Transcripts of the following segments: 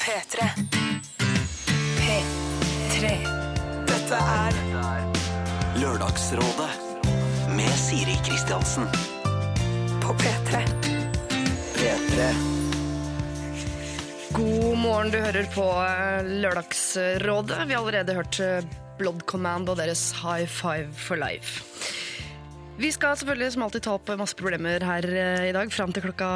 P3. P3. Dette er Lørdagsrådet med Siri Kristiansen. på P3. P3. God morgen, du hører på eh, Lørdagsrådet. Vi har allerede hørt eh, Blood Command og deres High Five for Life. Vi skal selvfølgelig som alltid ta opp masse problemer her eh, i dag, fram til klokka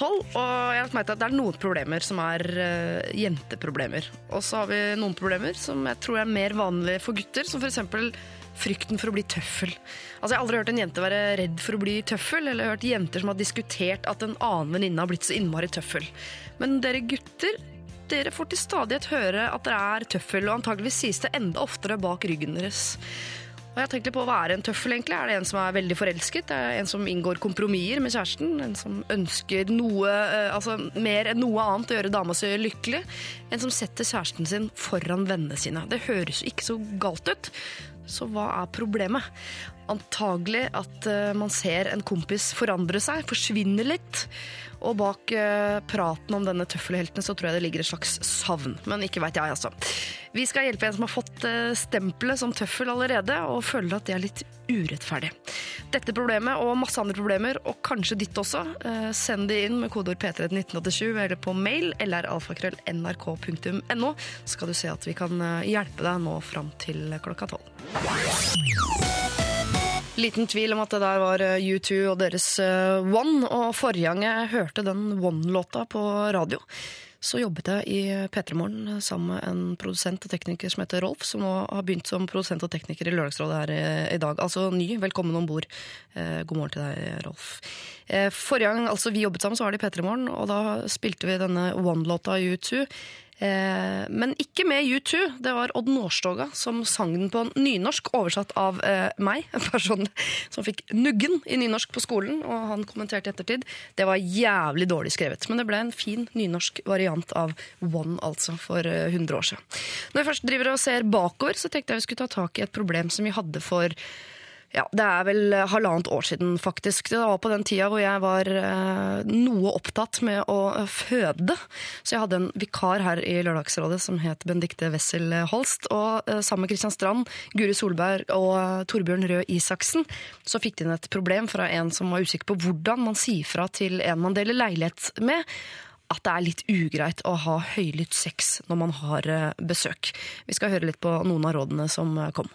tolv. Og jeg har merket at det er noen problemer som er eh, jenteproblemer. Og så har vi noen problemer som jeg tror er mer vanlige for gutter, som f.eks. frykten for å bli tøffel. Altså, Jeg har aldri hørt en jente være redd for å bli tøffel, eller hørt jenter som har diskutert at en annen venninne har blitt så innmari tøffel. Men dere gutter dere får til stadighet høre at dere er tøffel, og antageligvis sies det enda oftere bak ryggen deres. Og jeg har tenkt litt på hva er en tøffel, egentlig. Er det en som er veldig forelsket? Er det en som inngår kompromisser med kjæresten? En som ønsker noe, eh, altså mer enn noe annet å gjøre dama si lykkelig? En som setter kjæresten sin foran vennene sine. Det høres ikke så galt ut. Så hva er problemet? Antagelig at eh, man ser en kompis forandre seg, forsvinne litt. Og bak eh, praten om denne tøffelhelten så tror jeg det ligger et slags savn. Men ikke veit jeg, altså. Vi skal hjelpe en som har fått eh, stempelet som tøffel allerede, og føler at det er litt urettferdig. Dette problemet og masse andre problemer, og kanskje ditt også, send det inn med kodeord P3 til 1987 eller på mail eller alfakrøll.nrk.no, så skal du se at vi kan hjelpe deg nå fram til klokka tolv. Liten tvil om at det der var eh, U2 og deres eh, One. Og forrige gang jeg hørte den One-låta på radio, så jobbet jeg i P3 Morgen sammen med en produsent og tekniker som heter Rolf, som nå har begynt som produsent og tekniker i Lørdagsrådet her i- dag. Altså ny. Velkommen om bord. Eh, God morgen til deg, Rolf. Forrige gang altså, vi jobbet sammen, så var det i P3 Morgen, og da spilte vi denne One-låta U2. Eh, men ikke med U2. Det var Odd Nårstoga som sang den på nynorsk, oversatt av eh, meg, en person som fikk nuggen i nynorsk på skolen. Og han kommenterte i ettertid. Det var jævlig dårlig skrevet. Men det ble en fin nynorsk variant av One, altså, for eh, 100 år siden. Når vi først driver og ser bakover, så tenkte jeg vi skulle ta tak i et problem som vi hadde for ja, Det er vel eh, halvannet år siden, faktisk. Det var på den tida hvor jeg var eh, noe opptatt med å føde. Så jeg hadde en vikar her i Lørdagsrådet som het Bendikte Wessel Holst. Og eh, sammen med Kristian Strand, Guri Solberg og Torbjørn Røe Isaksen så fikk de inn et problem fra en som var usikker på hvordan man sier fra til en man deler leilighet med at det er litt ugreit å ha høylytt sex når man har besøk. Vi skal høre litt på noen av rådene som kom.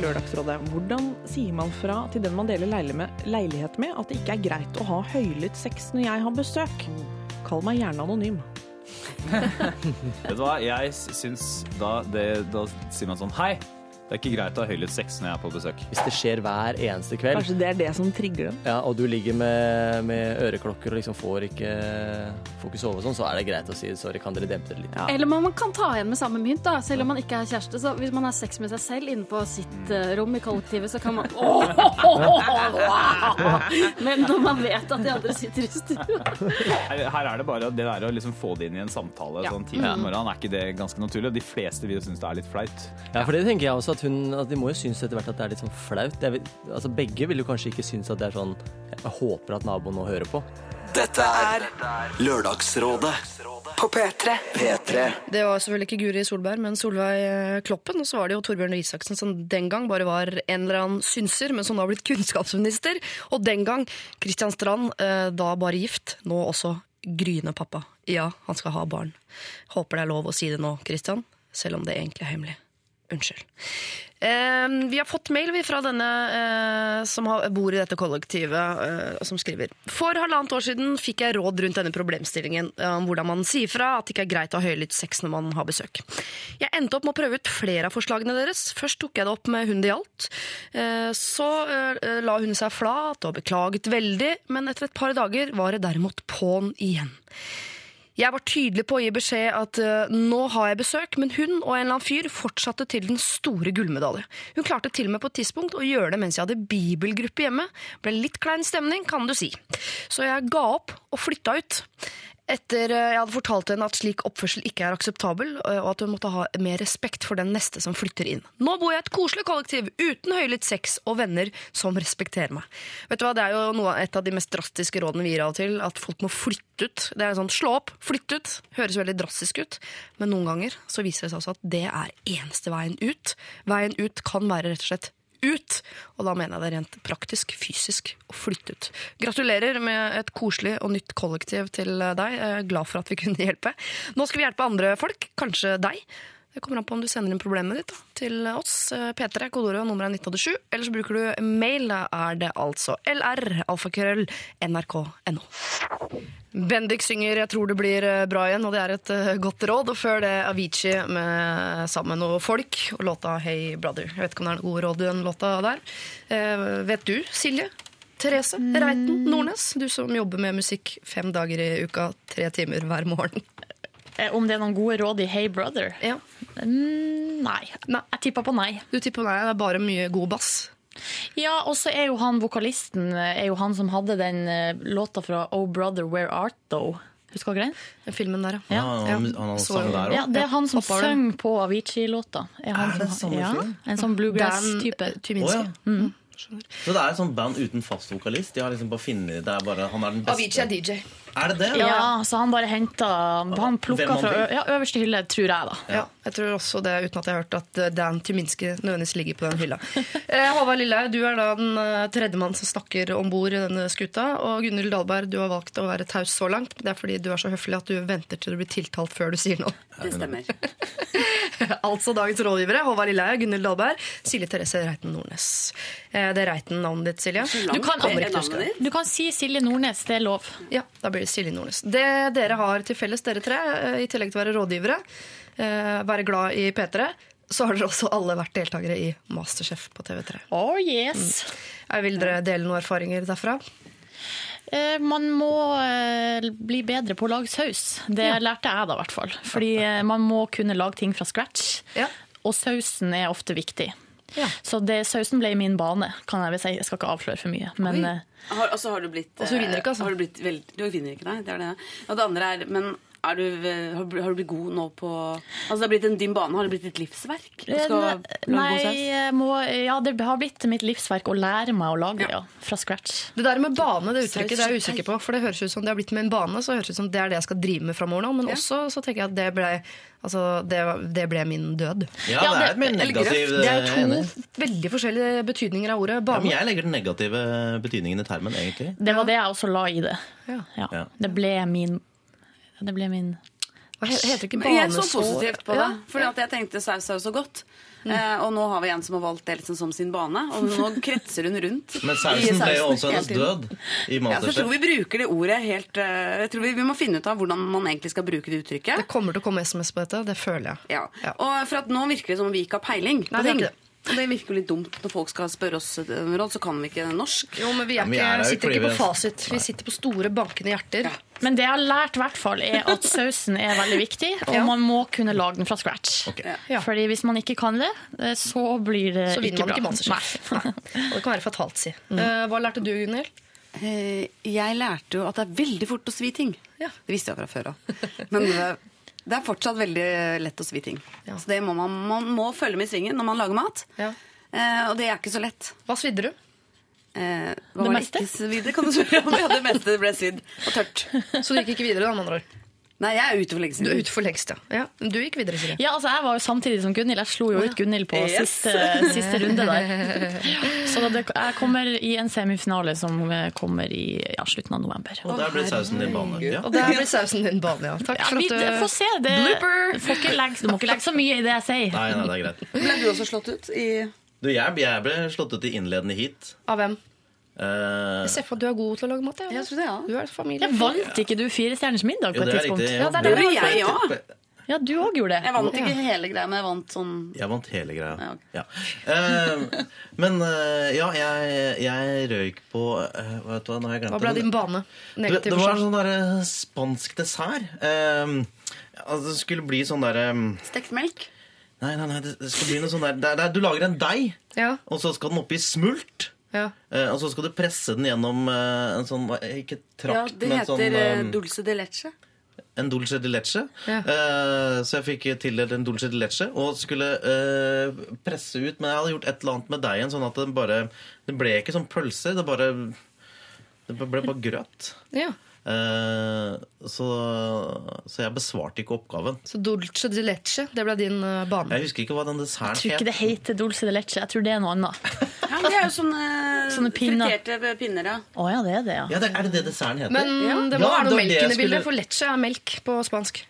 Lørdagsrådet. Hvordan sier man fra til den man deler leilighet med at det ikke er greit å ha høylytt sex når jeg har besøk? Kall meg gjerne anonym. Vet du hva, jeg syns da, det, da sier man sånn Hei, det er ikke greit å ha høylytt sex når jeg er på besøk. Hvis det skjer hver eneste kveld, Kanskje det er det som trigger dem? ja, og du ligger med, med øreklokker og liksom får ikke, får ikke sove og sånn, så er det greit å si sorry, kan dere dempe det litt? Ja. Eller man, kan ta igjen med samme mynt, da, selv om man ikke er kjæreste. Så hvis man har sex med seg selv inne på sitt eh, rom i kollektivet, så kan man Men når man vet at de andre sitter i stua Her, er det bare det der å liksom få det inn i en samtale sånn tidlig på morgenen. Er ikke det ganske naturlig? De fleste vil jo synes det er litt flaut. Ja, for det tenker jeg også, at hun, altså, de må jo synes etter hvert at det er litt sånn flaut. Jeg vil, altså begge vil jo kanskje ikke synes at det er sånn, jeg håper at naboen nå hører på. Dette er Lørdagsrådet På P3. P3. Det var selvfølgelig ikke Guri Solberg, men Solveig eh, Kloppen. Og så var det jo Torbjørn Røe Isaksen som den gang bare var en eller annen synser, men som nå har blitt kunnskapsminister. Og den gang Kristian Strand, eh, da bare gift, nå også gryende pappa. Ja, han skal ha barn. Håper det er lov å si det nå, Kristian, selv om det egentlig er hemmelig. Unnskyld. Eh, vi har fått mail fra denne eh, som bor i dette kollektivet, eh, som skriver For halvannet år siden fikk jeg råd rundt denne problemstillingen eh, om hvordan man sier fra at det ikke er greit å ha høylytt sex når man har besøk. Jeg endte opp med å prøve ut flere av forslagene deres. Først tok jeg det opp med hun det gjaldt. Så la hun seg flat og beklaget veldig, men etter et par dager var det derimot på'n igjen. Jeg var tydelig på å gi beskjed at uh, nå har jeg besøk, men hun og en eller annen fyr fortsatte til den store gullmedalje. Hun klarte til og med på et tidspunkt å gjøre det mens jeg hadde bibelgruppe hjemme. Ble litt klein stemning, kan du si. Så jeg ga opp og flytta ut. Etter eh, jeg hadde fortalt henne at slik oppførsel ikke er akseptabel, eh, og at hun måtte ha mer respekt for den neste som flytter inn. Nå bor jeg i et koselig kollektiv uten høylytt sex og venner som respekterer meg. Vet du hva, Det er jo noe, et av de mest drastiske rådene vi gir av og til, at folk må flytte ut. Det er sånn slå opp, flytte ut. Høres veldig drastisk ut, men noen ganger så viser det seg også at det er eneste veien ut. Veien ut kan være rett og slett ut. Og da mener jeg det er rent praktisk, fysisk, å flytte ut. Gratulerer med et koselig og nytt kollektiv til deg. Jeg er glad for at vi kunne hjelpe. Nå skal vi hjelpe andre folk, kanskje deg. Det kommer an på om du sender inn problemet ditt da, til oss. P3, kodeordet nummeret er 1987. Eller så bruker du mail. Da er det altså lr, alfakrøll, nrk.no. Bendik synger 'Jeg tror det blir eh, bra igjen', og det er et eh, godt råd. Og før det Avicii med sammen med noe folk og låta 'Hey Brother'. Jeg vet ikke om det er noe gode råd i den låta der. Eh, vet du, Silje? Therese Reiten Nordnes, du som jobber med musikk fem dager i uka, tre timer hver morgen. Eh, Om det er noen gode råd i Hey Brother? Ja. Mm, nei. Nei. Jeg tipper på nei. Du tipper nei, det er bare mye god bass. Ja, og så er jo han vokalisten er jo han som hadde den eh, låta fra Oh Brother, Where Art Though. Husker dere den? Den filmen der, Ja. Han, han han sang jo. der Ja. Det er han som Hoppa over synger på Avicii-låta. Er, Er det som- samme ja? En sånn bluegrass-type. Oh, ja. mm. Så det er et sånt band uten fast vokalist? De har liksom bare finnet, det er bare, Han er den beste. Avicii er DJ. Er det det? Ja, så han bare henta Han plukka fra ø- ja, øverste hylle, tror jeg, da. Ja, jeg tror også det, uten at jeg har hørt at eh, Dan Tyminski nødvendigvis ligger på den hylla. Eh, Håvard Lillehaug, du er da den eh, tredjemann som snakker om bord i denne skuta. Og Gunhild Dahlberg, du har valgt å være taus så langt. Det er fordi du er så høflig at du venter til du blir tiltalt før du sier noe. Det stemmer. altså dagens rådgivere. Håvard Lillehaug, Gunhild Dahlberg, Silje Therese Reiten Nordnes. Eh, det er Reiten-navnet ditt, Silje? Du kan, du kan si Silje Nordnes, det er lov. Ja, da blir det Silje Nordnes. Det dere har til felles, dere tre, eh, i tillegg til å være rådgivere, eh, være glad i P3, så har dere også alle vært deltakere i Masterchef på TV3. Oh yes. Mm. vil dere dele noen erfaringer derfra? Eh, Man må eh, bli bedre på å lage saus. Det lærte jeg da, i hvert fall. Fordi eh, man må kunne lage ting fra scratch. Ja. Og sausen er ofte viktig. Ja. Så det, sausen ble min bane, kan jeg vel si. Jeg skal ikke avsløre for mye. Men eh, Har, altså, har du blitt Og så vinner du ikke, altså. Har du, blitt veld, du vinner ikke, nei. Det er det. Og det andre er Men er du, eh, har, du- blitt god nå på Altså, det har blitt en din bane. Har det blitt ditt livsverk? Du skal lage Nei, må, ja, det har blitt mitt livsverk å lære meg å lage ja. fra scratch. Det der med bane, det uttrykket, det er jeg usikker på. For det høres ut som det har blitt med en bane, så høres ut som det er det jeg skal drive med framover nå. Men også så tenker jeg at det ble, altså, det, det ble min død. Ja, Ja, det er et mer eller negativ Det er eh, to enig. veldig forskjellige betydninger av ordet Ja, bane. men jeg legger den negative betydningen i termen, egentlig. Det var det jeg også la i det. Ja. Ja. Ja. Det ble min Det ble min heter ikke Men Jeg så positivt på det, Ja. fordi at jeg tenkte saus er jo så godt. Eh, og nå har vi en som har valgt det liksom som sin bane, og nå kretser hun rundt. Men sausen ble jo også hennes død i Ja, så jeg tror Masterchef. vi bruker det ordet helt eh, Jeg tror vi, vi må finne ut av hvordan man egentlig skal bruke det uttrykket. Det kommer til å komme SMS på dette, det føler jeg. Ja. Ja. Og for at nå virker det som om vi ikke har peiling på Nei, det er ting. ikke det. Og det virker jo litt dumt når folk skal spørre oss om råd, så kan vi ikke norsk. Jo, men vi, er ja, vi er sitter ikke på fasit. Vi sitter på store, bankende hjerter. Men det jeg har lært, hvert fall, er at sausen er veldig viktig, og Ja. man må kunne lage den fra scratch. Okay. Ja. Fordi hvis man ikke kan det, eh, så blir det Så ikke bra. ikke. Og det kan være fatalt, si. Mm. hva lærte du, Gunhild? Eh, Jeg lærte jo at det er veldig fort å svi ting. Ja. Det visste jeg fra før av. Men eh, det er fortsatt veldig lett å svi ting. Ja. Så det må man, man må følge med i svingen når man lager mat. Ja. Eh, og det er ikke så lett. Hva svidde du? Eh, Det meste? ikke svidd, kan du spørre om. Ja, det meste ble svidd og tørt. Så du gikk ikke videre, da, med andre ord? Nei, jeg er ute for lengst. Du er ute for lengst, ja. ja. Du gikk videre, Siri. Ja, altså Jeg var jo samtidig som Gunhild. Jeg slo jo ut Gunhild på Yes. siste, siste runde der. Så det, jeg kommer i en semifinale som eh, kommer i ja, slutten av november. Og der ble sausen din bane. Ja. Og der blir sausen din bane, ja. Takk for at du får se. Det, Blooper! får ikke legge, du må ikke legge så mye i det jeg sier. Nei, nei, det er greit. Ble du også slått ut? I Du, jeg, jeg ble slått ut i innledende heat. Av hvem? Eh, Jeg ser for at du er god til å lage mat. Jeg, Jeg tror det, ja. Du er familie. Jeg vant ikke du Fire stjerners middag på et det er tidspunkt? riktig. Ja, det er Det det. jeg òg. Ja, du òg gjorde det. Jeg vant ikke hele greia, men jeg vant sånn Jeg vant hele greia. Ja. Ja. Eh, men uh, ja, jeg, jeg røyk på uh, Vet du hva, nå har jeg glemt Hva ble det. din bane? Det, Negativ det var en sånn derre spansk dessert. Altså, det skulle bli sånn derre stekt melk. Nei, nei, nei, det det skal bli noe sånn der der, der er- Du lager en deig, Ja, og så skal den oppi smult. Ja. eh, og så skal du presse den gjennom eh, en sånn ikke Ja, trakt, det men heter sånn eh, eh, dulce de leche. en dulce de leche. Ja. Eh, så jeg fikk tildelt en dulce de leche og skulle eh, presse ut. Men jeg hadde gjort et eller annet med deigen, sånn at det bare Det ble ikke sånn pølse. Det bare Det ble bare grøt. Ja. Eh, så, så jeg besvarte ikke oppgaven. Så dulce de leche, det ble din eh, bane. Jeg husker ikke hva den desserten Jeg tror ikke det heter dulce de leche. Jeg tror det er noe annet. Ja, det er jo sånne, Sånne pinner. friterte pinner, ja. Å ja, det er det, ja. Ja, det, Er det det desserten heter? Men Ja. det må Ja, være noe melk inne i bildet, for leche er melk på spansk.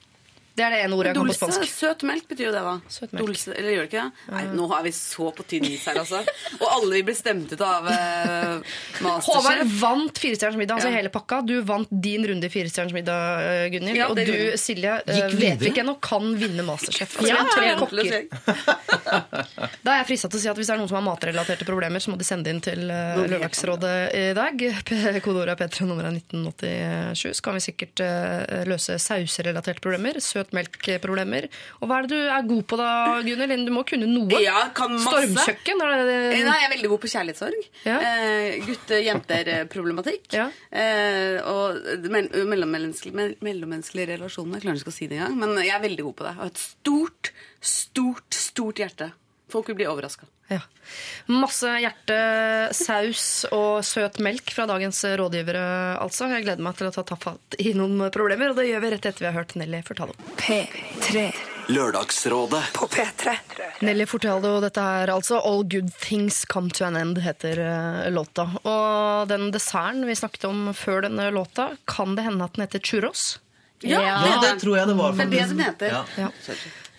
Det er det ene ordet jeg kan på Dulce, spansk. søt melk betyr jo det, da. Søt melk. Dulce, eller gjør det ikke det? Nei, nå er vi så på tynn is her, altså. Og alle vi blir stemt ut av uh, Håvard Masterchef. vant Firestjerners middag, altså Ja. hele pakka. Du vant din runde i Firestjerners middag, eh, Gunhild. Ja, og det du, gjorde jeg. Silje, eh, Gikk vet videre. ikke ennå kan vinne Masterchef. Altså, Ja, vi har tre kokker. Da er jeg frista til å si at hvis det er noen som har matrelaterte problemer, så må de sende inn til uh, jeg. Lørdagsrådet i dag. P- Kodeordet er P3, nummer er 1987. Så kan vi sikkert eh, løse sauserelaterte problemer. Søt melk-problemer. Og hva er det du er god på da, Gunnhild? Du må kunne noe. Ja, kan masse. Stormkjøkken? Er det Eh, Nei, jeg er veldig god på kjærlighetssorg. Ja. Eh, Gutte-jenter-problematikk. Ja. Eh, og mell mellommenneskelige, mell mellommenneskelige relasjoner. Jeg klarer ikke å si det engang, men jeg er veldig god på det. Og et stort, stort, stort hjerte. Folk vil bli overraska. Ja. Masse hjerte, saus og søt melk fra dagens rådgivere, altså. Jeg gleder meg til å ta, fatt i noen problemer, og det gjør vi rett etter vi har hørt Nelly Furtado. P3 Lørdagsrådet. på P3. Nelly Furtado, dette er altså All Good Things Come To An End, heter eh, låta. Og den desserten vi snakket om før denne låta, kan det hende at den heter churros? Ja, Ja, det, det tror jeg det var. Det er det den heter. Ja. Ja.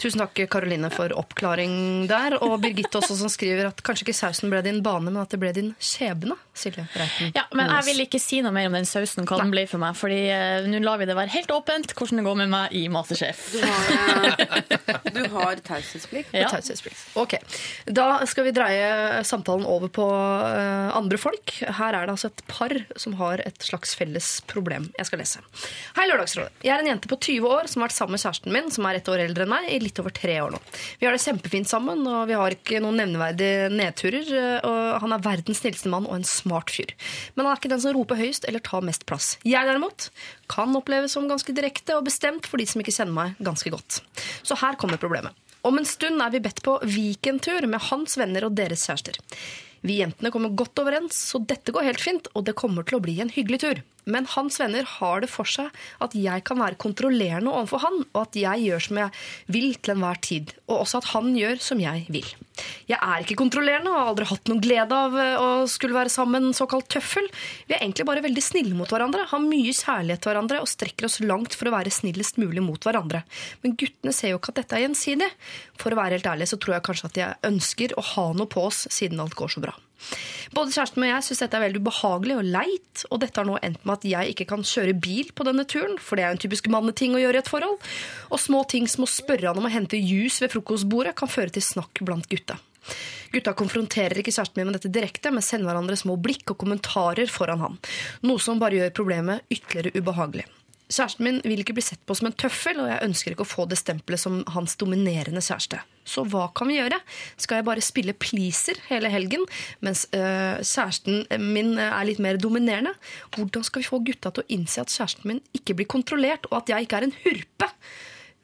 Tusen takk, Karoline, for oppklaring der. Og Birgitte også, som skriver at kanskje ikke sausen ble din bane, men at det ble din skjebne. Silje Reiten. Ja, men jeg vil ikke si noe mer om den sausen, hva den ble for meg. Fordi uh, nå lar vi det være helt åpent hvordan det går med meg i Masterchef. Du har, eh, du har taushetsplikt. Ja. Taushetsplikt. Ok, Da skal vi dreie samtalen over på uh, andre folk. Her er det altså et par som har et slags felles problem. Jeg skal lese. Hei, Lørdagsrådet. Jeg er en jente på 20 år som har vært sammen med kjæresten min, som er ett år eldre enn meg, i litt over tre år nå. Vi har det kjempefint sammen, og vi har ikke noen nevneverdige nedturer. eh, Og han er verdens snilleste mann og en smart fyr. Men han er ikke den som roper høyest eller tar mest plass. Jeg derimot kan oppleves som ganske direkte og bestemt for de som ikke kjenner meg ganske godt. Så her kommer problemet. Om en stund er vi bedt på weekendtur med hans venner og deres kjærester. Vi jentene kommer godt overens, så dette går helt fint, og det kommer til å bli en hyggelig tur. Men hans venner har det for seg at jeg kan være kontrollerende overfor han, og at jeg gjør som jeg vil til enhver tid, og også at han gjør som jeg vil. Jeg er ikke kontrollerende og har aldri hatt noen glede av eh, å skulle være sammen såkalt tøffel. Vi er egentlig bare veldig snille mot hverandre, har mye kjærlighet til hverandre og strekker oss langt for å være snillest mulig mot hverandre. Men guttene ser jo ikke at dette er gjensidig. For å være helt ærlig så tror jeg kanskje at jeg ønsker å ha noe på oss siden alt går så bra. Både kjæresten og jeg syns dette er veldig ubehagelig og leit, og dette har nå endt med at jeg ikke kan kjøre bil på denne turen, for det er en typisk manneting å gjøre i et forhold, og små ting som å spørre han om å hente juice ved frokostbordet kan føre til snakk blant gutta. Gutta konfronterer ikke kjæresten min med dette direkte, men sender hverandre små blikk og kommentarer foran han, noe som bare gjør problemet ytterligere ubehagelig. Kjæresten min vil ikke bli sett på som en tøffel, og jeg ønsker ikke å få det stempelet som hans dominerende kjæreste. Så hva kan vi gjøre? Skal jeg bare spille pleaser hele helgen, mens øh, kjæresten min er litt mer dominerende? Hvordan skal vi få gutta til å innse at kjæresten min ikke blir kontrollert, og at jeg ikke er en hurpe?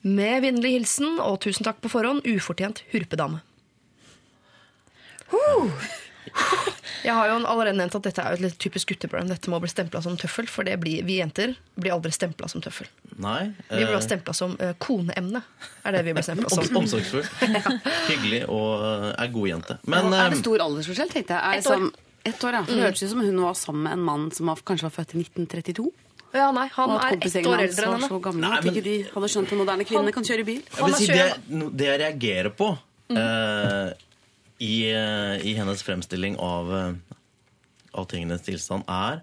Med vennlig hilsen, og tusen takk på forhånd, ufortjent hurpedame. Jeg har jo allerede nevnt at dette er jo et litt typisk gutteproblem. Dette må bli stempla som tøffel, for det blir, vi jenter blir aldri stempla som tøffel. Nei. Vi blir eh, stempla som uh, koneemne. Er det vi blir stempla som. omsorgsfull. Hyggelig og uh, er god jente. Men er det stor aldersforskjell, tenkte jeg. Er Ett år. Som, ett år, ja. Det hørtes ut som hun var sammen med en mann som var, kanskje var født i 1932. Ja, nei, han er ett år eldre enn henne. gamle Nei, at ikke de hadde skjønt at moderne kvinner kan kjøre bil. jeg vil er si det, det jeg reagerer på eh, i, eh, i hennes fremstilling av, eh, av tingenes tilstand, er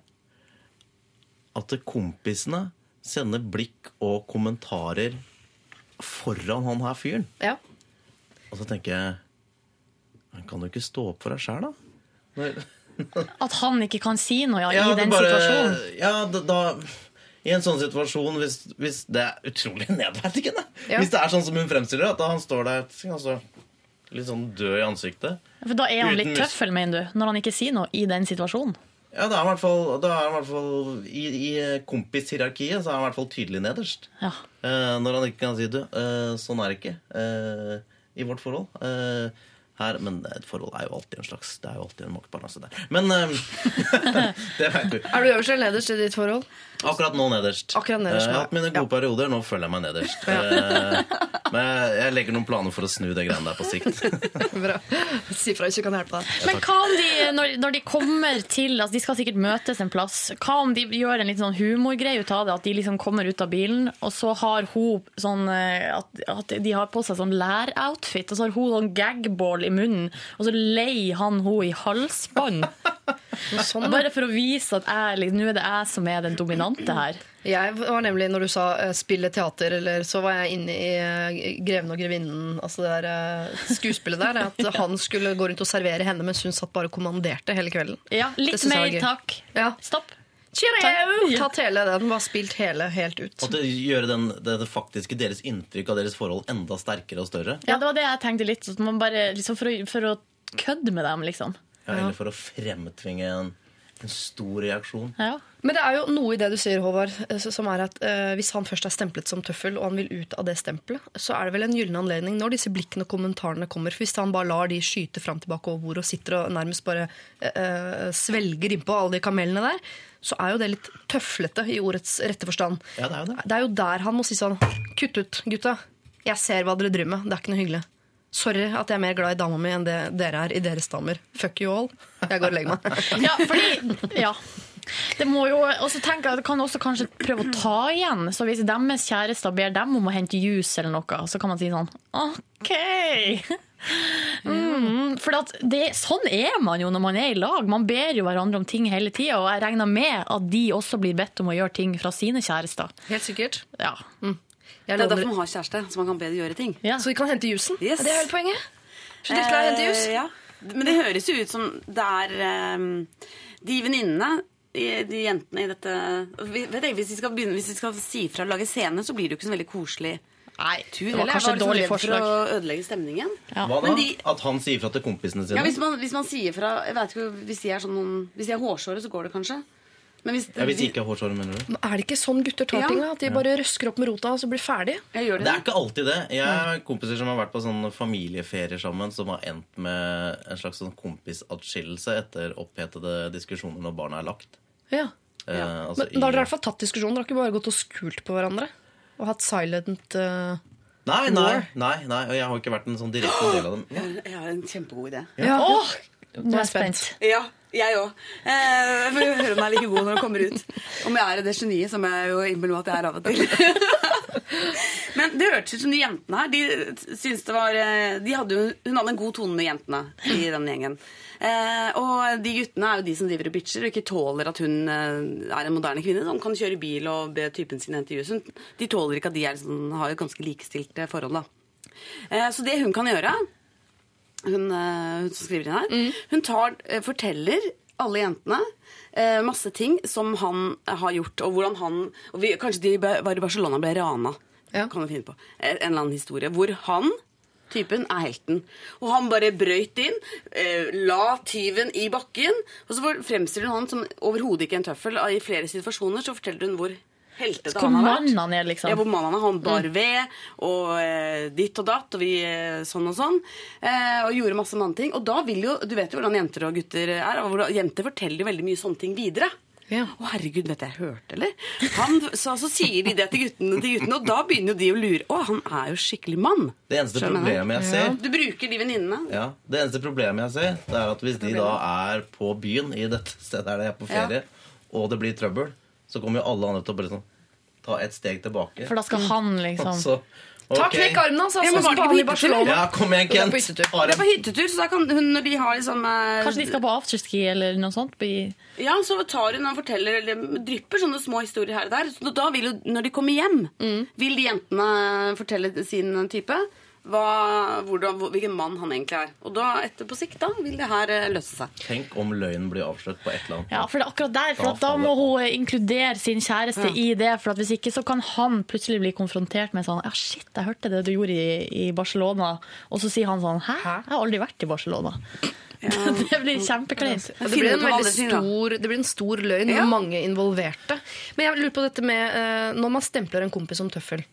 at kompisene sender blikk og kommentarer foran han her fyren. Ja. Og så tenker jeg Han kan jo ikke stå opp for deg sjæl, da. Nei. At han ikke kan si noe ja, Ja, i den bare- situasjonen. Ja, da, da I en sånn situasjon, hvis, hvis det er utrolig nedverdigende Ja. Hvis det er sånn som hun fremstiller det, at han står der altså, litt sånn død i ansiktet For da er han litt tøffel, mener du, når han ikke sier noe i den situasjonen. Ja, da er han i hvert fall, da er i, hvert fall i, i kompishierarkiet så er han i hvert fall tydelig nederst. Ja. Eh, når han ikke kan si du, eh, sånn er det ikke eh, i vårt forhold. Eh, her, men et forhold er jo alltid en slags Det er jo alltid en maktbalanse der. Men eh, det veit du. Er du øverst eller nederst i ditt forhold? Akkurat nå nederst. Akkurat nederst, jeg har hatt mine gode perioder, nå føler jeg meg nederst. Eh, men jeg legger noen planer for å snu det greiene der på sikt. Bra. Si fra hvis du kan hjelpe deg. Men hva om de, når, når de kommer til altså De skal sikkert møtes en plass. Hva om de gjør en litt sånn humorgreie ut av det? At de liksom kommer ut av bilen, og så har hun sånn eh, At, at de har på seg sånn læroutfit, og så har hun sånn gagball i munnen, og så leier han hun i halsbånd. Sånn, Bare for å vise at jeg, liksom, nå er det jeg som er den dominante her. Jeg var nemlig, når du sa uh, spille teater, eller så var jeg inne i uh, Greven og grevinnen, altså det der uh, skuespillet der. At han skulle gå rundt og servere henne, mens hun satt bare og kommanderte hele kvelden. Ja, litt mer, takk. Ja. Stopp. Cheerio! Tatt hele den, bare spilt hele helt ut. Og det gjøre den, det, det faktiske deres inntrykk av deres forhold enda sterkere og større. Ja, det var det jeg tenkte litt. At man bare, liksom for, å, for å kødde med dem, liksom. Ja, eller for å fremtvinge en, en stor reaksjon. Ja. Men det er jo noe i det du sier, Håvard, eh, som er at eh, hvis han først er stemplet som tøffel, og han vil ut av det stempelet, så er det vel en gyllen anledning når disse blikkene og kommentarene kommer. For hvis han bare lar de skyte fram tilbake over bordet og sitter og nærmest bare eh, eh, svelger innpå alle de kamelene der, så er jo det litt tøflete i ordets rette forstand. Ja, det er jo det. Det er jo der han må si sånn Kutt ut, gutta. Jeg ser hva dere driver med. Det er ikke noe hyggelig. Sorry at jeg er mer glad i dama mi enn det dere er i deres damer. Fuck you all. Jeg går og legger meg. Ja, fordi Ja. Det må jo, også tenke at kan også kanskje prøve å ta igjen. Så hvis deres kjærester ber dem om å hente juice eller noe, så kan man si sånn OK. Mm, for at det, sånn er man jo når man er i lag. Man ber jo hverandre om ting hele tida. Og jeg regner med at de også blir bedt om å gjøre ting fra sine kjærester. Helt sikkert. Ja. Jeg Det er derfor man har kjæreste, så man kan be de gjøre ting. Ja. Så vi kan hente jusen? Yes. Det er hele poenget. Så dere å hente jus. Eh, ja. Men det høres jo ut som det er um, de venninnene de de jentene i dette vet jeg, hvis, vi skal begynne, hvis vi skal si fra og lage scene, så blir det jo ikke så veldig koselig Nei, tur. det var kanskje et dårlig liksom forslag. for å ødelegge stemningen. Ja. Hva da? De- At han sier fra til kompisene sine? Ja, hvis man, hvis man sier fra jeg ikke, Hvis de er, sånn, hvis de er hårsåre, så går det kanskje. Men hvis, Ja, hvis de ikke er hårsåre, mener du? Er det ikke sånn gutter tar Ja. ting? At de bare røsker opp med rota og så blir ferdig? Jeg gjør det. Det er ikke alltid det. Jeg har kompiser som har vært på sånne familieferier sammen, som har endt med en slags sånn kompisatskillelse etter opphetede diskusjoner når barna er lagt. Ja. Eh, altså Men da har dere i hvert fall tatt diskusjonen. Dere har ikke bare gått og skult på hverandre? Og hatt silent uh... Nei, nei, nei, nei, og jeg har ikke vært en sånn direkte del av dem. Ja. Jeg har en kjempegod idé. Ja. Åh, nå er jeg spent. Ja, jeg òg. Eh, for å høre om jeg er like god når det kommer ut. Om jeg er det geniet som jeg jo innbiller meg at jeg er av og til. Men det hørtes ut som de jentene her de syntes det var eh, de hadde jo, Hun hadde en god tone med jentene i den gjengen. Eh, og de guttene er jo de som driver og bitcher og ikke tåler at hun eh, er en moderne kvinne som kan kjøre bil og be typen sin hente. De tåler ikke at de er, sånn, har et ganske likestilt forhold. da. Eh, så det hun kan gjøre hun, eh, hun som skriver inn her, hun tar, eh, forteller alle jentene eh, masse ting som han har gjort, og hvordan han og vi, Kanskje de var i Barcelona og ble rana. Ja. Kan vi finne på. En eller annen historie. Hvor han, typen, er helten. Og han bare brøyt inn, eh, la tyven i bakken, og så fremstiller hun han som overhodet ikke en tøffel. I flere situasjoner så forteller hun hvor heltete han har vært. han er, liksom. Ja, hvor mannen han bar ved, og eh, ditt og datt, og vi eh, sånn og sånn. Eh, og gjorde masse manneting. Og da vil jo, du vet jo hvordan jenter og gutter er, og hvordan, jenter forteller jo veldig mye sånne ting videre. Ja. Å herregud, vet du jeg hørte, eller? Han, så, så sier de det til guttene, til guttene, og da begynner jo de å lure. Å, han er jo skikkelig mann. Det eneste Skjønner problemet jeg ser Du bruker de venninnene. Ja, Det eneste problemet jeg ser, det er at hvis de da er på byen i dette stedet der de er på ferie, og det blir trøbbel, så kommer jo alle andre til å bare sånn ta et steg tilbake. For da skal han liksom Så, Ta ok. knekk armen hans, Ja, altså, men var det ikke på. Ja, kom igjen, Kent. Ta Det er på hyttetur, så da kan hun, når de har liksom eh, Kanskje de skal på afterski eller noe sånt? i- Ja, så tar hun og forteller eller drypper sånne små historier her og der. Så da vil jo, når de kommer hjem, vil de jentene fortelle sin type hva, hvordan, hvilken mann han egentlig er. Og da, etter på sikt, da vil det her eh, løse seg. Tenk om løgnen blir avslørt på et eller annet. Ja, for det er akkurat der, for Da at da må hun inkludere sin kjæreste i det. For at hvis ikke så kan han plutselig bli konfrontert med sånn Ja, shit, jeg hørte det du gjorde i, i Barcelona. Og så sier han sånn Hæ? Jeg har aldri vært i Barcelona. Det blir kjempekleint. Ja, det, blir en veldig stor, det blir en stor løgn Ja. med mange involverte. Men jeg lurer på dette med eh, når man stempler en kompis som tøffel.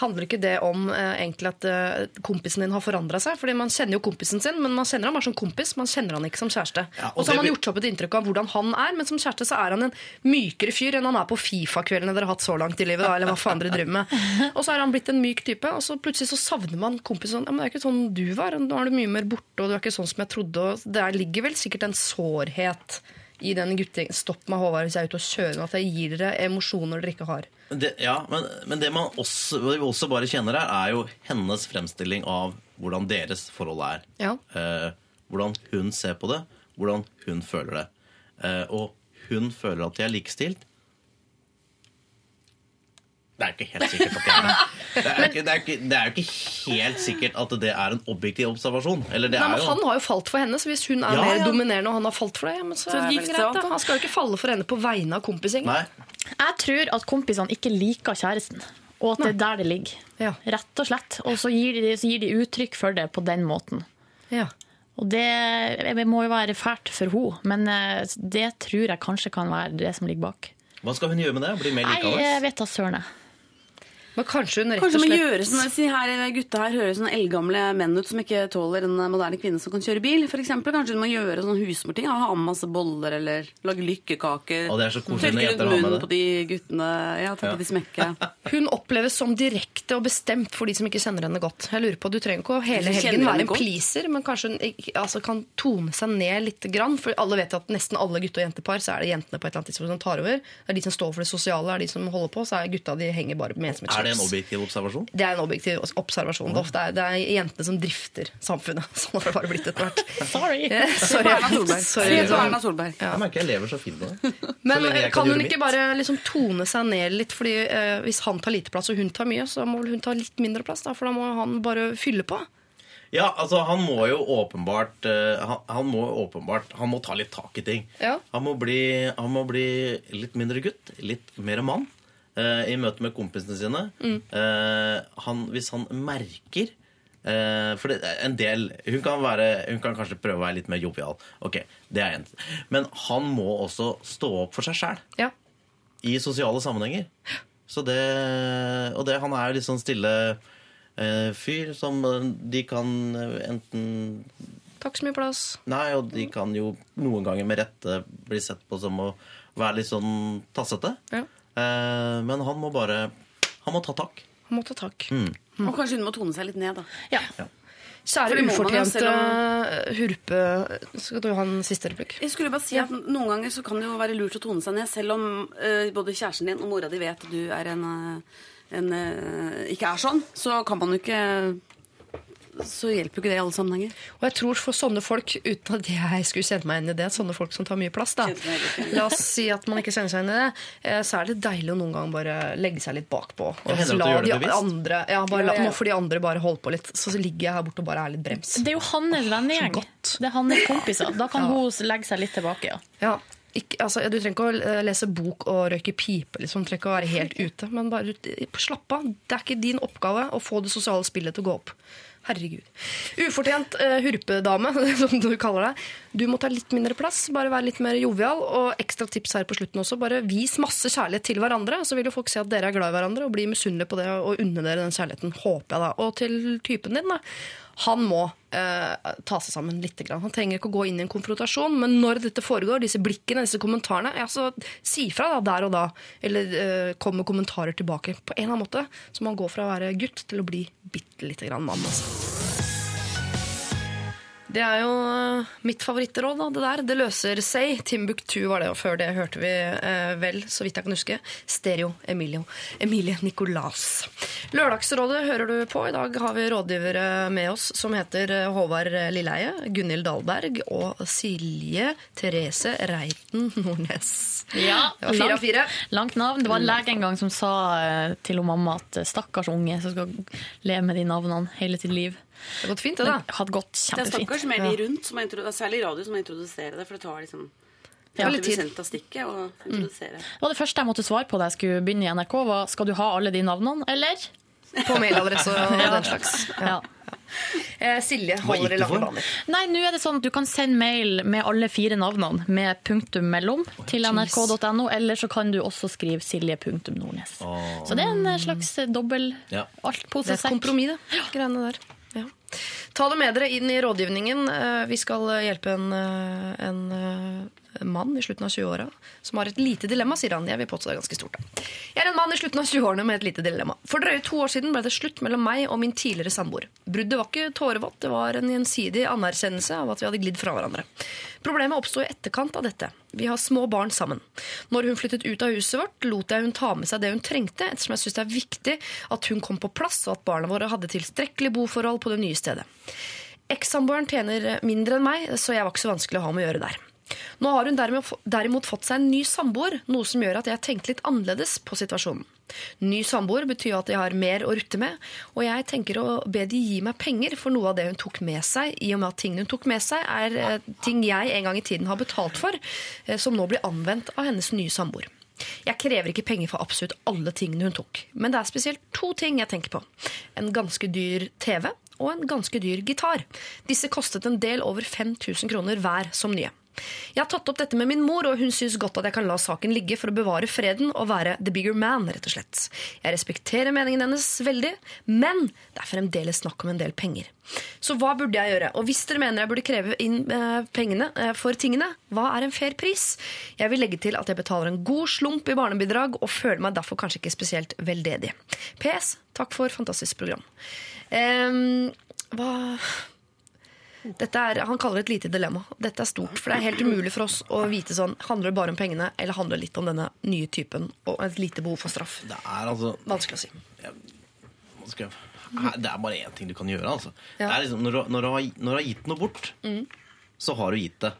Handler ikke det om eh, egentlig at eh, kompisen din har forandra seg? Fordi Man kjenner jo kompisen sin, men man kjenner han bare som kompis. Man kjenner han ikke som kjæreste. Ja, og og så har man gjort seg opp et inntrykk av hvordan han er, men som kjæreste så er han en mykere fyr enn han er på Fifa-kveldene dere har hatt så langt i livet. Da, eller hva faen dere driver med. Og så er han blitt en myk type, og så plutselig så savner man kompisen. Ja, men det er ikke sånn du var. Nå er du mye mer borte, og du er ikke sånn som jeg trodde. Og der ligger vel sikkert en sårhet i den guttegjengen. Stopp meg, Håvard, hvis jeg er ute og kjører. At jeg gir dere emosjoner dere ikke har. Det, ja, men, men det man også, vi også bare kjenner her, er jo hennes fremstilling av hvordan deres forhold er. Ja. Eh, hvordan hun ser på det, hvordan hun føler det. Eh, og hun føler at de er likestilt. Det er jo ikke helt sikkert at det er det. Det er, ikke, det, er ikke, det er jo ikke helt sikkert at det er en objektiv observasjon. Eller det Nei, er men jo Han har jo falt for henne, så hvis hun er Ja, mer ja. dominerende og han har falt for det, ja, men så, Så er det greit. Da. Han skal jo ikke falle for henne på vegne av kompisgjengen. Nei. Jeg tror at kompisene ikke liker kjæresten, og at det er der det ligger. Ja. Rett og slett. Og så gir, de, så gir de uttrykk for det på den måten. Ja. Og det, det må jo være fælt for henne, men eh, det tror jeg kanskje kan være det som ligger bak. Hva skal hun gjøre med det? Bli mer Nei, likende? jeg vet da søren. jeg. Men kanskje hun rett Kanskje og man slett gjøre sånn, si her, Gutta her høres sånne eldgamle menn ut som ikke tåler en moderne kvinne som kan kjøre bil. For eksempel. Kanskje hun må gjøre sånne husmorting. Ha med masse boller eller lage lykkekaker. Er Tørke rundt munnen på de guttene. Ja, tørke Ja. de smekke. Hun oppleves som direkte og bestemt for de som ikke kjenner henne godt. Jeg lurer på, Du trenger ikke å hele helgen være en pleaser, men kanskje hun altså, kan tone seg ned litt. Grann, for alle vet at nesten alle gutte- og jentepar så er det jentene på et eller annet tidspunkt som tar over. Det er de som står for det sosiale, det er de som holder på. Så er gutta de henger bare med som et Er det en objektiv observasjon? Det er en objektiv observasjon. Det, ofte er, det er jentene som drifter samfunnet. Sånn har det bare blitt etter hvert. Sorry. Eh, Sorry. Sorry. Erna Solberg. Ja. Jeg merker jeg lever så fint nå. Men Så lenge jeg kan kan hun ikke mitt. bare liksom tone seg ned litt? Fordi eh, Hvis han tar lite plass og hun tar mye, så må vel hun ta litt mindre plass? da, For da må han bare fylle på. Ja, altså han må jo åpenbart eh, han, han må åpenbart Han må ta litt tak i ting. Ja. Han, må bli, han må bli litt mindre gutt, litt mer mann eh, i møte med kompisene sine. Mm. uh, han, hvis han merker uh, For det, en del hun kan, være, hun kan kanskje prøve å være litt mer jovial. Ok, det er en. Men han må også stå opp for seg sjæl Ja. i sosiale sammenhenger. Så det, og det, han er jo litt sånn stille fyr som de kan enten Takk så mye plass. Nei, og de kan jo noen ganger med rette bli sett på som å være litt sånn tassete. Ja. Eh, men han må bare Han må ta tak. Han må ta tak. Mm. Og kanskje hun må tone seg litt ned, da. Ja. Kjære man jo, ufortjente om... Hurpe Skal du ha en siste replikk? Jeg skulle bare si at Noen ganger så kan det jo være lurt å tone seg ned, selv om uh, både kjæresten din og mora di vet at du er en, eh, en uh, ikke er sånn. Så kan man jo ikke Så hjelper jo ikke det i alle sammenhenger. Og jeg tror for sånne folk, uten at jeg skulle kjenne meg inn i det, sånne folk som tar mye plass, da. La oss si at man ikke kjenner seg inn i det, eh, så er det deilig å noen gang bare legge seg litt bakpå. Ja, du la de andre, ja, bare la, Ja, ja. Nå får de andre bare holde på litt. Så ligger jeg her borte og bare er litt brems. Det er jo hans vennegjeng. Det er hans kompiser. Da kan hun legge seg litt tilbake, ja. Ja, ikke, altså, du trenger ikke å eh, lese bok og røyke pipe, liksom. Du trenger ikke å være helt ute. Men bare slapp av. Det er ikke din oppgave å få det sosiale spillet til å gå opp. Herregud. Ufortjent uh, hurpedame, som du kaller deg. Du må ta litt mindre plass, bare være litt mer jovial. Og ekstra tips her på slutten også, bare vis masse kjærlighet til hverandre. Så vil jo folk se at dere er glad i hverandre og bli misunnelige på det og unne dere den kjærligheten, håper jeg da. Og til typen din, da. Han må eh, ta seg sammen litt. Han trenger ikke å gå inn i en konfrontasjon, men når dette foregår, disse blikkene, disse kommentarene, ja, så si ifra da, der og da. Eller eh, kom med kommentarer tilbake. På en eller annen måte så må han gå fra å være gutt til å bli bitte lite grann mann. Altså. Det er jo eh, mitt favorittråd, da, det der. Det løser seg. Timbuktu var det, og før det hørte vi eh, vel, så vidt jeg kan huske, Stereo Emilio. Emilie Nicolas. Lørdagsrådet hører du på. I dag har vi rådgivere med oss som heter eh, Håvard Lilleheie, Gunhild Dahlberg og Silje Therese Reiten Nordnes. Ja, Det var fire av fire. Langt navn. Det var en lege en gang som sa eh, til mamma at stakkars unge som skal leve med de navnene hele sitt liv. Det har gått fint, det, Det da. hadde gått Det er stakkars mer de rundt, som er særlig radio, som må introdusere det. For det tar liksom Ja. 50 av stikket og introdusere. Det var det første jeg måtte svare på da jeg skulle begynne i NRK, var skal du ha alle de navnene, eller? På mailadresse og den slags. Ja. Eh, Silje holder i det lange baner. Nei, nå er det sånn at du kan sende mail med alle fire navnene med punktum mellom til nrk.no, eller så kan du også skrive Silje punktum Nordnes. Så det er en slags dobbel Ja. Det er et kompromiss, det. Greiene der. Ja. Ta det med dere inn i rådgivningen. Eh, Vi skal hjelpe en, eh, en eh, mann i slutten av 20-åra som har et lite dilemma, sier han. Jeg vil påstå det er ganske stort. Da. Jeg er en mann i slutten av 20-årene med et lite dilemma. For drøye to år siden ble det slutt mellom meg og min tidligere samboer. Bruddet var ikke tårevått, det var en gjensidig anerkjennelse av at vi hadde glidd fra hverandre. Problemet oppsto i etterkant av dette. Vi har små barn sammen. Når hun flyttet ut av huset vårt, lot jeg hun ta med seg det hun trengte, ettersom jeg syns det er viktig at hun kom på plass, og at barna våre hadde tilstrekkelig boforhold på det nye stedet. Ekssamboeren tjener mindre enn meg, så jeg var ikke så vanskelig å ha med å gjøre der. Nå har hun derimot, fått seg en ny samboer, noe som gjør at jeg tenker litt annerledes på situasjonen. Ny samboer betyr at jeg har mer å rutte med, og jeg tenker å be de gi meg penger for noe av det hun tok med seg, i og med at tingene hun tok med seg, er eh, ting jeg en gang i tiden har betalt for, eh, som nå blir anvendt av hennes nye samboer. Jeg krever ikke penger for absolutt alle tingene hun tok, men det er spesielt to ting jeg tenker på. En ganske dyr TV og en ganske dyr gitar. Disse kostet en del over 5000 kroner hver som nye. Jeg har tatt opp dette med min mor, og hun syns godt at jeg kan la saken ligge for å bevare freden og være the bigger man, rett og slett. Jeg respekterer meningen hennes veldig, men det er fremdeles snakk om en del penger. Så hva burde jeg gjøre? Og hvis dere mener jeg burde kreve inn eh, pengene eh, for tingene, hva er en fair pris? Jeg vil legge til at jeg betaler en god slump i barnebidrag, og føler meg derfor kanskje ikke spesielt veldedig. PS. Takk for fantastisk program. Ehm, hva er, han kaller det et lite dilemma. Dette er stort, for det er helt umulig for oss å vite sånn, handler det bare om pengene, eller handler det litt om denne nye typen og et lite behov for straff. Det er altså Vanskelig å si. Ja, skal Det er bare én ting du kan gjøre. Altså. Ja. Det er liksom, når, du, når, du har, når du har gitt noe bort, så har du gitt det.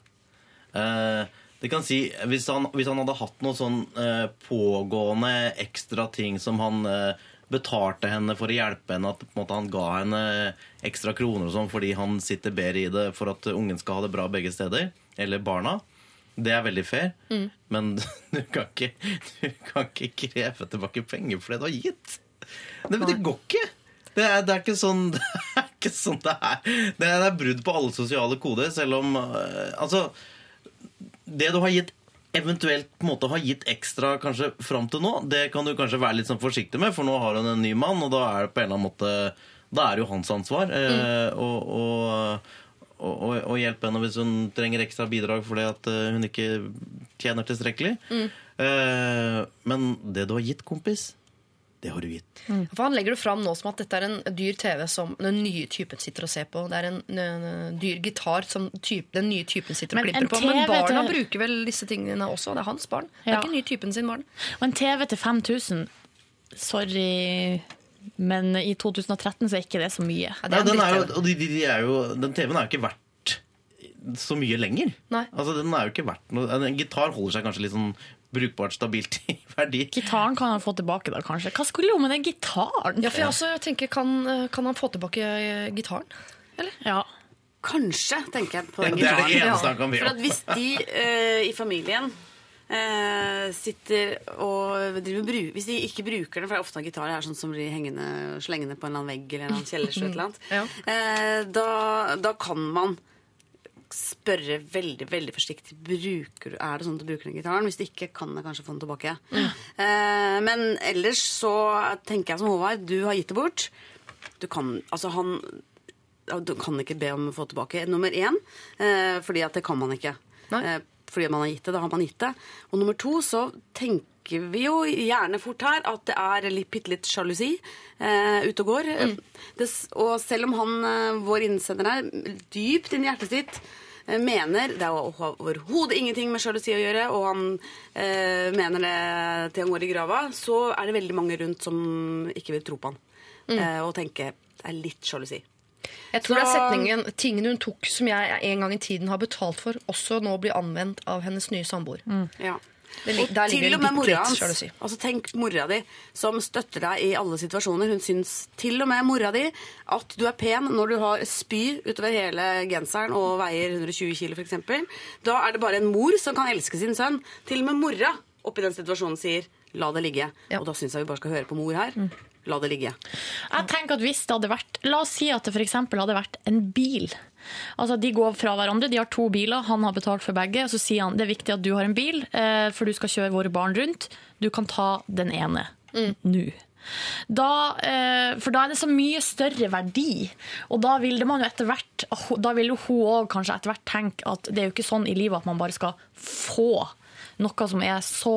Uh, det kan si, hvis han, hvis han hadde hatt noe sånn uh, pågående ekstra ting som han eh, betalte henne for å hjelpe henne, at måte, han ga henne ekstra kroner og sånn fordi han sitter bedre i det for at ungen skal ha det bra begge steder, eller barna, det er veldig fair. Men du kan, ikke, du kan ikke kreve tilbake penger for det du har gitt. Det, men det går ikke. Det er, det er ikke sånn det er. Ikke sånn det, er. Det, er, det er brudd på alle sosiale koder, selv om øh, Altså, det du har gitt eventuelt på en måte har gitt ekstra kanskje fram til nå, det kan du kanskje være litt sånn forsiktig med, for nå har hun en ny mann, og da er det på en eller annen måte Da er det jo hans ansvar eh, å og, og, og, og hjelpe henne hvis hun trenger ekstra bidrag fordi at eh, hun ikke tjener tilstrekkelig. Eh, men det du har gitt, kompis, det har du gitt. For Han legger det fram nå som at dette er en dyr TV som den nye typen sitter og ser på. Det er en, en, en dyr gitar som type, den nye typen sitter og klipper på. Men barna til- bruker vel disse tingene også. Det er hans barn. Det er ikke ikke ny typen sin barn. Og en TV til 5000, sorry, men i 2013 så er ikke det så mye. Ja, det Nei, jo, og de, de, de jo, den TV-en er jo ikke verdt så mye lenger. Nei. Altså, den er jo ikke verdt noe. En gitar holder seg kanskje litt sånn brukbart stabilt i verdi. Gitaren kan han få tilbake, da, kanskje. Hva skulle hun med den gitaren? Ja, for jeg også tenker, kan, kan han få tilbake gitaren? Eller? Ja. Kanskje, tenker jeg på Ja, gitaren. det er det eneste han kan be For at hvis de uh, i familien Uh, sitter og driver bru Hvis de ikke bruker den, for det er ofte gitarer er sånn som blir hengende slengende på en eller annen vegg eller en annet, Ja. uh, da, da kan man spørre veldig veldig forsiktig bruker, er det sånn at du bruker den gitaren. Hvis du ikke, kan jeg kanskje få den tilbake. Eh, men ellers så tenker jeg som Håvard, du har gitt det bort. Du kan, altså han Du kan ikke be om å få tilbake nummer én, eh, fordi at det kan man ikke. Eh, fordi man har gitt det, da har man gitt det. Og nummer to så tenker vi jo gjerne fort her at det er bitte litt sjalusi eh, ute og går. Det, og selv om han, eh, vår innsender her, dypt inni hjertet sitt mener Det har overhodet ingenting med sjalusi å gjøre, og han eh, mener det til han går i grava, så er det veldig mange rundt som ikke vil tro på han. Eh, og tenke det er litt sjalusi. Jeg tror det er setningen 'tingene hun tok som jeg en gang i tiden har betalt for', også nå blir anvendt av hennes nye samboer. Ja. Og til og med mora hans. Altså Tenk mora di, som støtter deg i alle situasjoner. Hun syns til og med mora di at du er pen når du har spy utover hele genseren og veier 120 kg f.eks. Da er det bare en mor som kan elske sin sønn. Til og med mora oppi den situasjonen sier La det ligge. Og da syns jeg vi bare skal høre på mor her. La det ligge. Jeg tenker at hvis det hadde vært La oss si at det f.eks. hadde vært en bil. Altså De går fra hverandre, de har to biler, han har betalt for begge. Og så sier han det er viktig at du har en bil, eh, for du skal kjøre våre barn rundt. Du kan ta den ene nå. Da, eh, for da er det så mye større verdi. Og da vil det man jo etter hvert Da vil jo hun òg kanskje etter hvert tenke at det er jo ikke sånn i livet at man bare skal få noe som er så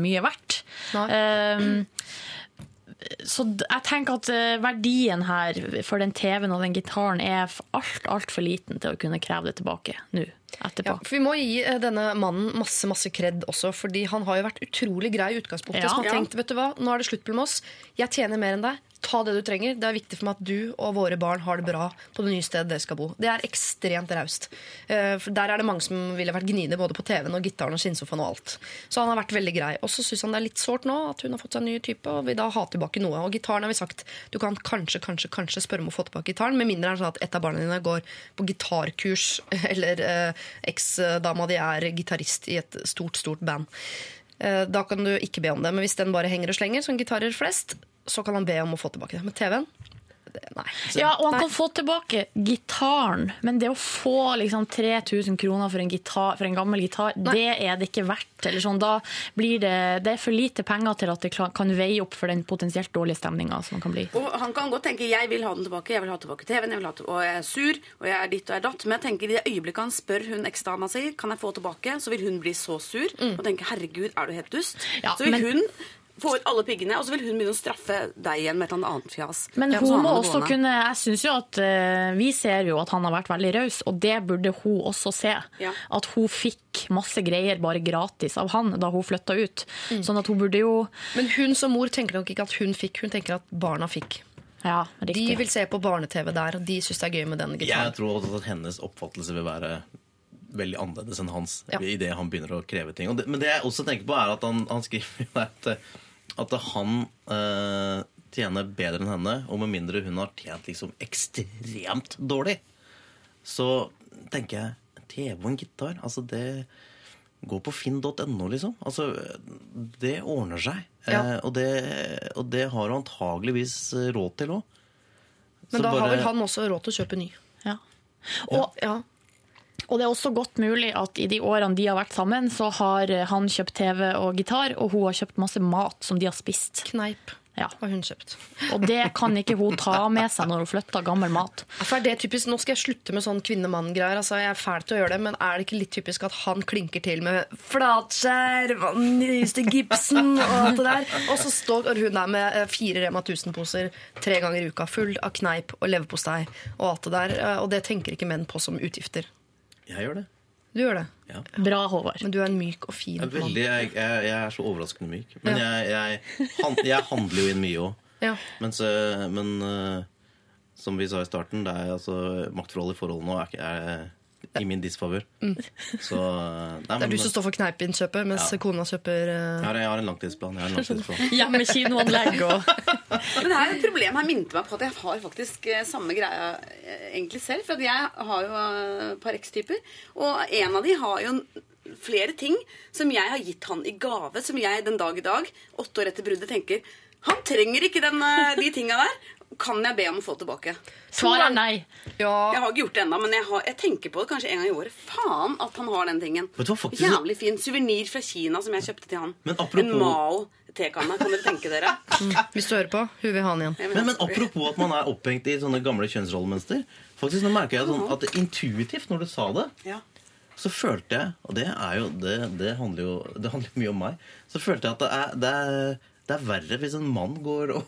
mye verdt. Eh, så jeg tenker at eh, verdien her for den TV-en og den gitaren er alt, altfor liten til å kunne kreve det tilbake nå, etterpå. Ja, for Vi må gi eh, denne mannen masse masse kred også, fordi han har jo vært utrolig grei i utgangspunktet. Ja. Som har tenkt vet du hva, nå er det slutt mellom oss. Jeg tjener mer enn deg. Ta det du trenger. Det er viktig for meg at du og våre barn har det bra på det nye stedet dere skal bo. Det er ekstremt raust. Eh, for Der er det mange som ville vært gniende både på TV-en og gitaren og skinnsofaen og alt. Så han har vært veldig grei. Og så syns han det er litt sårt nå at hun har fått seg en ny type, og vil da ha tilbake noe. Og gitaren har vi sagt du kan kanskje, kanskje, kanskje spørre om å få tilbake gitaren, med mindre det er sånn at et av barna dine går på gitarkurs, eller eh, eksdama di er gitarist i et stort, stort band. Eh, Da kan du ikke be om det. Men hvis den bare henger og slenger, som gitarer flest, så kan han be om å få tilbake det. Men TV-en Nei. Nei. Ja, og han Nei. kan få tilbake gitaren, men det å få liksom 3000 kroner for en, gitar, for en gammel gitar, det er det ikke verdt. Eller sånn, da blir det, det er for lite penger til at det kan veie opp for den potensielt dårlige stemninga som kan bli. Og han kan godt tenke jeg vil ha den tilbake, jeg vil ha tilbake TV-en, jeg vil ha til, og jeg er sur, og jeg er ditt og jeg er datt. Men jeg tenker i det øyeblikket han spør hun eksdama si kan jeg få tilbake, så vil hun bli så sur og tenke herregud, er du helt dust? Ja, så vil men- hun få ut alle piggene, og så vil hun begynne å straffe deg igjen med et eller annet fjas. Men Ja, hun må også gående. kunne Jeg synes jo at uh, Vi ser jo at han har vært veldig raus, og det burde hun også se. Ja. At hun fikk masse greier bare gratis av han da hun flytta ut. Mm. Sånn at hun burde jo Men hun som mor tenker nok ikke at hun fikk, hun tenker at barna fikk. Ja, De vil se på barne-TV der, og de syns det er gøy med den Jeg tror også at hennes oppfattelse vil være veldig annerledes enn hans Ja. i det han begynner å kreve ting. Det, men det jeg også tenker på, er at han, han skriver at, at han eh, tjener bedre enn henne, og med mindre hun har tjent liksom ekstremt dårlig, så tenker jeg TV og en gitar, altså det Gå på finn.no, liksom. Altså, det ordner seg. Ja. Eh, og, det, og det har hun antageligvis råd til òg. Men da har vel han også råd til å kjøpe ny. Ja. Og, og det er også godt mulig at i de årene de har vært sammen, så har han kjøpt TV og gitar, og hun har kjøpt masse mat som de har spist. Kneip Ja. har hun kjøpt. Og det kan ikke hun ta med seg når hun flytter gammel mat. For er det typisk, Nå skal jeg slutte med sånn kvinne-mann-greier. Altså, jeg er fæl til å gjøre det, men er det ikke litt typisk at han klinker til med flatskjerm og nyeste gipsen og alt det der? Og så står hun der med eh, fire Rema 1000-poser tre ganger i uka full av kneip og leverpostei og alt det der. eh, Og det tenker ikke menn på som utgifter. Jeg gjør det. Du gjør det. Ja. Bra, Håvard. Men du er en myk og fin mann. veldig, jeg, jeg, jeg er så overraskende myk. Men jeg, jeg, han, jeg handler jo inn mye òg. Ja. Men, så, men eh, som vi sa i starten, det er altså maktforholdet i forholdet nå er, ikke- er i min disfavør. Så eh, nei, Det er men- du som står for kneipinnkjøpet, mens Ja. kona kjøper uh... har, jeg har en langtidsplan. Jeg har en langtidsplan. Hjemmekinoanlegg og Men det her et problem her minte meg på at jeg har faktisk eh, samme greia egentlig selv. For jeg har jo et par ekstyper, og en av de har jo flere ting som jeg har gitt han i gave, som jeg den dag i dag, åtte år etter bruddet, tenker Han trenger ikke den, de tinga der. Kan jeg be om å få tilbake? Svaret er nei. Ja, Jeg har ikke gjort det ennå, men jeg, har, jeg tenker på det kanskje en gang i året. Faen at han har den tingen. Faktisk- Jævlig fin suvenir fra Kina som jeg kjøpte til han. Men apropos- En Mao tekanne. Kan dere tenke dere? Hvis du hører på, hun vil ha den igjen. Men, men apropos at man er opphengt i sånne gamle kjønnsrollemønster. Faktisk nå merker jeg sånn at intuitivt, når du sa det, Ja. så følte jeg Og det er jo Det, det handler jo det handler mye om meg. Så følte jeg at det er, det er, det er verre hvis en mann går og,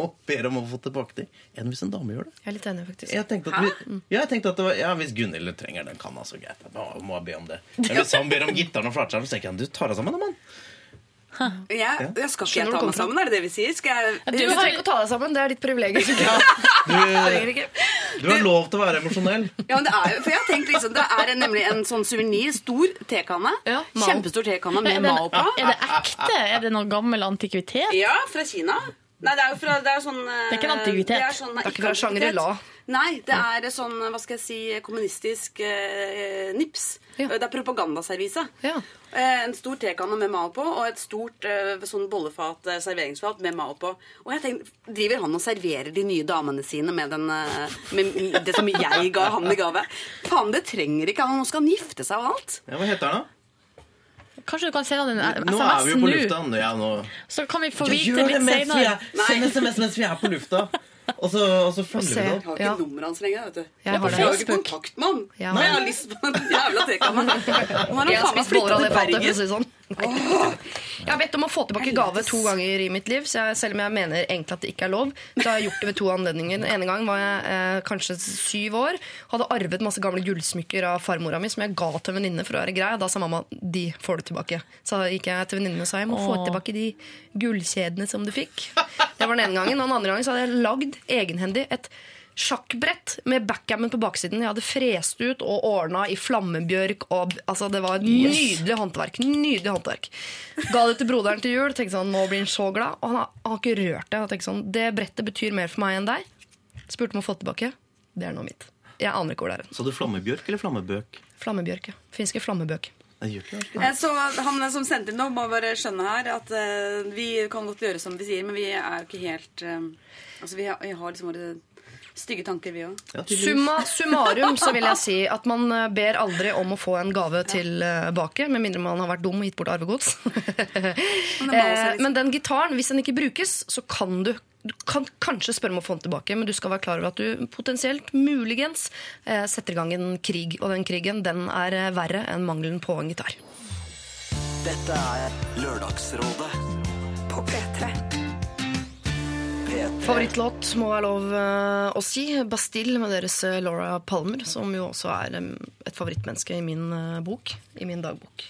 og ber om å få tilbake ting, enn hvis en dame gjør det. Jeg er litt enig, faktisk. Jeg tenkte at, vi, ja, jeg tenkte at det var, ja, Hvis Gunhild trenger den kanna, så greit. Da må jeg be om det. Men hvis han ber om gitaren og flatskjermen, så tenker jeg du tar deg sammen, da, mann. Jeg, jeg skal ikke jeg ta meg sammen, er det det vi sier? Skal jeg, Du trenger ikke å ta deg sammen, det er ditt privilegium. Du, du har lov til å være emosjonell. Ja, men det er jo, for jeg har tenkt liksom, det er nemlig en sånn suvenir, stor tekanne. Ja. Kjempestor tekanne med Mao på. er det ekte? Er det noen gammel antikvitet? Ja, fra Kina. Nei, det er jo fra Det er sånn eh, Det er ikke en antikvitet. Det er, sånn, Det er ikke fra Shangri-La. Nei, det er sånn, hva skal jeg si, kommunistisk eh, nips. Ja. Det er propagandaservise. Ja. Eh, en stor tekanne med mal på, og et stort eh, sånn bollefat, eh, serveringsfat med mal på. Og jeg tenkte, driver han og serverer de nye damene sine med, den, eh, med det som jeg ga han i gave? Faen, det trenger ikke han. Nå skal han gifte seg og alt. Ja, hva heter han da? Kanskje du kan sende han en Nå er vi jo på SMS lufta. Ja, nå. så kan vi få Ja, vite gjør det litt mens vi senere. er, Send SMS mens vi er på lufta. Og så, og så følger se. vi det Jeg opp. har ikke Ja. nummeret hans lenger. vet du. Jeg har det. Jeg har ikke kontakt med han. Ja. Nei, jeg har lyst på en jævla tekanne. Nå har Jeg han har faen meg spist flyttet det til for å Bergen. si det sånn. Jeg har bedt om å få tilbake gave to ganger i mitt liv, så jeg, selv om jeg mener egentlig at det ikke er lov, så har jeg gjort det ved to anledninger. Den ene gang var jeg eh, kanskje syv år, hadde arvet masse gamle gullsmykker av farmora mi som jeg ga til en venninne for å være grei, og da sa mamma de får du tilbake. Så gikk jeg til venninnen og sa jeg må få tilbake de gullkjedene som du fikk. Det var den ene gangen. Og den andre gangen så hadde jeg lagd egenhendig et sjakkbrett med backgammon på baksiden. Jeg hadde frest ut og ordna i flammebjørk. Og, altså, det var et nydelig håndverk. Nydelig håndverk. Ga det til broderen til jul. Tenkte sånn, nå blir han så glad. Og han har, han har ikke rørt det. Jeg tenkte sånn, det brettet betyr mer for meg enn deg. Spurte om å få det tilbake. Det er nå mitt. Jeg aner ikke hvor det er. Så du flammebjørk eller flammebøk? Flammebjørk. ja. Finske flammebøk. Eh, Så han som sendte inn nå, må bare skjønne her at uh, vi kan godt gjøre som vi sier, men vi er jo ikke helt uh, Altså, vi har, vi har liksom våre stygge tanker, vi òg. Ja. Summa summarum så vil jeg si at man eh, ber aldri om å få en gave tilbake, med mindre man har vært dum og gitt bort arvegods. Eh, Men den gitaren, hvis den ikke brukes, så kan du du kan kanskje spørre om å få den tilbake, men du skal være klar over at du potensielt, muligens, eh, setter i gang en krig. Og den krigen den er eh, verre enn mangelen på en gitar. Dette er Lørdagsrådet På P3. P3. Favorittlåt må være lov eh, å si. Bastille med deres eh, Laura Palmer, som jo også er et favorittmenneske i min eh, bok. I min dagbok.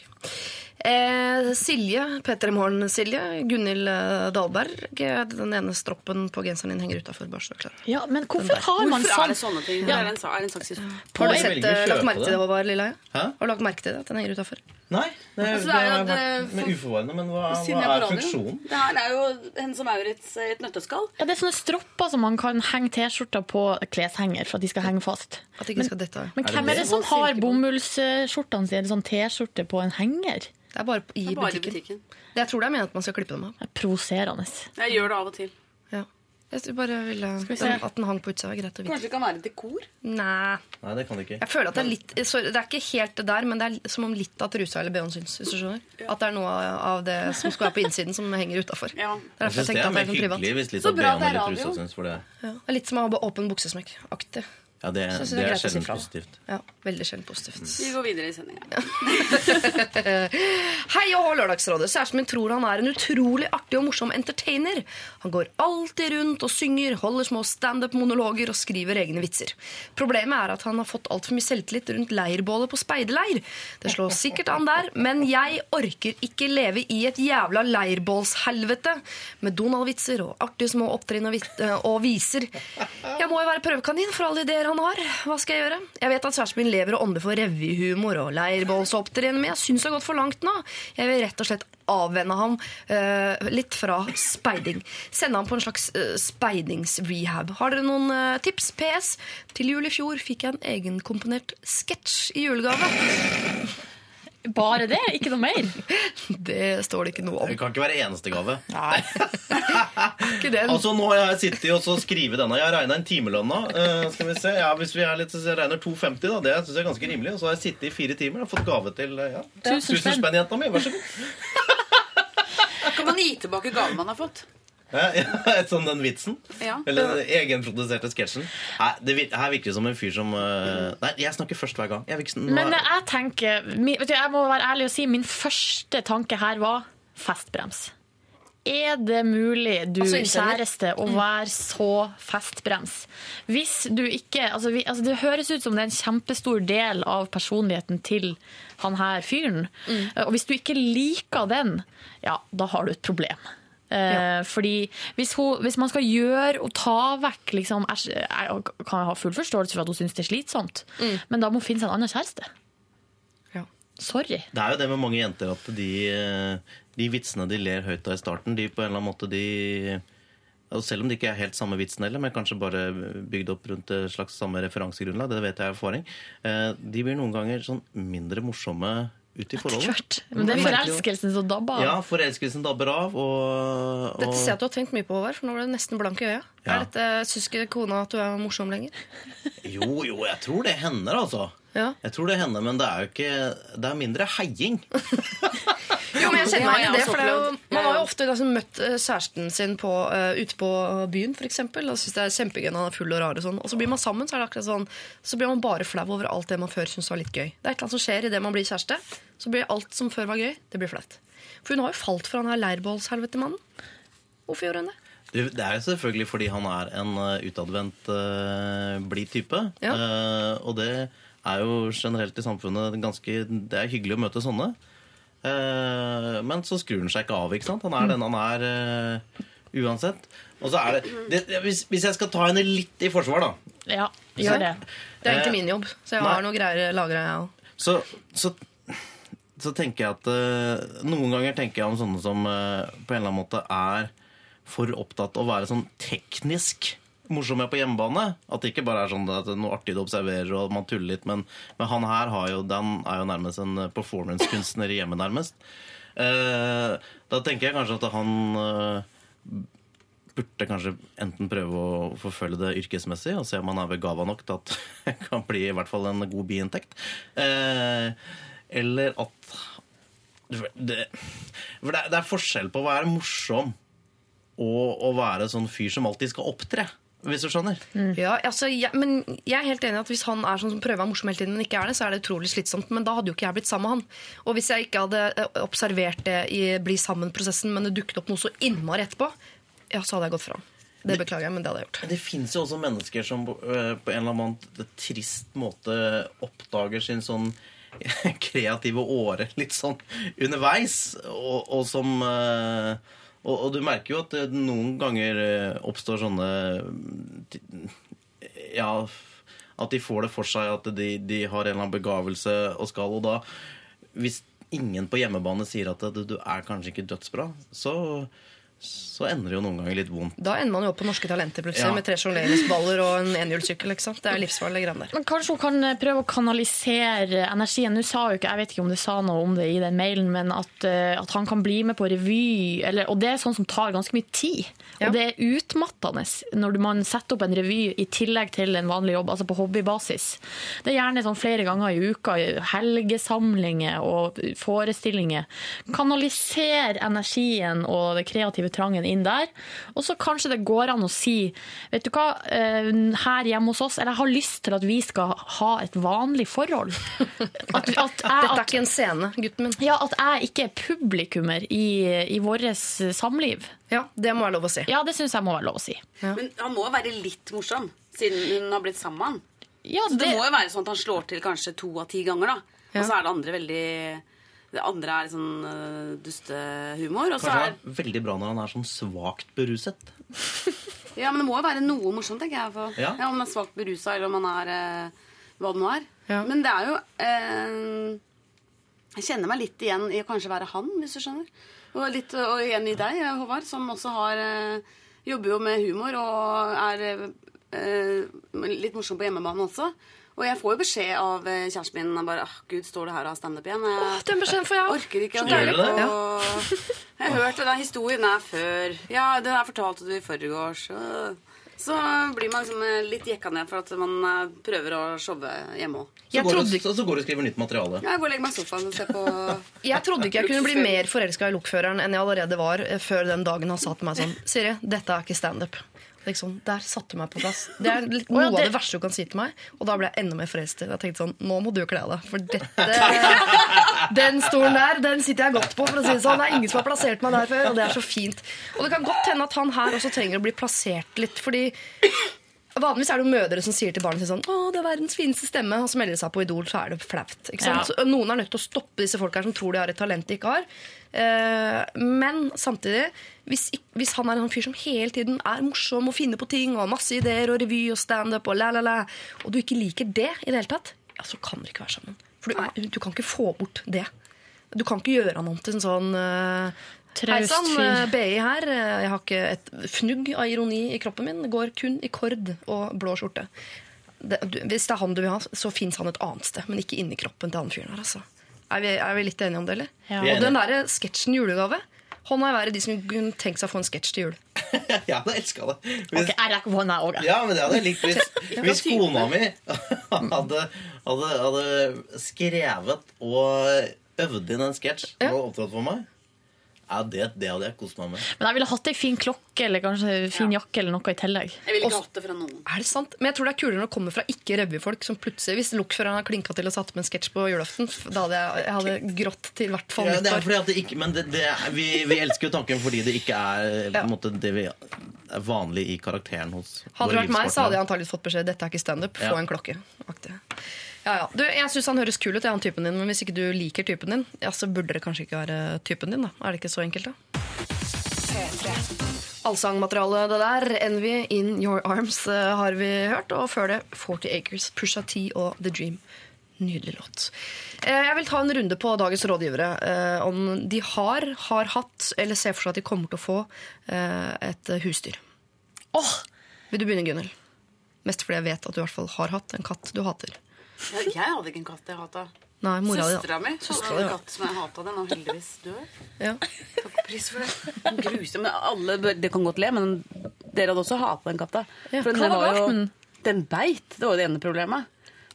Eh, Silje, P3 Morgen-Silje. Gunhild eh, Dahlberg. eh, Den ene stroppen på genseren din henger utafor. Er. Ja, men hvorfor har man Hvorfor er det sånn? sånne ting? Ja. Er det en, er det en Har du sett, eh, lagt merke til det, det. Håvard Lilleheie? Har du lagt merke til det? At den henger utafor? Nei, det, Altså, det, det er har vært eh, uforvarende, men hva, hva er er funksjonen? Det her er jo Hennes og Maurits et nøtteskall. Ja, det er sånne stropper som man kan henge T-skjorter på kleshenger for at de skal henge fast. At de ikke skal dette. Men Er det hvem er det? det som har bomullsskjortene sine, sånn T-skjorte på en henger? Det er bare i Det er bare i butikken. butikken. Det jeg tror det er meningen at man skal klippe dem av. Det er Provoserende. Jeg gjør det av og til. Ja. Jeg bare ville vi At den hang på utsida, greit å vite. Kanskje det kan være dekor? Nei. Nei, det kan det ikke. Jeg føler at Det er litt sorry, Det er ikke helt det der, men det er som om litt av trusa eller bh-en syns. Hvis du skjønner. At det er noe av det som skal være på innsiden, som henger utafor. Ja. Det Jeg jeg det er mer privat. hyggelig hvis litt Så av bra BH-en det er eller trusa syns for det. Ja. Det er litt som å ha åpen buksesmekk-aktig. Ja, det, det det er er si sjelden positivt. Ja, veldig sjelden positivt. Vi går videre i sendinga. Hei og hå, Lørdagsrådet. Kjæresten min tror han er en utrolig artig og morsom entertainer. Han går alltid rundt og synger, holder små standup-monologer og skriver egne vitser. Problemet er at han har fått altfor mye selvtillit rundt leirbålet på speiderleir. Det slår sikkert an der, men jeg orker ikke leve i et jævla leirbålshelvete med Donald-vitser og artige små opptrinn og, og viser. Jeg må jo være prøvekanin for alle ideer han har. Hva skal jeg gjøre? Jeg vet at kjæresten min lever og ånder for revyhumor og leirbålsopptreden, men jeg syns det har gått for langt nå. Jeg vil rett og slett avvenne ham uh, litt fra speiding. Sende ham på en slags uh, speidingsrehab. Har dere noen uh, tips? PS. Til jul i fjor fikk jeg en egenkomponert sketsj i julegave. Bare det? Ikke noe mer? Det står det ikke noe om. Det kan ikke være eneste gave. Ikke den. Altså, nå har jeg sittet og så skrevet denne. Jeg har regna inn timelønna. Uh, skal vi se. Ja, hvis vi er litt, så jeg regner 2,50, da. Det syns jeg er ganske rimelig. Og så har jeg sittet i fire timer og fått gave til eh, ja. Tusen spenn. spenn, jenta mi. Vær så god. Kan man gi tilbake gaven man har fått? Ja, ja, sånn den vitsen. Ja. Eller den egenproduserte sketsjen. Nei, det vir her virker det som en fyr som uh, Nei, jeg snakker først hver gang. Jeg, virker, nå Men jeg tenker du, Jeg må være ærlig og si min første tanke her var festbrems. Er det mulig, du Altså, kjæreste, å være så festbrems? Hvis du ikke altså, vi, altså, Det høres ut som det er en kjempestor del av personligheten til han her fyren. Og hvis du ikke liker den, ja, da har du et problem. Eh, Fordi hvis, hun, hvis man skal gjøre og ta vekk liksom, Jeg jeg kan ha full forståelse for at hun syns det er slitsomt, men da må hun finne seg en annen kjæreste. Ja. Sorry. Det er jo det med mange jenter at de, eh, de vitsene de ler høyt av i starten, de på en eller annen måte de og selv om det ikke er helt samme vitsen heller, men kanskje bare bygd opp rundt et slags samme referansegrunnlag, det vet jeg av erfaring, eh, de blir noen ganger sånn mindre morsomme ute i forholdet. Men det er Jeg merker jo- forelskelsen som dabber av. Ja, forelskelsen dabber av, og, og Dette ser jeg at du har tenkt mye på, Håvard, for nå ble du nesten blank i øya. Ja. Er dette, Syns ikke kona at du er morsom lenger? Jo, jo, jeg tror det hender, altså. Ja. Jeg tror det hender, men det er jo ikke Det er mindre heiing. Jo, men jeg kjenner meg igjen i det, for det er jo. Man har jo ofte liksom møtt eh, kjæresten sin på, uh, ute på byen, f.eks. Og syns det er kjempegøy når han er full og rar. Og sånn Og så blir man sammen, så er det akkurat sånn Så blir man bare flau over alt det man før syntes var litt gøy. Det er et eller annet som skjer idet man blir kjæreste. Så blir alt som før var gøy, det blir flaut. For hun har jo falt for han her leirbålshelvetemannen. Hvorfor gjorde hun det? Det, det er selvfølgelig fordi han er en uh, utadvendt, uh, blid type. Ja. Uh, og det er jo generelt i samfunnet ganske Det er hyggelig å møte sånne. Eh, men så skrur han seg ikke av. ikke sant? Han er den han er eh, uansett. Og så er det, det, hvis, hvis jeg skal ta henne litt i forsvar, da. Ja, gjør det. Det er ikke egentlig min jobb, så jeg nei. har noe greier lagra, jeg òg. Så, så, så tenker jeg at eh, Noen ganger tenker jeg om sånne som eh, på en eller annen måte er for opptatt av å være sånn teknisk morsomme på hjemmebane. At det ikke bare er sånn at det er noe artig du observerer og man tuller litt. Men, men han her jo, er jo nærmest en performancekunstner i hjemmet, nærmest. Eh, da tenker jeg kanskje at han eh, burde kanskje enten prøve å forfølge det yrkesmessig og se om han er begava nok til at det kan bli i hvert fall en god biinntekt. Eh, eller at det, For det er forskjell på å være morsom og å være sånn fyr som alltid skal opptre. Hvis du skjønner? Ja, altså, jeg, men jeg er helt enig at Hvis han er sånn som prøver å være morsom hele tiden, men ikke er det, så er det utrolig slitsomt. Men da hadde jo ikke jeg blitt sammen med han. Og hvis jeg ikke hadde eh, observert det i Bli sammen-prosessen, men det dukket opp noe så innmari etterpå, ja, så hadde jeg gått fra han. Det beklager jeg, men det hadde jeg gjort. Det fins jo også mennesker som øh, på en eller annen trist måte oppdager sin sånn kreative åre litt sånn underveis, og, og som øh, og, og du merker jo at det noen ganger øh, oppstår sånne Ja, at de får det for seg at de, de har en eller annen begavelse og skal, og da Hvis ingen på hjemmebane sier at du, du er kanskje ikke dødsbra, så, så ender det jo noen ganger litt vondt. Da ender man jo opp på Norske Talenter plutselig, Ja. med tre sjongleringsballer og en enhjulssykkel. Det er livsfarlige greiene der. Men kanskje hun kan eh, prøve å kanalisere energien. Nå sa jo ikke, Jeg vet ikke om du sa noe om det i den mailen, men at, eh, at han kan bli med på revy. Eller, og det er sånn som tar ganske mye tid. Ja. Og det er utmattende når man setter opp en revy i tillegg til en vanlig jobb, altså på hobbybasis. Det er gjerne sånn flere ganger i uka, helgesamlinger og forestillinger. Kanalisere energien og det kreative trangen inn der. Og så kanskje det går an å si Vet du hva, eh, her hjemme hos oss Eller jeg har lyst til at vi skal ha et vanlig forhold. At, at, jeg, Dette er ikke en scene, gutten min. ja, at jeg ikke er publikummer i, i vårt samliv. Ja, Det må være lov å si. Ja, det syns jeg må være lov å si. Men han må være litt morsom, siden hun har blitt sammen med han. Ja, Så det, det- må jo være sånn at han slår til kanskje to av ti ganger, da. Og så er det andre veldig Det andre er sånn uh, dustehumor. Og så Kanskje er det er veldig bra når han er sånn svakt beruset. Ja, men det må jo være noe morsomt, tenker jeg. For. Ja. Ja. Om han er svakt berusa, eller om han er uh, hva det nå er. Ja. Men det er jo uh, Jeg kjenner meg litt igjen i å kanskje være han, hvis du skjønner. Og, litt, og igjen i deg, Håvard, som også har Jobber jo med humor og er eh, litt morsom på hjemmebane også. Og jeg får jo beskjed av eh, kjæresten min og bare, ah, Gud, står det her og har standup igjen? Jeg Den beskjeden får jeg òg. orker ikke å høre på. det. Jeg har hørt den historien her før. Ja, den her fortalte du i forgårs. og- Så blir man liksom eh, litt jekka ned for at man eh, prøver å showe hjemme òg. Så, går så, så går du og skriver nytt materiale. Jeg går og legger meg i sofaen og ser på Jeg trodde ikke jeg kunne bli mer forelska i lokføreren enn jeg allerede var før den dagen han sa til meg sånn Siri, dette er ikke standup. Liksom, der satte du meg på plass. Det er litt, noe det- av det verste du kan si til meg. Og da ble jeg enda mer forelsket. Jeg tenkte sånn, nå må du kle deg. For dette Den stolen der, den sitter jeg godt på. For å si det sånn. Det er ingen som har plassert meg der før, og det er så fint. Og det kan godt hende at han her også trenger å bli plassert litt, fordi Vanligvis er det jo mødre som sier til barnet sitt sånn 'Å, det er verdens fineste stemme', og så melder de seg på Idol, så er det flaut. Ja. Noen er nødt til å stoppe disse folka som tror de har et talent de ikke har. Eh, men samtidig, hvis, hvis han er en fyr som hele tiden er morsom og finner på ting, og har masse ideer og revy og standup og la, la, la, og du ikke liker det i det hele tatt, ja, så kan dere ikke være sammen. For du, er, du kan ikke få bort det. Du kan ikke gjøre han om til en sånn Traust Hei sann, eh, BI her. Jeg har ikke et fnugg av ironi i kroppen min. Det går kun i kord og blå skjorte. Det, du, hvis det er han du vil ha, så fins han et annet sted, men ikke inni kroppen til han fyren her. Altså. Er, vi, er vi litt enige om det, eller? Ja. Og den derre sketsjen julegave Hånda i været de som kunne tenkt seg å få en sketsj til jul. Jeg hadde elska det. Ok, jeg rekker hånda òg. Ja, men det hadde jeg likt hvis, hvis kona mi hadde, hadde, hadde skrevet og øvd inn en sketsj og opptrådt for meg. Ja, det, det hadde jeg kost meg med. Men jeg ville hatt ei fin klokke eller kanskje fin fin jakke eller noe i tillegg. Jeg ville ikke hatt det fra noen. Er det sant? Men jeg tror det er kulere når det kommer fra ikke-revyfolk som plutselig Hvis lokføreren har klinka til og satt med en sketsj på julaften, da hadde jeg, jeg hadde grått til hvert fall Ja, det er nyttår. fordi at det ikke, men det, det, er- vi, vi elsker jo tanken fordi det ikke er på en måte, det vi er vanlig i karakteren hos Hadde det vært meg, så hadde jeg antakeligvis fått beskjed dette er ikke standup. Få Ja. en klokke. Aktig. Ja, ja. Du, jeg syns han høres kul ut, han typen din, men hvis ikke du liker typen din, ja, så burde det kanskje ikke være typen din. da. Er det ikke så enkelt, da? Allsangmateriale, det der. Envy, In Your Arms eh, har vi hørt. Og før det 40 Acres, Pusha T og The Dream. Nydelig låt. Eh, Jeg vil ta en runde på dagens rådgivere. eh, Om de har, har hatt, eller ser for seg at de kommer til å få et husdyr. Åh! Vil du begynne, Gunhild? Mest fordi jeg vet at du i hvert fall har hatt en katt du hater. Jeg, jeg hadde ikke en katt jeg hata. Nei, mora. Søstera mi hadde en katt som jeg hata. Den er heldigvis død. Ja. Takk og pris for det. Grusom. Men alle, bør- det kan godt le, men dere hadde også hata den katta. Ja, For den var jo- den? Beit. Det var jo det ene problemet.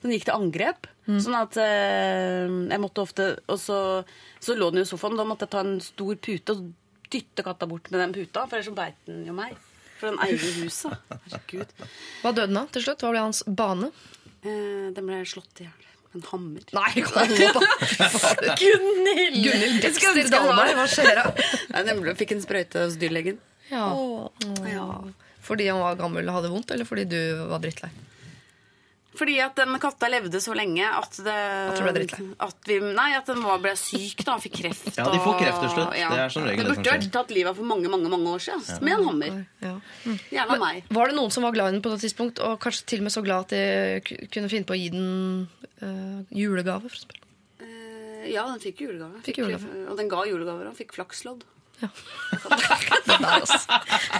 Den gikk til angrep. Mm. Sånn at eh, jeg måtte ofte Og så, så lå den jo i sofaen. Da måtte jeg ta en stor pute og dytte katta bort med den puta, for ellers så beit den jo meg. For den eier huset. Herregud. Hva døde den av til slutt? Hva ble hans bane? Eh, den ble slått i hjel. med En hammer. Nei, hold opp! Gunhild! Gunhild Dexter ønske Dahlberg, hva skjer da? Nei, den ble, fikk en sprøyte hos dyrlegen. Ja. ja. Fordi han var gammel og hadde vondt, eller fordi du var drittlei? Fordi at den katta levde så lenge at det At ble at vi, Nei, at den ble syk da, fikk kreft. Ja, de får kreft til slutt. Det er som regel Det det burde vært skjer. tatt livet av for mange mange, mange år siden. Ja. Med en hammer. Ja. Gjerne meg. Var det noen som var glad i den på det tidspunkt, og kanskje til og med så glad at de kunne finne på å gi den uh, julegave? For eksempel? Eh, Ja, den fikk julegave. Fikk julegave. Og den ga julegaver og fikk flakslodd. Det der, altså.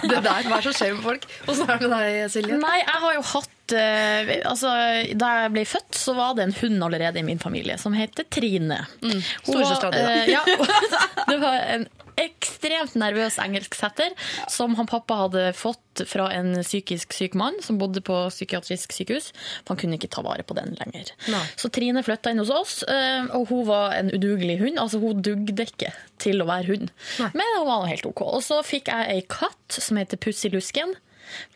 Det der, Hva er det som skjer med folk? Åssen er det med deg, Silje? Nei, jeg har jo hatt eh, altså, Da jeg ble født, så var det en hund allerede i min familie som heter Trine. Var, Storesøstera di, da. eh, ja, det var en ekstremt nervøs engelsksetter som han pappa hadde fått fra en psykisk syk mann som bodde på psykiatrisk sykehus. For han kunne ikke ta vare på den lenger. Nei. Så Trine flytta inn hos oss, eh, og hun var en udugelig hund. Altså Hun dugde ikke til å være hund, men hun var helt OK. Og så fikk jeg ei katt som heter Pussy Lusken.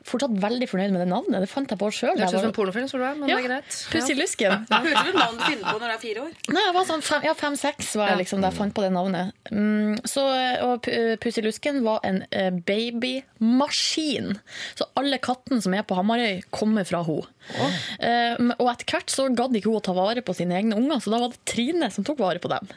Fortsatt veldig fornøyd med det navnet. Det fant jeg på sjøl. Høres ut som en pornofilm, så du er, men Ja, det er greit. Pussy Lusken. Høres ut som et navn du finner på når du er fire år. Nei, jeg var sånn fem, ja, fem-seks var jeg liksom da jeg fant på det navnet. Mm, så, og P- Pussy Lusken var en eh, babymaskin. Så alle kattene som er på Hamarøy, kommer fra henne. Eh, men- og etter hvert så gadd ikke hun å ta vare på sine egne unger, så da var det Trine som tok vare på dem.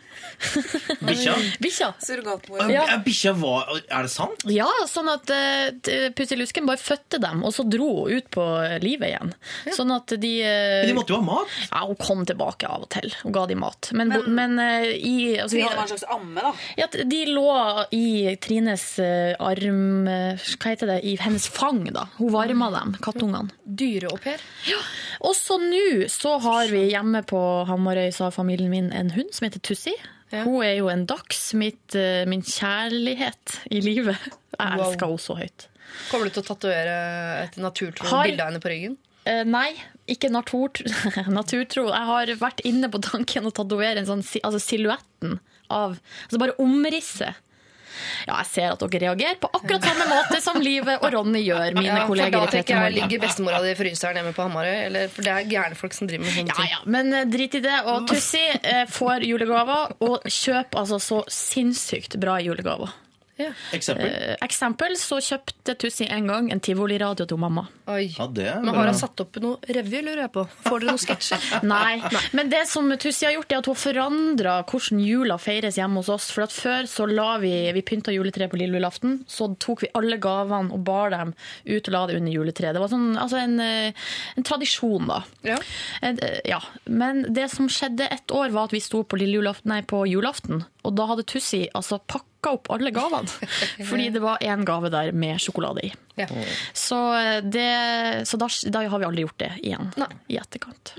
Bikkja? Bikkja. Surrogatmor. Ja. Bikkja var Er det sant? Ja, sånn at uh, Pussy Lusken bare fødte dem, og så dro hun ut på livet igjen. Sånn at de eh, Men de måtte jo ha mat? Ja, hun kom tilbake av og til og ga dem mat. Men, men, eh, i altså, Trine var en slags amme, da. ja, de lå i Trines eh, arm eh, Hva heter det? I hennes fang, da. Hun varma dem, kattungene. Dyre-au pair. Og så nå så har vi hjemme på Hamarøy, sa familien min en hund som heter Tussi. Hun er jo en mitt, eh, min kjærlighet i livet. Jeg Wow. elsker henne så høyt. Kommer du til å tatovere et naturtro Har- bilde av henne på ryggen? Eh, nei, ikke natur, naturtro. Jeg har vært inne på tanken å tatovere en sånn altså silhuetten av Altså bare omrisset. Ja, jeg ser at dere reagerer på akkurat samme måte som Live og Ronny gjør, mine Ja, kolleger i tenker jeg Peter ligger bestemora di i fryseren hjemme på Hamarøy. Eller, for det er gærne folk som driver med sånne Ja, ting. ja, men eh, drit i det. Og Tussi eh, får julegaver, og kjøp altså så sinnssykt bra julegaver. Eksempel? Eh, eksempel så kjøpte Tussi en gang en tivoliradio til mamma. Oi. Ja, det er Men bra. har hun satt opp noe revy, lurer jeg på? Får dere noen sketsjer? Nei. Men det som Tussi har gjort, er at hun forandra hvordan jula feires hjemme hos oss. For at før så la vi Vi pynta juletreet på lille julaften. Så tok vi alle gavene og bar dem ut og la det under juletreet. Det var sånn, altså en, eh, en tradisjon, da. Ja. En, eh, ja. Men det som skjedde et år, var at vi sto på, lille julaften, nei, på julaften. Og da hadde Tussi altså pakka plukka opp alle gavene. Fordi det var én gave der med sjokolade i. Ja. Så, eh, det, så da, da har vi aldri gjort det igjen i etterkant.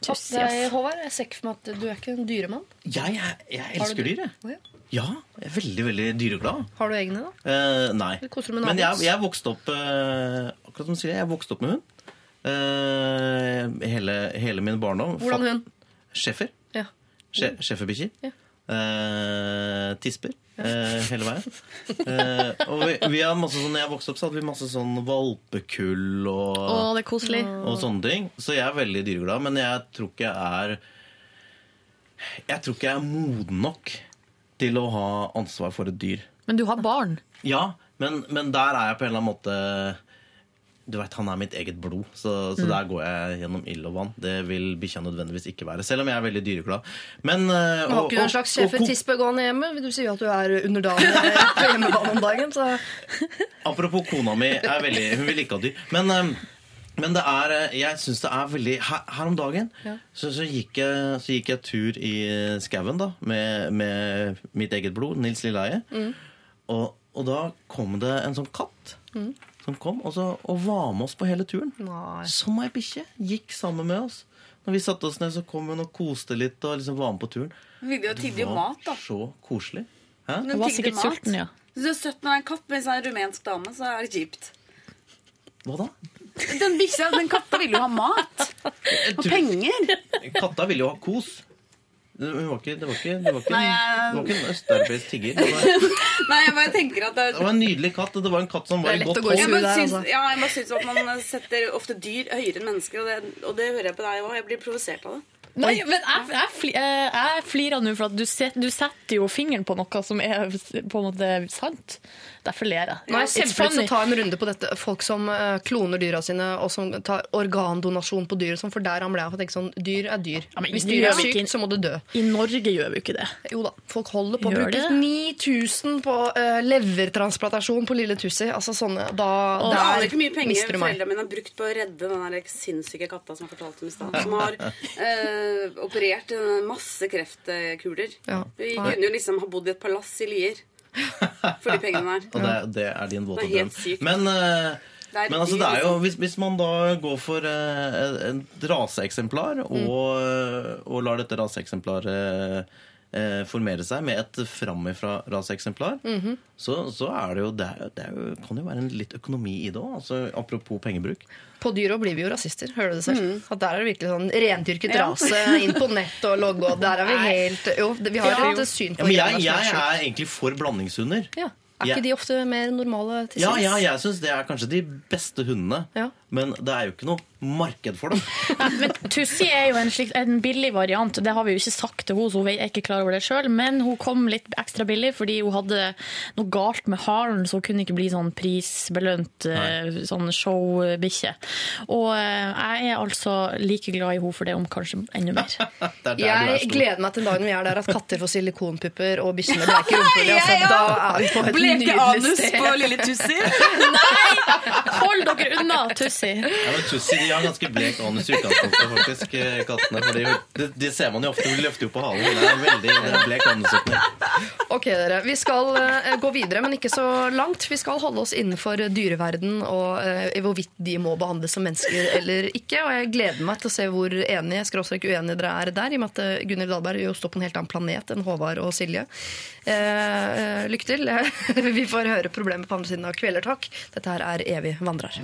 Tuss, jeg, Håvard, jeg ser ikke for meg at du er ikke en dyremann. Jeg, jeg, jeg elsker dyr, jeg. Ja. Ja, jeg er veldig, veldig dyreglad. Har du egne, da? Eh, nei. Men jeg, jeg vokste opp eh, Akkurat som du sier, jeg vokste opp med hund. Eh, hele, hele min barndom. Hvordan hund? Schæfer. Ja. Schæferbikkjer. Ja. Eh, tisper. eh, hele veien. Eh, og vi, vi har masse sånn, når jeg vokste opp, så hadde vi masse sånn valpekull og, Å, det er koselig. og sånne ting. Så jeg er veldig dyreglad, men jeg tror ikke jeg er Jeg tror ikke jeg er moden nok til å ha ansvar for et dyr. Men du har barn. Ja, men, men der er jeg på en eller annen måte Du vet, Han er mitt eget blod, så, så Mm. der går jeg gjennom ild og vann. Det vil bikkja nødvendigvis ikke være, selv om jeg er veldig dyreglad. Men, uh, Du har ikke noen en slags sjefetispe gående hjemme? Du si at du er underdanig på hjemmebane om dagen. Så Apropos kona mi, er veldig, hun vil ikke ha dyr. Men, eh, men det er eh, Jeg syns det er veldig Her, her om dagen Ja. så, så, gikk jeg, så gikk jeg tur i skauen da med, med mitt eget blod, Nils Lilleheie. Mm. Og, og da kom det en sånn katt Mm. Som kom og, så, og var med oss på hele turen. Nei. Som ei bikkje. Gikk sammen med oss. Når vi satte oss ned, så kom hun og koste litt og liksom var med på turen. Ville jo tigge mat, da. Så koselig. Hæ? Hun sulten, mat. Hvis du er søtt med en katt med en rumensk dame, så er det kjipt. Hva da? Den bikkja, den katta vil jo ha mat. Og penger. Katta ville jo ha kos. Hun var ikke, det var ikke, det var ikke, Nei, en, jeg- det var ikke en østeuropeisk tigger. Det var, Nei, jeg bare tenker at det, det var en nydelig katt. og Det var en katt som var i godt Jeg bare syns, ja, jeg bare syns at man setter ofte dyr høyere enn mennesker, og det, og det hører jeg på deg òg. Jeg blir provosert av det. Nei, men jeg, jeg flirer nå, for at du, set, du setter jo fingeren på noe som er på en måte sant. Derfor ler jeg. Jeg kjempelyst til å ta en runde på dette. Folk som eh, kloner dyra sine, og som tar organdonasjon på dyr. sånn, For der han ble jeg for å tenke sånn Dyr er dyr. men Hvis dyr er sykt, så må det dø. I Norge gjør vi ikke det. Jo da. Folk holder på å bruke 9000 på uh, levertransplantasjon på lille Tussi. Altså sånne Da og, der aner ikke mye penger foreldrene mine har brukt på å redde den der sinnssyke katta som jeg fortalte om i stad. Som har uh, operert masse kreftkuler. Ja. Vi kunne jo liksom ha bodd i et palass i Lier for de pengene der. Og det, det er din våte drøm. Men, eh, men altså, det er jo, liksom. hvis, hvis man da går for uh, et raseeksemplar og, og lar dette raseeksemplaret eh, formere seg med et framifra raseeksemplar, Mhm. så, så er det jo Det, det er jo, kan jo være en litt økonomi i det òg. Altså, apropos pengebruk. På dyra blir vi jo rasister, hører du det selv? Mm. At der er det virkelig sånn rendyrket Ja. rase, inn på nett og logge, og der er vi helt Jo, vi har Ja. et syn Ja, på men jeg, jeg er egentlig for blandingshunder. Ja. Er ikke de ofte mer normale til Ja, ja, jeg syns det er kanskje de beste hundene. Ja. Men det er jo ikke noe marked for dem. Men Tussi er jo en, slik, en billig variant. Det har vi jo ikke sagt til henne, så hun er ikke klar over det sjøl. Men hun kom litt ekstra billig fordi hun hadde noe galt med halen, så hun kunne ikke bli sånn prisbelønt eh, sånn showbikkje. Og eh, jeg er altså like glad i henne for det, om kanskje enda mer. Jeg gleder meg til dagen vi er der at katter får silikonpupper og bikkjene bleker rumpehullet. Altså, da er vi på et Bleke anus på lille Tussi. Nei! Hold dere unna, Tussi! Ja, men Tussi de har ganske blek anus i utgangspunktet, faktisk, eh, kattene. For de, de, det ser man jo ofte, de løfter jo på halen. Det er veldig det er blek anusåpning. Ok, dere. Vi skal eh, gå videre, men ikke så langt. Vi skal holde oss innenfor dyreverden og eh, hvorvidt de må behandles som mennesker eller ikke. Og jeg gleder meg til å se hvor enige skråstrek uenige dere er der, i og med at Gunhild Dahlberg jo står på en helt annen planet enn Håvard og Silje. Eh, lykke til. Vi får høre problemet på andre siden av Kvelertak. Dette her er Evig vandrer.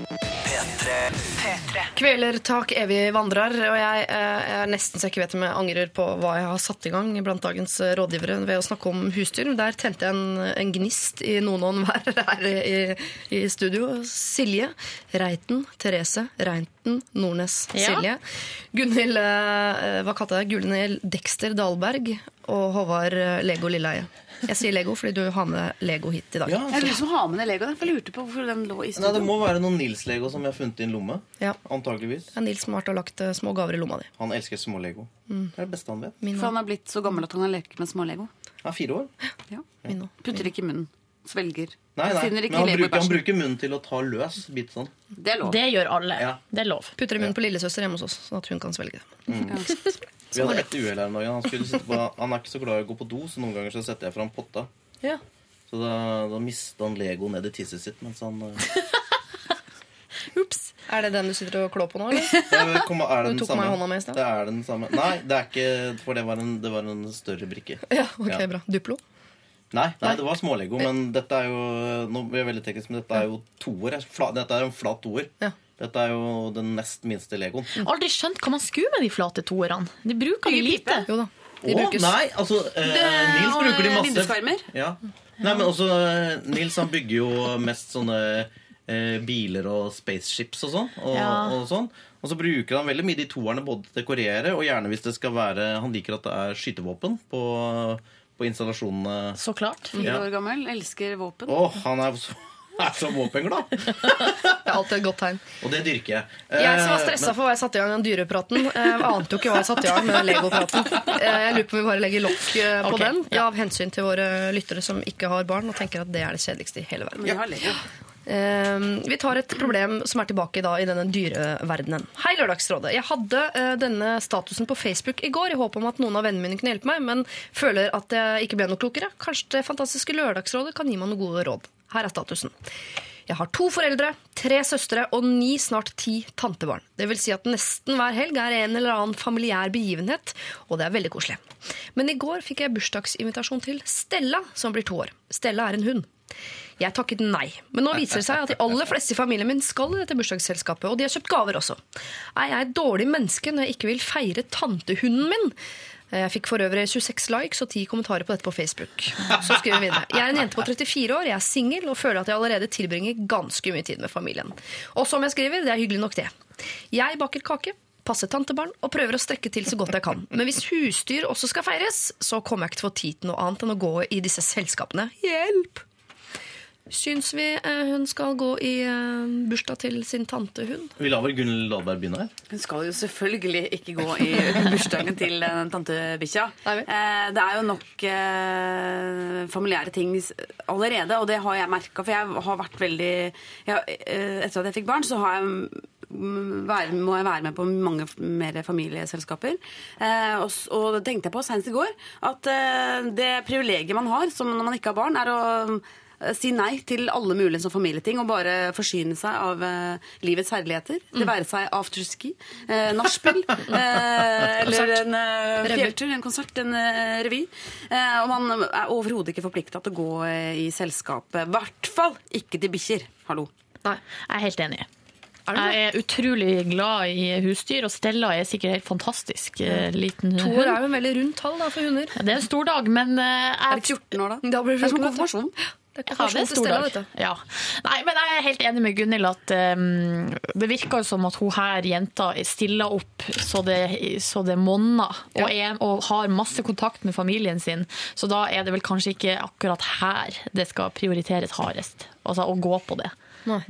Kvelertak, evig vandrer. Og jeg, eh, jeg er nesten så jeg ikke vet om jeg angrer på hva jeg har satt i gang blant dagens eh, rådgivere ved å snakke om husdyr. Der tente jeg en, en gnist i noen og enhver her i, i studio. Silje, Reiten, Therese, Reinten, Nordnes, Ja. Silje. Gunhild, eh, hva kalte jeg? Gunhild Dexter Dahlberg og Håvard Lego Lilleheie. Jeg sier Lego fordi du har med Lego hit i dag. Ja, Jeg vil på om har med den Lego, for jeg lurte på hvorfor den lå i Nei, studio. Det må være noen Nils-lego som vi har funnet i en lomme. Ja. Antakeligvis. Ja, Nils som har vært og lagt eh, små gaver i lomma di. Han elsker små-lego. Mm. Det er det beste han vet. Min For han er blitt så gammel at han har lekt med små Lego. Han er fire år. Ja. Putter ikke i munnen. Svelger. Nei, nei. Men han bruker, han bruker munnen til å ta løs bit sånn. Det er lov. Det gjør alle. Ja. Det er lov. Putter i munnen på lillesøster hjemme hos oss, sånn at hun kan svelge det. Mm. Vi hadde ett uhell her om dagen. Han, sitte på, han er ikke så glad i å gå på do, så noen ganger så setter jeg fram potta. Ja. Så da, da mista han Lego ned i tisset sitt mens han eh, Er det den du sitter og klår på nå, eller? Ja, kom, er det Du den tok samme? meg i hånda med i stad. Det er den samme. Nei, det er ikke For det var en, det var en større brikke. Ja, ok, Ja. bra. Duplo? Nei, nei, det var smålego, men dette er jo Nå blir jeg veldig teknisk, men dette er jo toer. Dette er en flat toer. Dette er jo den nest minste legoen. Aldri skjønt hva man skulle med de flate toerne. De bruker de lite. Jo da. Å, nei, altså eh, Det- Nils bruker de eh, masse. vinduskarmer. Ja. Nei, men også eh, Nils han bygger jo mest sånne eh, biler og spaceships og sånn. Og, Ja. og sånn. Og så bruker han veldig mye de toerne både til å dekorere, og gjerne hvis det skal være Han liker at det er skytevåpen på, på installasjonene. Så klart. Fire Ja. år gammel, elsker våpen. Å, han er så, er så våpenglad! Det er alltid et godt tegn. Og det dyrker jeg. Jeg som var Eh, stressa men- for hva jeg satte i gang den dyrepraten, eh, ante jo ikke hva jeg satte i gang med den legopraten. Eh, jeg lurer på om vi bare legger lokk på okay. den, ja, av hensyn til våre lyttere som ikke har barn, og tenker at det er det kjedeligste i hele verden. Men vi har Lego. Eh, vi tar et problem som er tilbake da, i denne dyreverdenen. Hei, Lørdagsrådet. Jeg hadde eh, denne statusen på Facebook i går i håp om at noen av vennene mine kunne hjelpe meg, men føler at jeg ikke ble noe klokere. Kanskje det fantastiske Lørdagsrådet kan gi meg noen gode råd. Her er statusen. Jeg har to foreldre, tre søstre og ni, snart ti tantebarn. Det vil si at nesten hver helg er en eller annen familiær begivenhet, og det er veldig koselig. Men i går fikk jeg bursdagsinvitasjon til Stella, som blir to år. Stella er en hund. Jeg takket nei, men nå viser det seg at de aller fleste i familien min skal i dette bursdagsselskapet, og de har kjøpt gaver også. Er jeg et dårlig menneske når jeg ikke vil feire tantehunden min? Jeg fikk for øvrig 26 likes og 10 kommentarer på dette på Facebook. Så skriver vi videre. Jeg er en jente på 34 år, jeg er singel og føler at jeg allerede tilbringer ganske mye tid med familien. Og som jeg skriver, det er hyggelig nok det. Jeg baker kake, passer tantebarn og prøver å strekke til så godt jeg kan. Men hvis husdyr også skal feires, så kommer jeg ikke til å få tid til noe annet enn å gå i disse selskapene. Hjelp! Syns vi eh, hun skal gå i eh, bursdag til sin tantehund? Vi lar vel Gunhild Dahlberg begynne her. Hun skal jo selvfølgelig ikke gå i bursdagen til eh, tantebikkja. Eh, det er jo nok familiære ting allerede, og det har jeg merka. For jeg har vært veldig jeg, eh, Etter at jeg fikk barn, så har jeg mm, være, må jeg være med på mange mer familieselskaper. Eh, og, og det tenkte jeg på senest i går, at eh, det privilegiet man har som når man ikke har barn, er å si nei til alle mulige sånn familieting og bare forsyne seg av uh, livets herligheter. Det være seg afterski, uh, nachspiel uh, eller en uh, fjelltur, en konsert, en eh, revy. Eh, og man er overhodet ikke forplikta til å gå eh, i selskapet. I hvert fall ikke til bikkjer. Hallo. Nei, Jeg er helt enig. Jeg er utrolig glad i husdyr, og Stella er sikkert helt fantastisk eh, liten To år er jo en veldig rundt tall da, for hunder. Det er en stor dag, men eh, jeg Er det 14 år, da? Da blir Det er som 14 år. konfirmasjon. Det er Ja, det konfirmasjon en stor dag. Ja. Nei, men jeg er helt enig med Gunhild at um, det virker som at hun her jenta stiller opp så det, så det monner, og, er, og har masse kontakt med familien sin. Så da er det vel kanskje ikke akkurat her det skal prioriteres hardest. Altså å gå på det.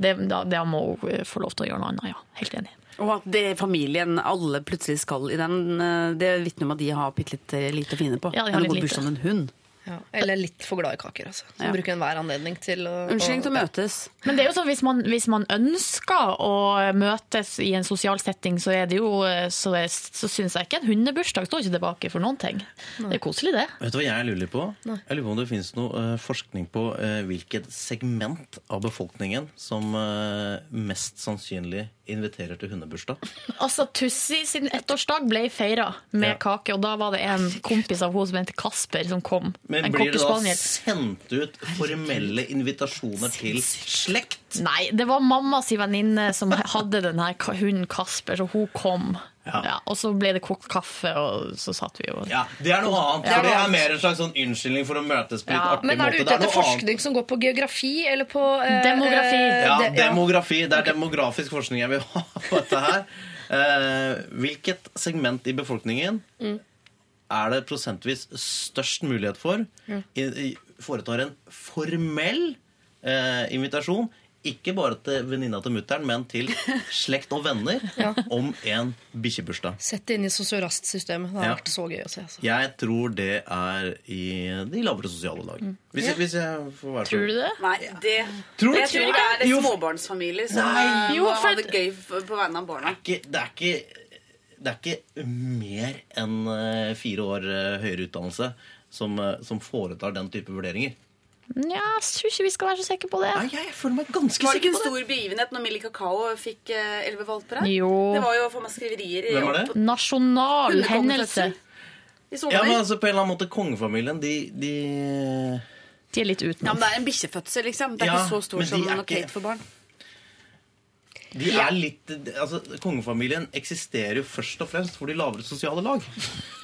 det da, det må hun få lov til å gjøre noe annet, ja. Helt enig. Og at det familien alle plutselig skal i den, eh, det vitner om at de har bitte litt eh, lite å finne på. Ja, de har litt lite. bursdag med en hund. Ja, eller litt for glad i kaker, altså. Som Ja. bruker enhver anledning til å Unnskyldning til å møtes. Men det er jo sånn, hvis man, hvis man ønsker å møtes i en sosial setting, så, er det jo, så, er- så syns jeg ikke en hundebursdag står ikke tilbake for noen ting. Det er koselig, det. Vet du hva jeg lurer på? Nei. Jeg lurer på om det finnes noe eh, forskning på eh, hvilket segment av befolkningen som eh, mest sannsynlig inviterer til hundebursdag. Altså, Tussi sin ettårsdag ble feira med kake, og da var det en kompis av henne som het Kasper, som kom. Men en blir det da sendt ut formelle invitasjoner til slekt? Nei, det var mammas venninne som hadde denne hunden Kasper, så hun kom. Ja. og så ble det kokt kaffe, og så satt vi jo Ja, Det er noe annet. Ja. For det er mer en slags sånn unnskyldning for å møtes på litt Ja, artig men er du Det ute etter forskning annet. som går på geografi eller på eh, Demografi. eh, Ja, det- demografi. Det er demografisk forskning jeg vil ha på dette her. Eh, hvilket segment i befolkningen Mm. er det prosentvis størst mulighet for Mm. i, i, foretar en formell eh, invitasjon? Ikke bare til venninna til mutter'n, men til slekt og venner Ja. om en bikkjebursdag. Sett det inn i Sosiorast-systemet. Det har Ja. vært så gøy å se. Altså. Jeg tror det er i de lavere sosiale lag. Hvis, jeg, hvis jeg får være så Tror du det? Nei, det Tror du Jeg tror det er det? Jo, småbarnsfamilier som Nei. eh, Jo, for- ha det gøy på vegne av barna. ikke, det er ikke det er ikke mer enn eh, fire år eh, høyere utdannelse som, eh, som foretar den type vurderinger. Ja, jeg tror ikke vi skal være så sikre på det. Nei, jeg føler meg ganske Var det ikke en stor begivenhet når Millie Kakao fikk eh, elleve valper her? Jo. Det var jo for meg skriverier Hvem var det? Nasjonal hendelse. Ja, men altså På en eller annen måte kongefamilien, de, de De er litt Ja, men det er en bikkjefødsel, liksom. Det er Ja, ikke så stor som når Kate får barn. De er litt, altså Kongefamilien eksisterer jo først og fremst for de lavere sosiale lag.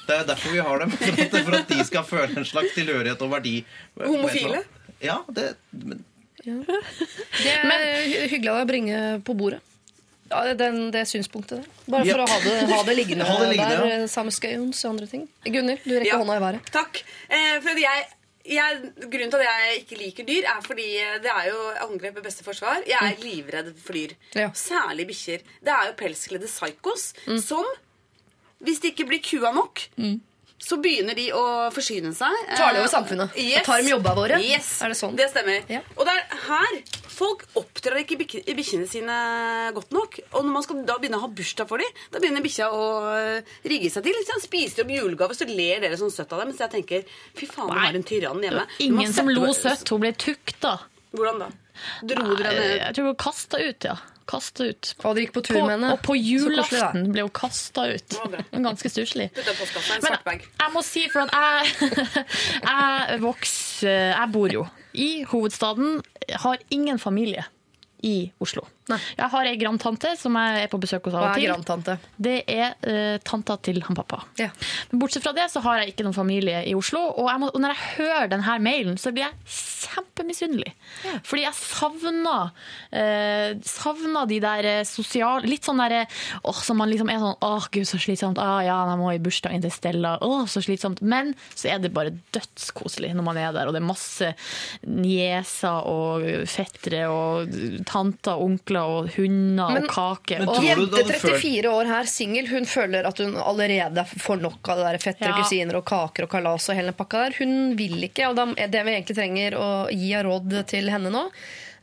Det er derfor vi har dem. For at, for at de skal føle en slags tilhørighet og verdi. Homofile? Ja, det, men, Det er men, hyggelig av deg å bringe på bordet. Ja, den, det synspunktet der. Bare for Ja. å ha det, ha det liggende, Ha det liggende, der. ja. eh, Sammen Skøyons og andre ting. Gunhild, du rekker Ja. hånda i været. Takk. Eh, for jeg, jeg, grunnen til at jeg ikke liker dyr, er fordi det er jo angrep med beste forsvar. Jeg er livredd for dyr. Ja. Særlig bikkjer. Det er jo pelskledde psykos som, hvis de ikke blir kua nok, så begynner de å forsyne seg. Tar de over Eh, samfunnet? Yes. Tar dem jobba våre? Yes. Er det sånn? Det stemmer. Ja. Og det er her folk oppdrar ikke bik- bikkjene sine godt nok. Og når man skal da begynne å ha bursdag for dem, da begynner bikkja å eh, rigge seg til. Liksom. Spiser opp julegave, så ler dere sånn søtt av dem. Mens jeg tenker fy faen, Nei. har en tyrann hjemme. Ingen som lo søtt. Hun ble tukta. Hvordan da? Dro dere ned Jeg tror hun kasta ut, ja. Kasta ut. Og dere gikk på tur På, med henne. og på julaften ble hun kasta ut. Ganske stusslig. Men jeg må si, for at jeg, jeg vokser Jeg bor jo i hovedstaden. Har ingen familie i Oslo. Nei. Jeg har ei grandtante som jeg er på besøk hos av Hva og er til. grandtante? Det er uh, tanta til han pappa. Ja. Men bortsett fra det så har jeg ikke noen familie i Oslo. Og, jeg må, og når jeg hører denne mailen, så blir jeg kjempemisunnelig. Fordi jeg savner uh, savner de der eh, sosiale Litt sånn derre åh, som man liksom er sånn Åh, gud, så slitsomt. Ah, ja, jeg må i bursdagen til Stella. Åh, så slitsomt. Men så er det bare dødskoselig når man er der, og det er masse nieser og fettere og tanter og onkler og hunder Men- og kake. Men Og- Jente det hadde ført- 34 år her, singel, hun føler at hun allerede får nok av det der fettere Ja. kusiner og kaker og kalas og hele den pakka der. Hun vil ikke, og det vi egentlig trenger å gi av råd til henne nå,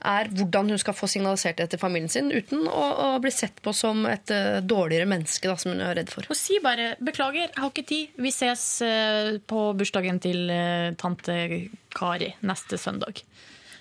er hvordan hun skal få signalisert det til familien sin uten å, å bli sett på som et uh, dårligere menneske da, som hun er redd for. Og si bare 'beklager, jeg har ikke tid'. Vi ses uh, på bursdagen til uh, tante Kari neste søndag.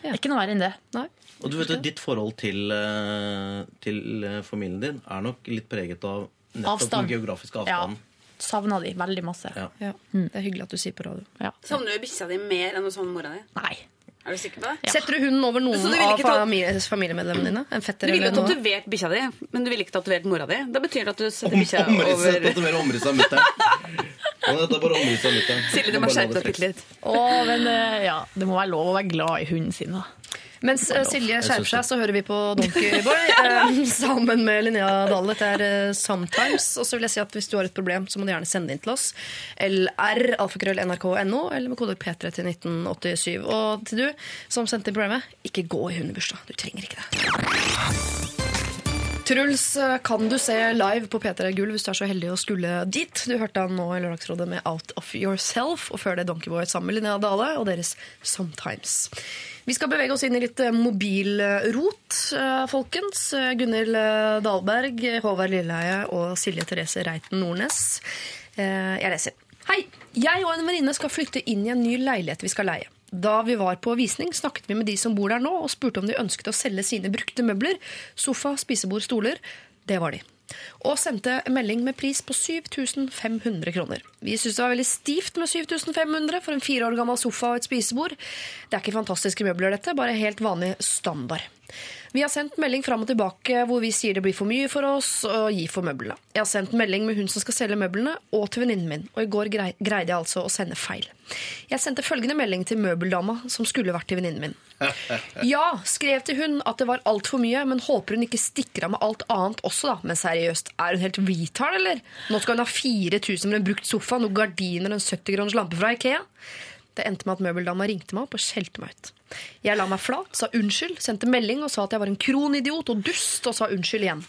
Det er ikke noe verre enn det. Nei? Og du vet at Ditt forhold til, eh, til eh, familien din er nok litt preget av nettopp Avstand. den geografiske Ja. avstanden. Savna de veldig masse. Ja. Ja. Det er hyggelig at du sier på radio. Ja. Savner du bikkja di mer enn du savner mora di? Nei. Er du sikker på det? Ja. Setter du hunden over noen av ta- familie, familiemedlemmene dine? En fetter Du ville eller noe? tatovert bikkja di, men du ville ikke tatovert mora di. Da betyr det at du setter bikkja omrisset, over tatovere omrisset av mutter'n. Ja, Dette er bare omrisset av mutter'n. Silje, du må skjerpe deg bitte litt. Å, men eh, ja, det må være lov å være glad i hunden sin. da. Mens uh, Silje skjerper seg, så hører vi på Donkeyboy uh, sammen med Linnea Dahl. Dette er uh, Sometimes. Og så vil jeg si at hvis du har et problem, så må du gjerne sende inn til oss. LR, alfakrøll.nrk.no, eller med koder P3 til 1987. Og til du som sendte inn problemet, ikke gå i hundebursdag. Du trenger ikke det. Truls kan du se live på P3 Gull hvis du er så heldig å skulle dit. Du hørte han nå i Lørdagsrådet med Out of Yourself, og før det Donkeyboy sammen med Linnea Dale og deres Sometimes. Vi skal bevege oss inn i litt eh, mobilrot, eh, folkens. Gunhild eh, Dahlberg, Håvard Lilleheie og Silje Therese Reiten Nordnes. Jeg leser. Hei! Jeg og en venninne skal flytte inn i en ny leilighet vi skal leie. Da vi var på visning, snakket vi med de som bor der nå, og spurte om de ønsket å selge sine brukte møbler. Sofa, spisebord, stoler. Det var de. Og sendte melding med pris på 7500 kroner. Vi syntes det var veldig stivt med 7500 for en fire år gammel sofa og et spisebord. Det er ikke fantastiske møbler, dette, bare helt vanlig standard. Vi har sendt melding fram og tilbake hvor vi sier det blir for mye for oss og gi for møblene. Jeg har sendt melding med hun som skal selge møblene, og til venninnen min, og i går greide jeg altså å sende feil. Jeg sendte følgende melding til møbeldama som skulle vært til venninnen min. Ja, skrev til hun at det var altfor mye, men håper hun ikke stikker av med alt annet også, da. Men seriøst, er hun helt retard, eller? Nå skal hun ha 4000 for en brukt sofa, noen gardiner og en 70 kroners lampe fra Ikea. Det endte med at møbeldama ringte meg opp og skjelte meg ut. Jeg la meg flat, sa unnskyld, sendte melding og sa at jeg var en kronidiot og dust, og sa unnskyld igjen.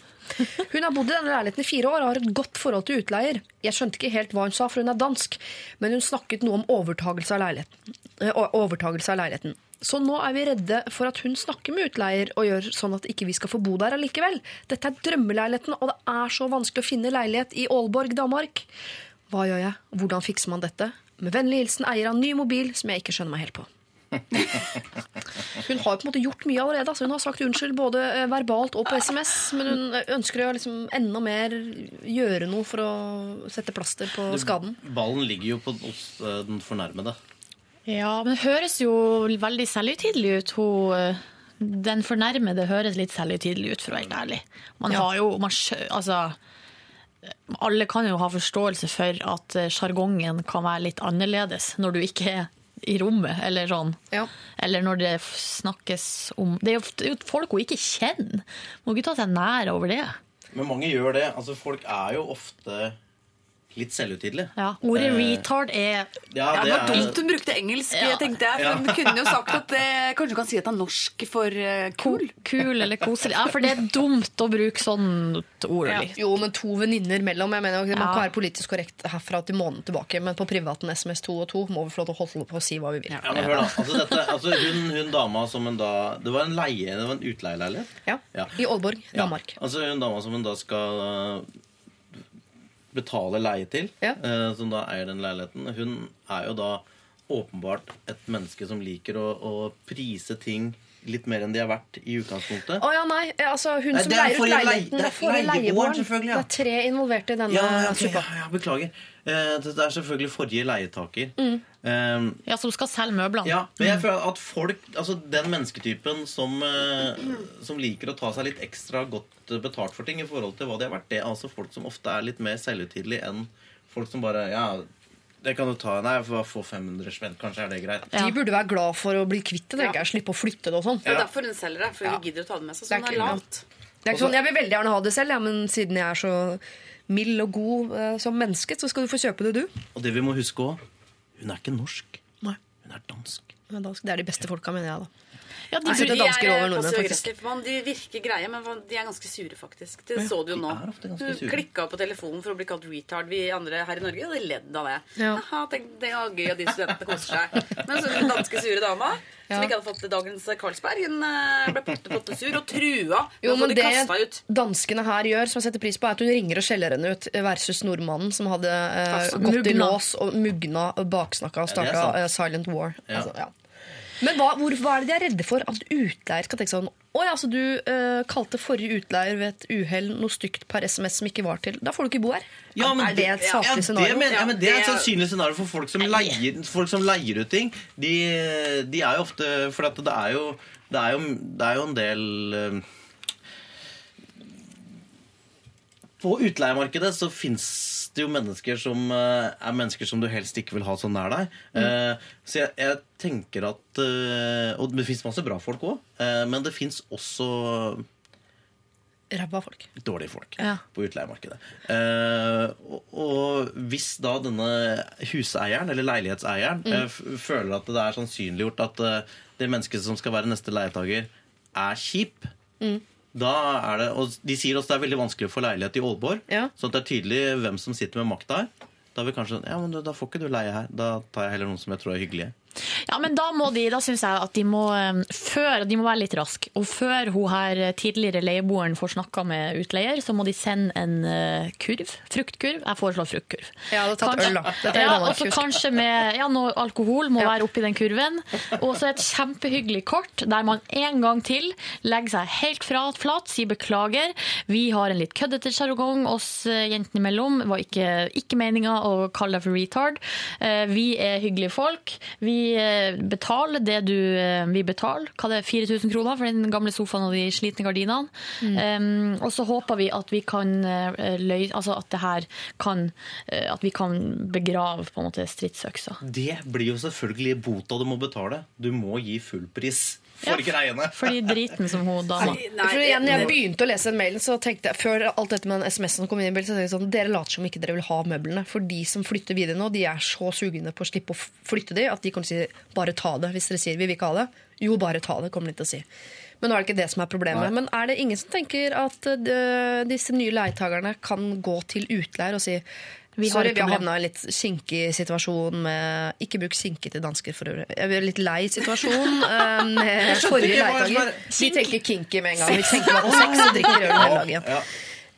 Hun har bodd i denne leiligheten i fire år og har et godt forhold til utleier. Jeg skjønte ikke helt hva hun sa, for hun er dansk, men hun snakket noe om overtagelse av leiligheten. Eh, overtagelse av leiligheten. Så nå er vi redde for at hun snakker med utleier og gjør sånn at ikke vi skal få bo der allikevel. Dette er drømmeleiligheten, og det er så vanskelig å finne leilighet i Aalborg, Danmark. Hva gjør jeg? Hvordan fikser man dette? Med vennlig hilsen eier av ny mobil som jeg ikke skjønner meg helt på. Hun har på en måte gjort mye allerede. Altså. Hun har sagt unnskyld både eh, verbalt og på SMS, men hun eh, ønsker å liksom enda mer gjøre noe for å sette plaster på skaden. Ballen ligger jo på, hos eh, den fornærmede. Ja, men det høres jo veldig selvhøytidelig ut. Hun, den fornærmede høres litt selvhøytidelig ut, for å være helt ærlig. Man har jo, man, altså, alle kan jo ha forståelse for at eh, sjargongen kan være litt annerledes når du ikke er i rommet, eller sånn. Eller når det snakkes om Det er jo det er jo folk hun ikke kjenner. Må ikke ta seg nær over det. Men mange gjør det. Altså, folk er jo ofte litt selvhøytidelig. Ja. Ordet Eh, retard er Ja, Ja, det det var dumt hun brukte engelsk, Ja. tenkte jeg. For Ja. Hun kunne jo sagt at det, Kanskje hun kan si at det er norsk for eh, kul? Kul eller koselig. Ja, for det er dumt å bruke sånn ord. Ja. litt. Jo, men to venninner mellom. Jeg mener, Man kan være politisk korrekt herfra til måneden tilbake, men på privaten SMS 2 og 2 må vi få lov til å holde på å si hva vi vil. Ja, men hør da, altså dette, altså hun, hun dama som en da Det var en leie, det var en utleieleilighet. Ja. Ja. I Aalborg, Ja. Danmark. Altså hun dama som hun da skal uh, betale leie til, eh, som da eier den leiligheten, hun er jo da åpenbart et menneske som liker å, å prise ting litt mer enn de er verdt i utgangspunktet. Å ja, nei. altså Hun Nei, som er leier ut leie- leiligheten, det er forrige leieboeren, selvfølgelig, ja. Det er tre involverte i denne Ja, ja, ok, suppa. ja, ja, beklager. Eh, det er selvfølgelig forrige leietaker. Mm. Um, Ja, som skal selge møblene. Ja, men jeg føler at folk, altså den mennesketypen som, uh, som liker å ta seg litt ekstra godt betalt for ting i forhold til hva de har vært, det er altså folk som ofte er litt mer selvhøytidelige enn folk som bare Ja, det kan du ta. Nei, for å få 500 spenn, kanskje er det greit. De burde være glad for å bli kvitt det, tenker jeg. Slippe å flytte det og sånn. Det er derfor hun selger det. for hun gidder å ta det med seg. Så Det er hun er ikke- lavt. Det er ikke sånn, Jeg vil veldig gjerne ha det selv, ja, men siden jeg er så mild og god eh, som menneske, så skal du få kjøpe det, du. Og det vi må huske òg, hun er ikke norsk. Nei. Hun er dansk. Det er de beste folka, mener jeg, da. Ja, de setter dansker over nordmenn, faktisk. Man, de virker greie, men de er ganske sure, faktisk. Det Ja, så du jo nå. de er sure. klikka på telefonen for å bli kalt retard. Vi andre her i Norge og de ledd av det. Ja. Aha, tenk, det var gøy, og de studentene koser seg. Men så den danske sure dama, Ja. som ikke hadde fått dagens Carlsberg, hun eh, ble potte, potte sur og trua. Jo, men de det ut. danskene her gjør, som jeg setter pris på, er at hun ringer og skjeller henne ut versus nordmannen som hadde eh, Altså, gått i lås og mugna og baksnakka og er starta sant. eh, Silent War. Ja. Altså, ja. Men hva, hvor, hva er det de er redde for? At utleier skal tenke sånn Å ja, så du eh, kalte forrige utleier ved et uhell noe stygt per SMS som ikke var til. Da får du ikke bo her. Ja, men er det et saklig ja, scenario? Det, mener, ja, men det er et sannsynlig scenario for folk som leier, folk som leier ut ting. De, de er jo ofte For at det er jo Det er jo, det er jo en del eh, På utleiemarkedet så fins det jo mennesker som eh, er mennesker som du helst ikke vil ha så nær deg. Eh, så jeg, jeg tenker at eh, Og det fins masse bra folk òg, men det fins også Ræva folk. dårlige folk Ja. på utleiemarkedet. Eh, og, og hvis da denne huseieren, eller leilighetseieren, Mm. eh, f føler at det er sannsynliggjort at eh, det mennesket som skal være neste leietager, er kjip, Mm. Da er det Og de sier også det er veldig vanskelig å få leilighet i Aalborg, så at det er tydelig hvem som sitter med makta her. Da vil kanskje Ja, men da får ikke du leie her. Da tar jeg heller noen som jeg tror er hyggelige. Ja, men da må de, da syns jeg at de må før, de må være litt raske. Og før hun her eh, tidligere leieboeren får snakka med utleier, så må de sende en eh, kurv. Fruktkurv. Jeg foreslår fruktkurv. Jeg hadde tatt Kanskje- øl, da. Dette Ja, Danmark, og så kanskje med ja, noe alkohol må være oppi den kurven. Og så et kjempehyggelig kort der man en gang til legger seg helt fra, flat, sier beklager. Vi har en litt køddete sjargong oss eh, jentene imellom. Var ikke, ikke meninga å kalle deg for retard. Vi er hyggelige folk. Vi eh, betaler det du eh, vil betale. Hva det er 4000 kroner for den gamle sofaen og de slitne gardinene. Um, og så håper vi at vi kan eh, løy, altså at det her kan At vi kan begrave på en måte stridsøksa. Det blir jo selvfølgelig bota du må betale. Du må gi fullpris for Ja, greiene. For de driten som hun dama. For igjen, jeg begynte å lese den mailen, så tenkte jeg før alt dette med den SMS-en kom inn i bildet, så tenkte jeg sånn, dere later som ikke dere vil ha møblene. For de som flytter videre nå, de er så sugne på å slippe å flytte de, at de kommer til å si bare ta det. Hvis dere sier vi vil ikke ha det, jo bare ta det, kommer de til å si. Men nå er det ikke det som er problemet. Nei. Men er det ingen som tenker at eh, disse nye leietagerne kan gå til utleier og si Vi har Sorry, vi har havna i en litt kinkig situasjon med Ikke bruk skinke til dansker for øvrig. Jeg blir litt lei situasjon eh, med forrige er- Vi tenker kinky med en gang. Vi tenker bare på sex og drikker øl hele dagen. Ja.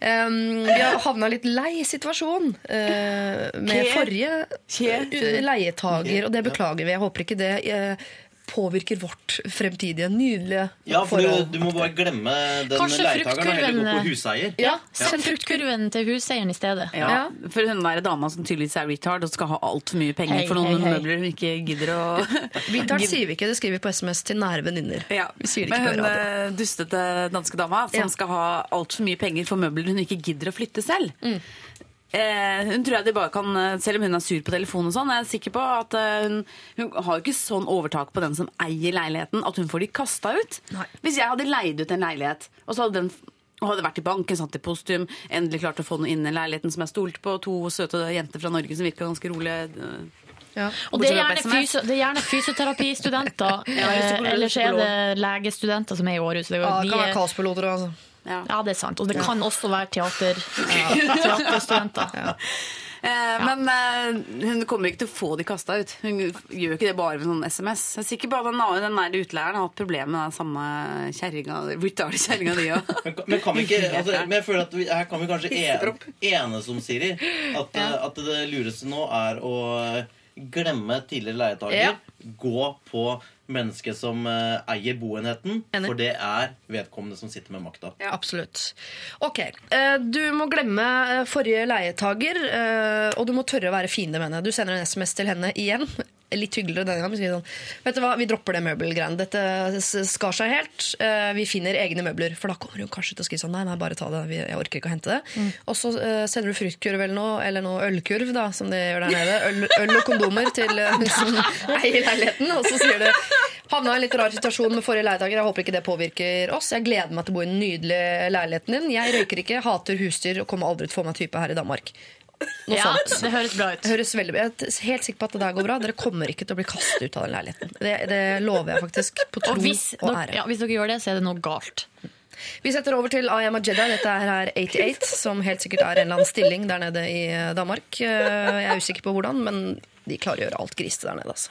Um, vi har havna litt lei situasjon uh, med forrige uh, leietager, og det beklager vi. Jeg håper ikke det eh, påvirker vårt fremtidige, nydelige Ja, for du, forhold. du må bare glemme den Kanskje leietakeren og heller gå på huseier. Ja, Send fruktkurven til huseieren i stedet. Ja, For hun der dama som tydeligvis er retard og skal ha altfor mye penger Hei, for noen hei, hei. møbler hun ikke gidder å Retard sier vi ikke, det skriver vi på SMS til nære venninner. Ja, Vi sier det Men hun eh, dustete danske dama som Ja. skal ha altfor mye penger for møbler hun ikke gidder å flytte selv. Mm. Eh, hun tror jeg de bare kan, eh, Selv om hun er sur på telefonen, og sånn, jeg er sikker på at eh, hun, hun har jo ikke sånn overtak på den som eier leiligheten, at hun får de kasta ut. Hvis jeg hadde leid ut en leilighet, og så hadde den og hadde vært i banken, satt i postum, endelig klart å få noe inn i leiligheten som jeg stolte på, to søte jenter fra Norge som virka ganske rolige. Ja. Og det er gjerne, fysio, det er gjerne fysioterapistudenter, Ja, eller er eh, ellers er det legestudenter som er i Århus. Det, Ja, det de kan være er- kaospiloter altså. Ja, det er sant. Og det Ja. kan også være teater, teaterstudenter. Eh, Men eh, hun kommer ikke til å få de kasta ut. Hun gjør ikke det bare med sånn SMS. Jeg er sikker på at den, den der utleieren har hatt problemer med den samme kjerringa, retarded kjerringa di òg. Men kan vi ikke, altså, men jeg føler at vi, her kan vi kanskje en, enes om, Siri, at, Ja. eh, at det lureste nå er å glemme tidligere leietaker. Ja. Gå på mennesket som eh, eier boenheten, Enig. for det er vedkommende som sitter med makta. Absolutt. Ok, eh, Du må glemme eh, forrige leietager, og du må tørre å være fiende med henne. Du sender en SMS til henne igjen. Litt hyggeligere denne gangen. Sånn, vet du hva, Vi dropper det møbelgreiene. Dette skar seg helt. Eh, Vi finner egne møbler. For da kommer hun kanskje til å skrive sånn Nei, nei, bare ta det. Jeg orker ikke å hente det. Og så eh, sender du fruktkurv eller noe, eller noe ølkurv, da, som de gjør der nede. Øl, øl og kondomer til eh, hun som eier leiligheten. Og så sier du Havna i en litt rar situasjon med forrige leietaker. Jeg håper ikke det påvirker oss. Jeg gleder meg til å bo i den nydelige leiligheten din. Jeg røyker ikke, hater husdyr og kommer aldri til å få meg type her i Danmark. Noe Ja, sånt. det høres bra ut. Høres veldig. Jeg er helt sikker på at det der går bra. Dere kommer ikke til å bli kastet ut av den leiligheten. Det, det lover jeg faktisk. På tro Og hvis, og ære. ja, hvis dere gjør det, så er det noe galt. Vi setter over til I Am a Jedi. Dette her er 88, som helt sikkert er en eller annen stilling der nede i Danmark. Eh, Jeg er usikker på hvordan, men de klarer å gjøre alt grisete der nede. Altså.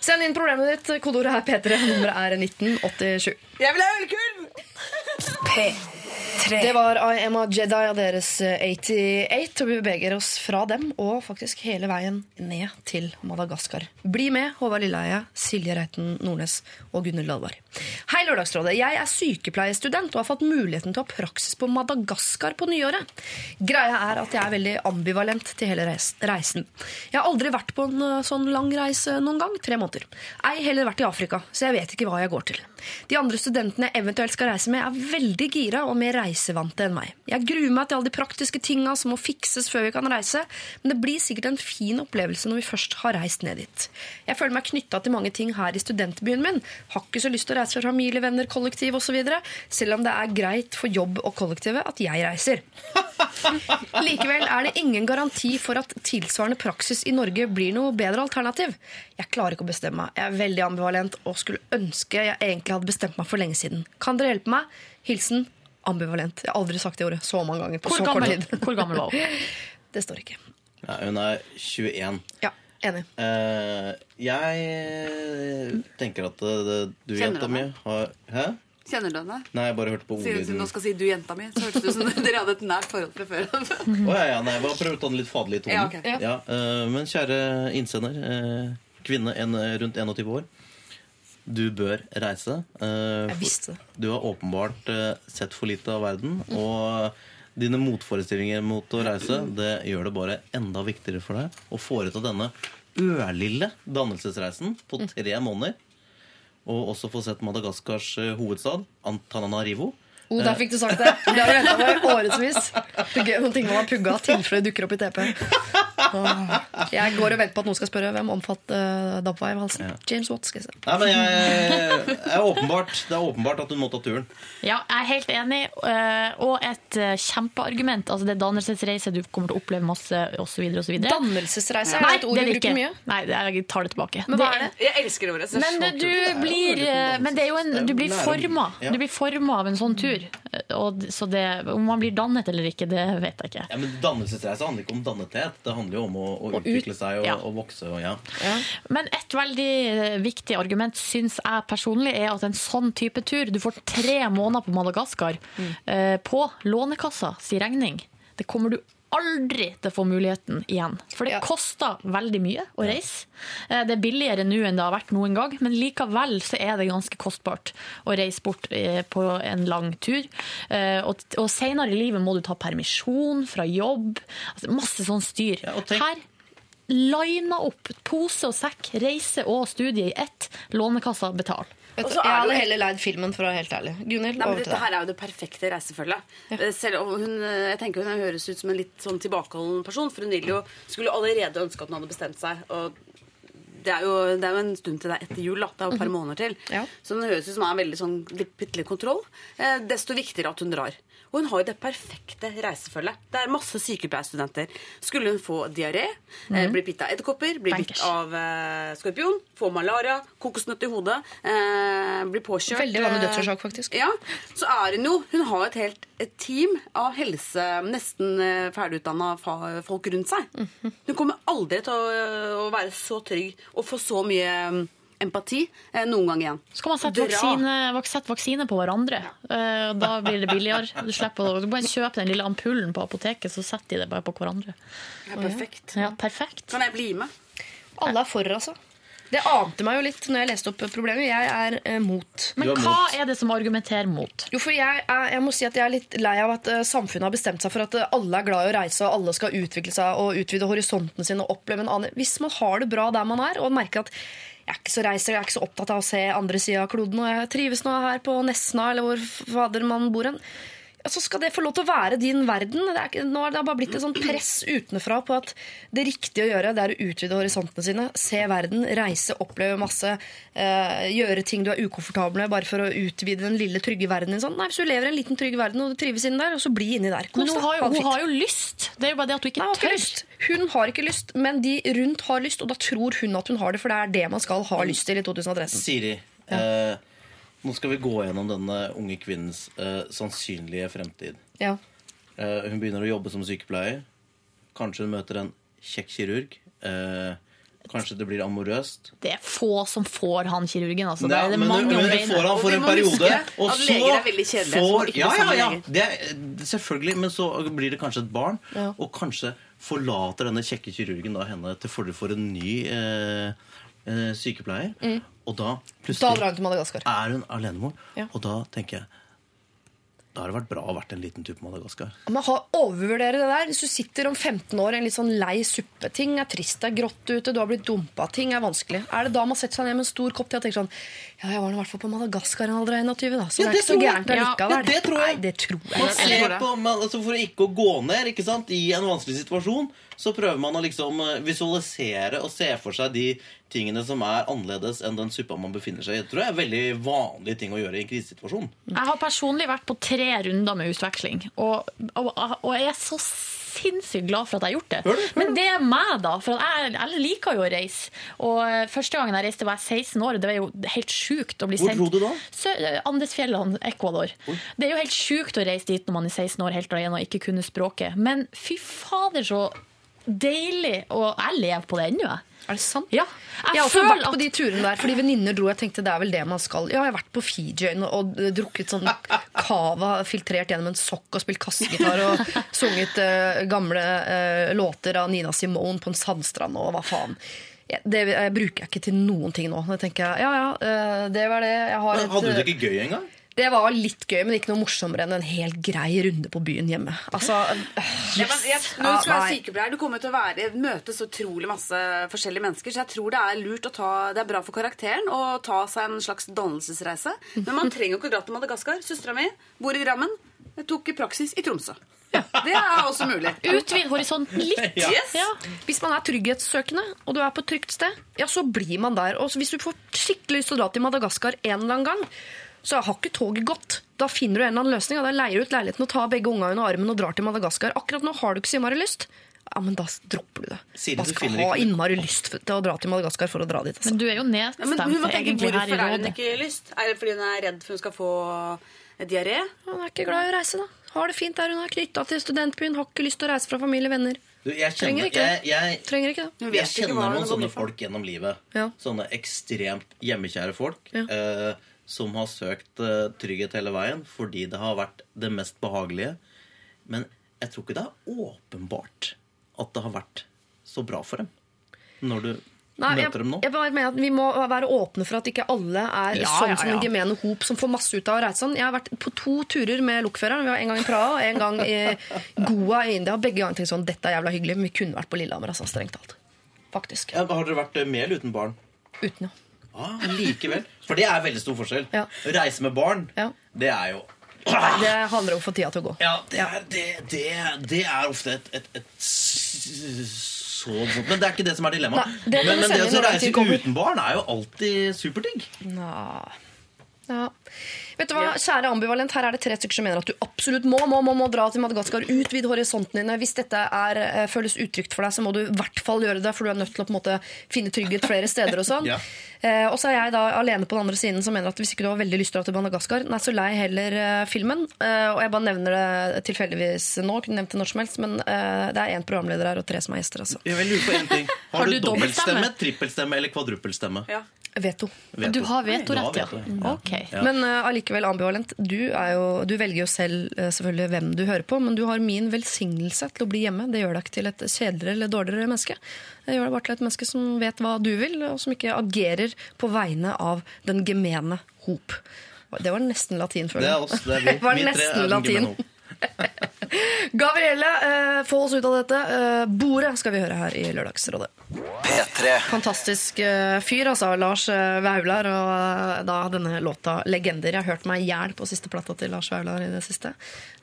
Send inn problemet ditt. Kodeordet er P3. Nummeret er 1987. Jeg vil ha ølkurv! P3. Det var I Am a Jedi av deres eh, 88, og vi beveger oss fra dem og faktisk hele veien ned til Madagaskar. Bli med, Håvard Lilleheie, Silje Reiten Nordnes og Gunhild Dahlberg. Hei, Lørdagsrådet. Jeg er sykepleierstudent og har fått muligheten til å ha praksis på Madagaskar på nyåret. Greia er at jeg er veldig ambivalent til hele reisen. Jeg har aldri vært på en eh, sånn lang reise noen gang, tre måneder. Ei heller vært i Afrika, så jeg vet ikke hva jeg går til. De andre studentene jeg eventuelt skal reise med, er veldig gira og mer reisevante enn meg. Jeg gruer meg til alle de praktiske tinga som må fikses før vi kan reise, men det blir sikkert en fin opplevelse når vi først har reist ned dit. Jeg føler meg knytta til mange ting her i studentbyen min. Har ikke så lyst til å reise for familie, venner, kollektiv osv., selv om det er greit for jobb og kollektivet at jeg reiser. Likevel er det ingen garanti for at tilsvarende praksis i Norge blir noe bedre alternativ. Jeg klarer ikke å bestemme meg. Jeg er veldig ambivalent og skulle ønske jeg egentlig hadde bestemt meg for lenge siden. Kan dere hjelpe meg? Hilsen ambivalent. Jeg har aldri sagt det ordet så mange ganger på Hvor så gammel- kort tid. hvor gammel var hun? Det står ikke. Ja, hun er 21. Ja, enig. Uh, jeg tenker at det, du, Kjenner jenta mi, har Hæ? Kjenner du henne? Nei, jeg bare hørte på ordlyden. Siden du nå skal si 'du, jenta mi', så hørtes det ut som dere hadde et nært forhold fra før oh, ja, ja, nei, jeg bare prøvde å ta den litt faderlige tonen. Ja, okay. Ja. Ja, eh, men kjære innsender, uh, kvinne en, rundt 21 år. Du bør reise. eh, Jeg visste det. Du har åpenbart eh, sett for lite av verden. Og dine motforestillinger mot å reise Det gjør det bare enda viktigere for deg å foreta denne ørlille dannelsesreisen på tre måneder. Og også få sett Madagaskars eh, hovedstad, Antananarivo. Oh, der fikk du sagt det. Det har du venta på i årevis. Noen ting man har pugga tilfelle det dukker opp i TP. Jeg går og venter på at noen skal spørre hvem omfatter uh, DAB-vei i halsen. James Watts. skal jeg si. Nei, men jeg, er åpenbart, Det er åpenbart at hun må ta turen. Ja, jeg er helt enig. øh, Og et kjempeargument. Altså det er dannelsesreise, du kommer til å oppleve masse osv. Dannelsesreise, er det et ord du bruker mye? Nei, jeg tar det tilbake. Men hva er det? Jeg elsker det ordet. Men du blir, men det er jo en, du blir forma. Du blir forma av en sånn tur. Og, så det, om man blir dannet eller ikke, det vet jeg ikke. Ja, men Dannelsesreise handler ikke om dannethet. Det handler jo om å, å utvikle seg og, ja. og vokse. Og, ja. Men et veldig eh, viktig argument syns jeg personlig er at en sånn type tur Du får tre måneder på Madagaskar Mm. eh, på Lånekassa si regning. Det kommer du aldri til å få muligheten igjen. For det koster veldig mye å reise. Eh, Det er billigere nå enn det har vært noen gang, men likevel så er det ganske kostbart å reise bort eh, på en lang tur. Eh, Og, og senere i livet må du ta permisjon fra jobb. Altså, masse sånn styr. Her lina opp pose og sekk, reise og studie i ett. Lånekassa betal. Er jeg hadde det- heller leid filmen, for å være helt ærlig. Gunhild, Nei, men dette her er jo det perfekte reisefølget. Ja. Selv hun, eh, jeg tenker hun høres ut som en litt sånn tilbakeholden person, for hun jo, skulle allerede ønske at hun hadde bestemt seg. Og det er, jo, det er jo en stund til det er etter jul, da. Det er jo et par måneder til. Så hun høres ut som hun har veldig sånn litt, litt kontroll. Eh, desto viktigere at hun drar. Og hun har jo det perfekte reisefølget. Det er masse sykepleierstudenter. Skulle hun få diaré, Mhm. bli bitt av edderkopper, bli bitt av uh, skorpion, få malaria, kokosnøtt i hodet, uh, bli påkjørt Veldig vanlig dødsårsak, faktisk. Ja, så er hun jo Hun har et helt et team av helse, nesten ferdigutdanna folk rundt seg. Mhm. Hun kommer aldri til å, å være så trygg og få så mye mm, empati eh, noen gang igjen. Så kan man sette vaksine, sette vaksine på hverandre. Eh, Da blir det billigere. Du slipper å bare kjøpe den lille ampullen på apoteket, så setter de det bare på hverandre. Ja, perfekt. Ja, perfekt. Kan jeg bli med? Alle er for, altså. Det ante meg jo litt når jeg leste opp problemet. Jeg er eh, mot. Men hva er det som argumenterer mot? Jo, for jeg, er, jeg må si at jeg er litt lei av at uh, samfunnet har bestemt seg for at uh, alle er glad i å reise, og alle skal utvikle seg og utvide horisonten sin og oppleve en annen Hvis man har det bra der man er, og merker at jeg er ikke så reiser, jeg er ikke så opptatt av å se andre sida av kloden, og jeg trives nå her på Nesna, eller hvor fader man bor hen, så skal det få lov til å være din verden. Det er nå har det bare blitt et sånt press utenfra på at det riktige å gjøre det er å utvide horisontene sine, se verden, reise, oppleve masse, eh, gjøre ting du er ukomfortabel med bare for å utvide den lille, trygge verdenen din. Sånn. Nei, hvis du lever i en liten, trygg verden og du trives inni der, og så bli inni der. Men hun har, jo, hun har jo lyst. Det er jo bare det at du ikke Nei, hun har ikke tør. lyst. Hun har ikke lyst, men de rundt har lyst, og da tror hun at hun har det, for det er det man skal ha lyst til i 2013. Siri, eh, nå skal vi gå gjennom denne unge kvinnens eh, sannsynlige fremtid. Ja. Eh, hun begynner å jobbe som sykepleier. Kanskje hun møter en kjekk kirurg. Eh, kanskje det blir amorøst. Det er få som får han kirurgen. Altså. Det er det men mange men hun får han for en periode. Og så får ja, ja, ja, det er, Selvfølgelig, men så blir det kanskje et barn. Og kanskje forlater denne kjekke kirurgen da henne til fordel for en ny eh, eh, sykepleier. Og da plutselig da hun er hun alenemor. Ja. Og da tenker jeg Da har det vært bra å ha vært en liten tur på Madagaskar. Men ha- overvurdere det der. Hvis du sitter om 15 år i en litt sånn lei suppe, ting er trist, det er grått ute, du har blitt dumpa, ting er vanskelig. Er det da man setter seg ned med en stor kopp te og tenker sånn Ja, jeg var i hvert fall på Madagaskar en alder av 21, da, så Ja, det er ikke så gærent allikevel. ja, det tror jeg. Nei, det tror jeg. Man ser på, man, altså For ikke å gå ned ikke sant, i en vanskelig situasjon, så prøver man å liksom eh, visualisere og se for seg de tingene som er annerledes enn den suppa man befinner seg i. Det tror jeg er veldig vanlig ting å gjøre i en krisesituasjon. Jeg har personlig vært på tre runder med utveksling, og, og, og jeg er så sinnssykt glad for at jeg har gjort det. Men det er meg, da. For jeg, jeg liker jo å reise. Og eh, Første gangen jeg reiste, var jeg 16 år. Det var jo helt sjukt å bli sendt Hvor dro du da? Sø- eh, Andesfjellene, Ecuador. Det er jo helt sjukt å reise dit når man er 16 år helt alene og ikke kunne språket. Men fy fader, så deilig. Og jeg lever på det ennå, jeg. Er det sant? Ja. Jeg har også vært på de turene der, fordi venninner dro. Jeg tenkte det er vel det man skal. Ja, jeg har vært på Fiji-øyene og drukket sånn cava filtrert gjennom en sokk og spilt kassegitar og sunget uh, gamle uh, låter av Nina Simone på en sandstrand og hva faen. Det jeg, bruker jeg ikke til noen ting nå. Jeg tenker ja, ja, eh, det var det. Jeg har et, Hadde du det ikke gøy engang? Det var litt gøy, men ikke noe morsommere enn en helt grei runde på byen hjemme. Altså, Ja, men jeg, når du skal Ja, være sykepleier, du kommer til å være, møte så utrolig masse forskjellige mennesker, så jeg tror det er lurt å ta Det er bra for karakteren å ta seg en slags dannelsesreise. Men man trenger jo ikke å dra til Madagaskar. Søstera mi bor i Drammen. Jeg tok i praksis i Tromsø. Det er også mulig. Utvid horisonten litt. Yes. Ja. Hvis man er trygghetssøkende, og du er på et trygt sted, ja, så blir man der. Og hvis du får skikkelig lyst til å dra til Madagaskar en eller annen gang, så har ikke toget gått. Da finner du en eller annen løsning. og Da leier du ut leiligheten og tar begge unga under armen og drar til Madagaskar. Akkurat nå har du ikke så innmari lyst. Ja, men da dropper du det. Siden Man skal ha ikke- innmari lyst til å dra til Madagaskar for å dra dit. Altså. Men du er jo Ja, men nedstemt hun må tenke, egentlig her Hvorfor er hun ikke lyst? Er det fordi hun er redd for hun skal få diaré? Hun er ikke glad i å reise, da. Har det fint der hun er knytta til studentbyen. Har ikke lyst til å reise fra familie og venner. Du, jeg kjenner, ikke jeg, jeg, Trenger ikke det. jeg kjenner noen sånne folk gjennom livet. Ja. Sånne ekstremt hjemmekjære folk. Ja. Eh, som har søkt eh, trygghet hele veien fordi det har vært det mest behagelige. Men jeg tror ikke det er åpenbart at det har vært så bra for dem. Når du Nei, jeg, møter dem nå. jeg bare mener at Vi må være åpne for at ikke alle er Ja, sånn ja, som en gemene hop som får masse ut av å reise sånn. Jeg har vært på to turer med lokføreren. Vi var En gang i Praha og en gang i Goa i India. Begge ganger tenkte sånn, dette er jævla hyggelig, men vi kunne vært på Lillehammer. Altså, strengt talt. Faktisk. Ja, har dere vært eh, med eller uten barn? Uten, ja. Ah, likevel. For det er veldig stor forskjell. Ja. Reise med barn, Ja. det er jo Det handler om å få tida til å gå. Ja, det er, det, det, det er ofte et, et, et så vondt Men det er ikke det som er dilemmaet. Men, men det å reise uten barn er jo alltid superdigg. Ja. Vet du hva, Kjære ambivalent, her er det tre stykker som mener at du absolutt må må, må, må dra til Madagaskar. Utvid horisonten dine. Hvis dette er, eh, føles utrygt for deg, så må du i hvert fall gjøre det, for du er nødt til å på en måte finne trygghet flere steder. Og sånn. Ja. eh, og så er jeg da alene på den andre siden som mener at hvis ikke du har veldig lyst til å dra til Madagaskar, nei, så lei heller eh, filmen. Eh, og jeg bare nevner det tilfeldigvis nå, kunne nevnt det når som helst, men eh, det er én programleder her og tre som er gjester. Altså. Jeg vil lure på en ting. Har, Har du, du dobbeltstemme? trippelstemme eller kvadruppelstemme? Veto. Veto. Du har vetorett, Du ja. har Ok. Ja. Men uh, allikevel ambivalent. Du, er jo, du velger jo selv eh, selvfølgelig hvem du hører på, men du har min velsignelse til å bli hjemme. Det gjør deg ikke til et kjedeligere eller dårligere menneske. Det gjør deg bare til et menneske som vet hva du vil, og som ikke agerer på vegne av den gemene hop. Det var nesten latin, føler Det jeg. er oss. Det er vi. Det var tre er den latin. gemene hop. Gabrielle, eh, få oss ut av dette. Eh, bordet skal vi høre her i Lørdagsrådet. P3. Fantastisk eh, fyr, altså. Lars eh, Vaular. Og eh, da denne låta 'Legender'. Jeg har hørt meg i hjel på siste plata til Lars Vaular i det siste.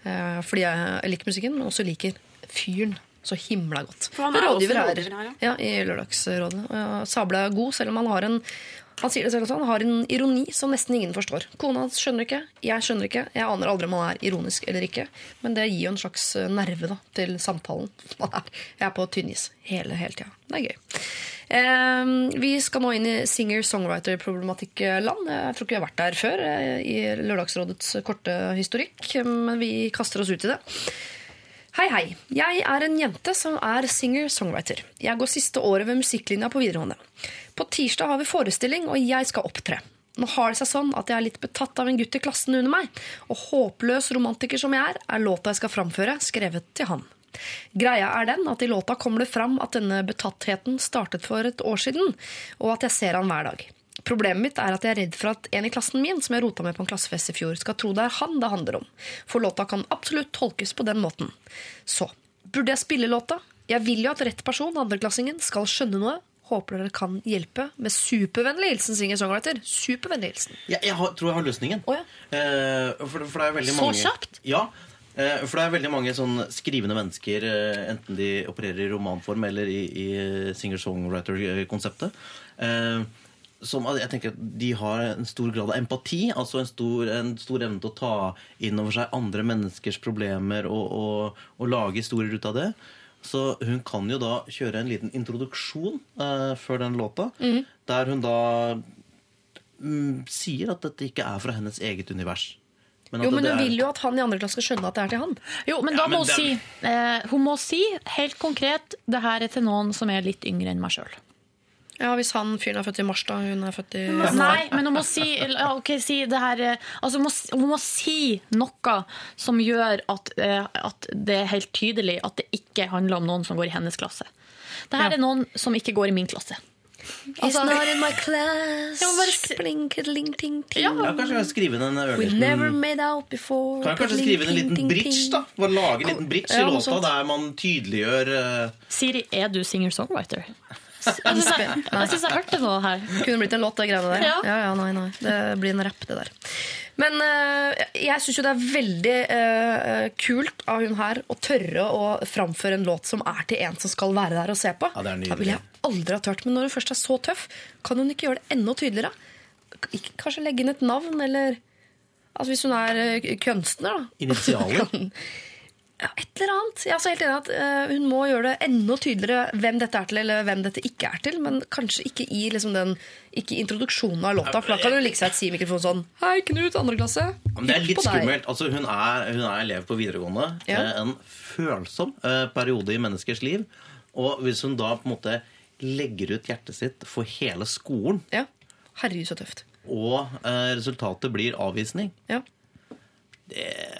Eh, fordi jeg liker musikken, men også liker fyren så himla godt. Er Rådgiver her, ja, i Lørdagsrådet. Sabla god, selv om han har en han sier det selv også, han har en ironi som nesten ingen forstår. Kona hans skjønner ikke, jeg skjønner ikke. Jeg aner aldri om han er ironisk eller ikke. Men det gir jo en slags eh, nerve da, til samtalen. Jeg er på tynn is hele, hele tida. Det er gøy. Eh, vi skal nå inn i singer-songwriter-problematikkland. Jeg tror ikke vi har vært der før eh, i Lørdagsrådets korte historikk, men vi kaster oss ut i det. Hei, hei. Jeg er en jente som er singer-songwriter. Jeg går siste året ved musikklinja på videregående. På tirsdag har vi forestilling, og jeg skal opptre. Nå har det seg sånn at jeg er litt betatt av en gutt i klassen under meg, og håpløs romantiker som jeg er, er låta jeg skal framføre, skrevet til han. Greia er den at i låta kommer det fram at denne betattheten startet for et år siden, og at jeg ser han hver dag. Problemet mitt er at jeg er redd for at en i klassen min som jeg rota med på en klassefest i fjor, skal tro det er han det handler om. For låta kan absolutt tolkes på den måten. Så, burde jeg spille låta? Jeg vil jo at rett person, andreklassingen, skal skjønne noe. Håper dere kan hjelpe. Med supervennlig hilsen singer-songwriter. Supervennlig hilsen. Jeg, jeg har, tror jeg har løsningen. Oh, ja. Eh, for, for det er veldig Så mange kjapt? Ja. eh, for det er veldig mange sånn skrivende mennesker, eh, enten de opererer i romanform eller i, i singer-songwriter-konseptet, eh, som jeg tenker at de har en stor grad av empati, altså en stor, en stor evne til å ta inn over seg andre menneskers problemer og, og, og lage historier ut av det. Så hun kan jo da kjøre en liten introduksjon eh, før den låta, der hun da mm, sier at dette ikke er fra hennes eget univers. Men at Jo, men hun er- vil jo at han i andre klasse skal skjønne at det er til han. Jo, men Ja, da må hun den... si eh, Hun må si helt konkret det her er til noen som er litt yngre enn meg sjøl. Ja, Hvis han fyren er født i mars, da. Hun er født i Nei, men hun må si, okay, si det her eh, altså hun, må, hun må si noe som gjør at, eh, at det er helt tydelig at det ikke handler om noen som går i hennes klasse. Det her Ja. er noen som ikke går i min klasse. He's Altså- not in my class. Ja, men bare si- Blinkeling-ting-ting. Ja. Ja, kanskje kan skrive inn en ørliten never made out before. Kan kanskje skrive inn en liten bridge, da? Bare lage en liten bridge i Ja, låta der man tydeliggjør uh... Siri, er du singer-songwriter? Jeg syns jeg, jeg, synes jeg hørte noe her. Kunne blitt en låt, de greiene der. Ja. Ja, ja, nei, nei. Det blir en rapp, det der. Men eh, jeg syns jo det er veldig eh, kult av hun her å tørre å framføre en låt som er til en som skal være der og se på. Ja, det er nydelig. Da ville jeg aldri ha tørt. Men når hun først er så tøff, kan hun ikke gjøre det enda tydeligere? Kanskje legge inn et navn, eller Altså Hvis hun er kunstner, da. initialer. Ja, et eller annet. Jeg er også helt enig at uh, Hun må gjøre det enda tydeligere hvem dette er til, eller hvem dette ikke er til. Men kanskje ikke i liksom den Ikke introduksjonen av låta. For da kan hun like seg si i mikrofonen sånn Hei, Knut, andre klasse. Men det er litt skummelt. Altså, hun, er, hun er elev på videregående. Ja. Eh, En følsom uh, periode i menneskers liv. Og hvis hun da på en måte legger ut hjertet sitt for hele skolen, Ja. Herregud, så tøft. og uh, resultatet blir avvisning Ja. og,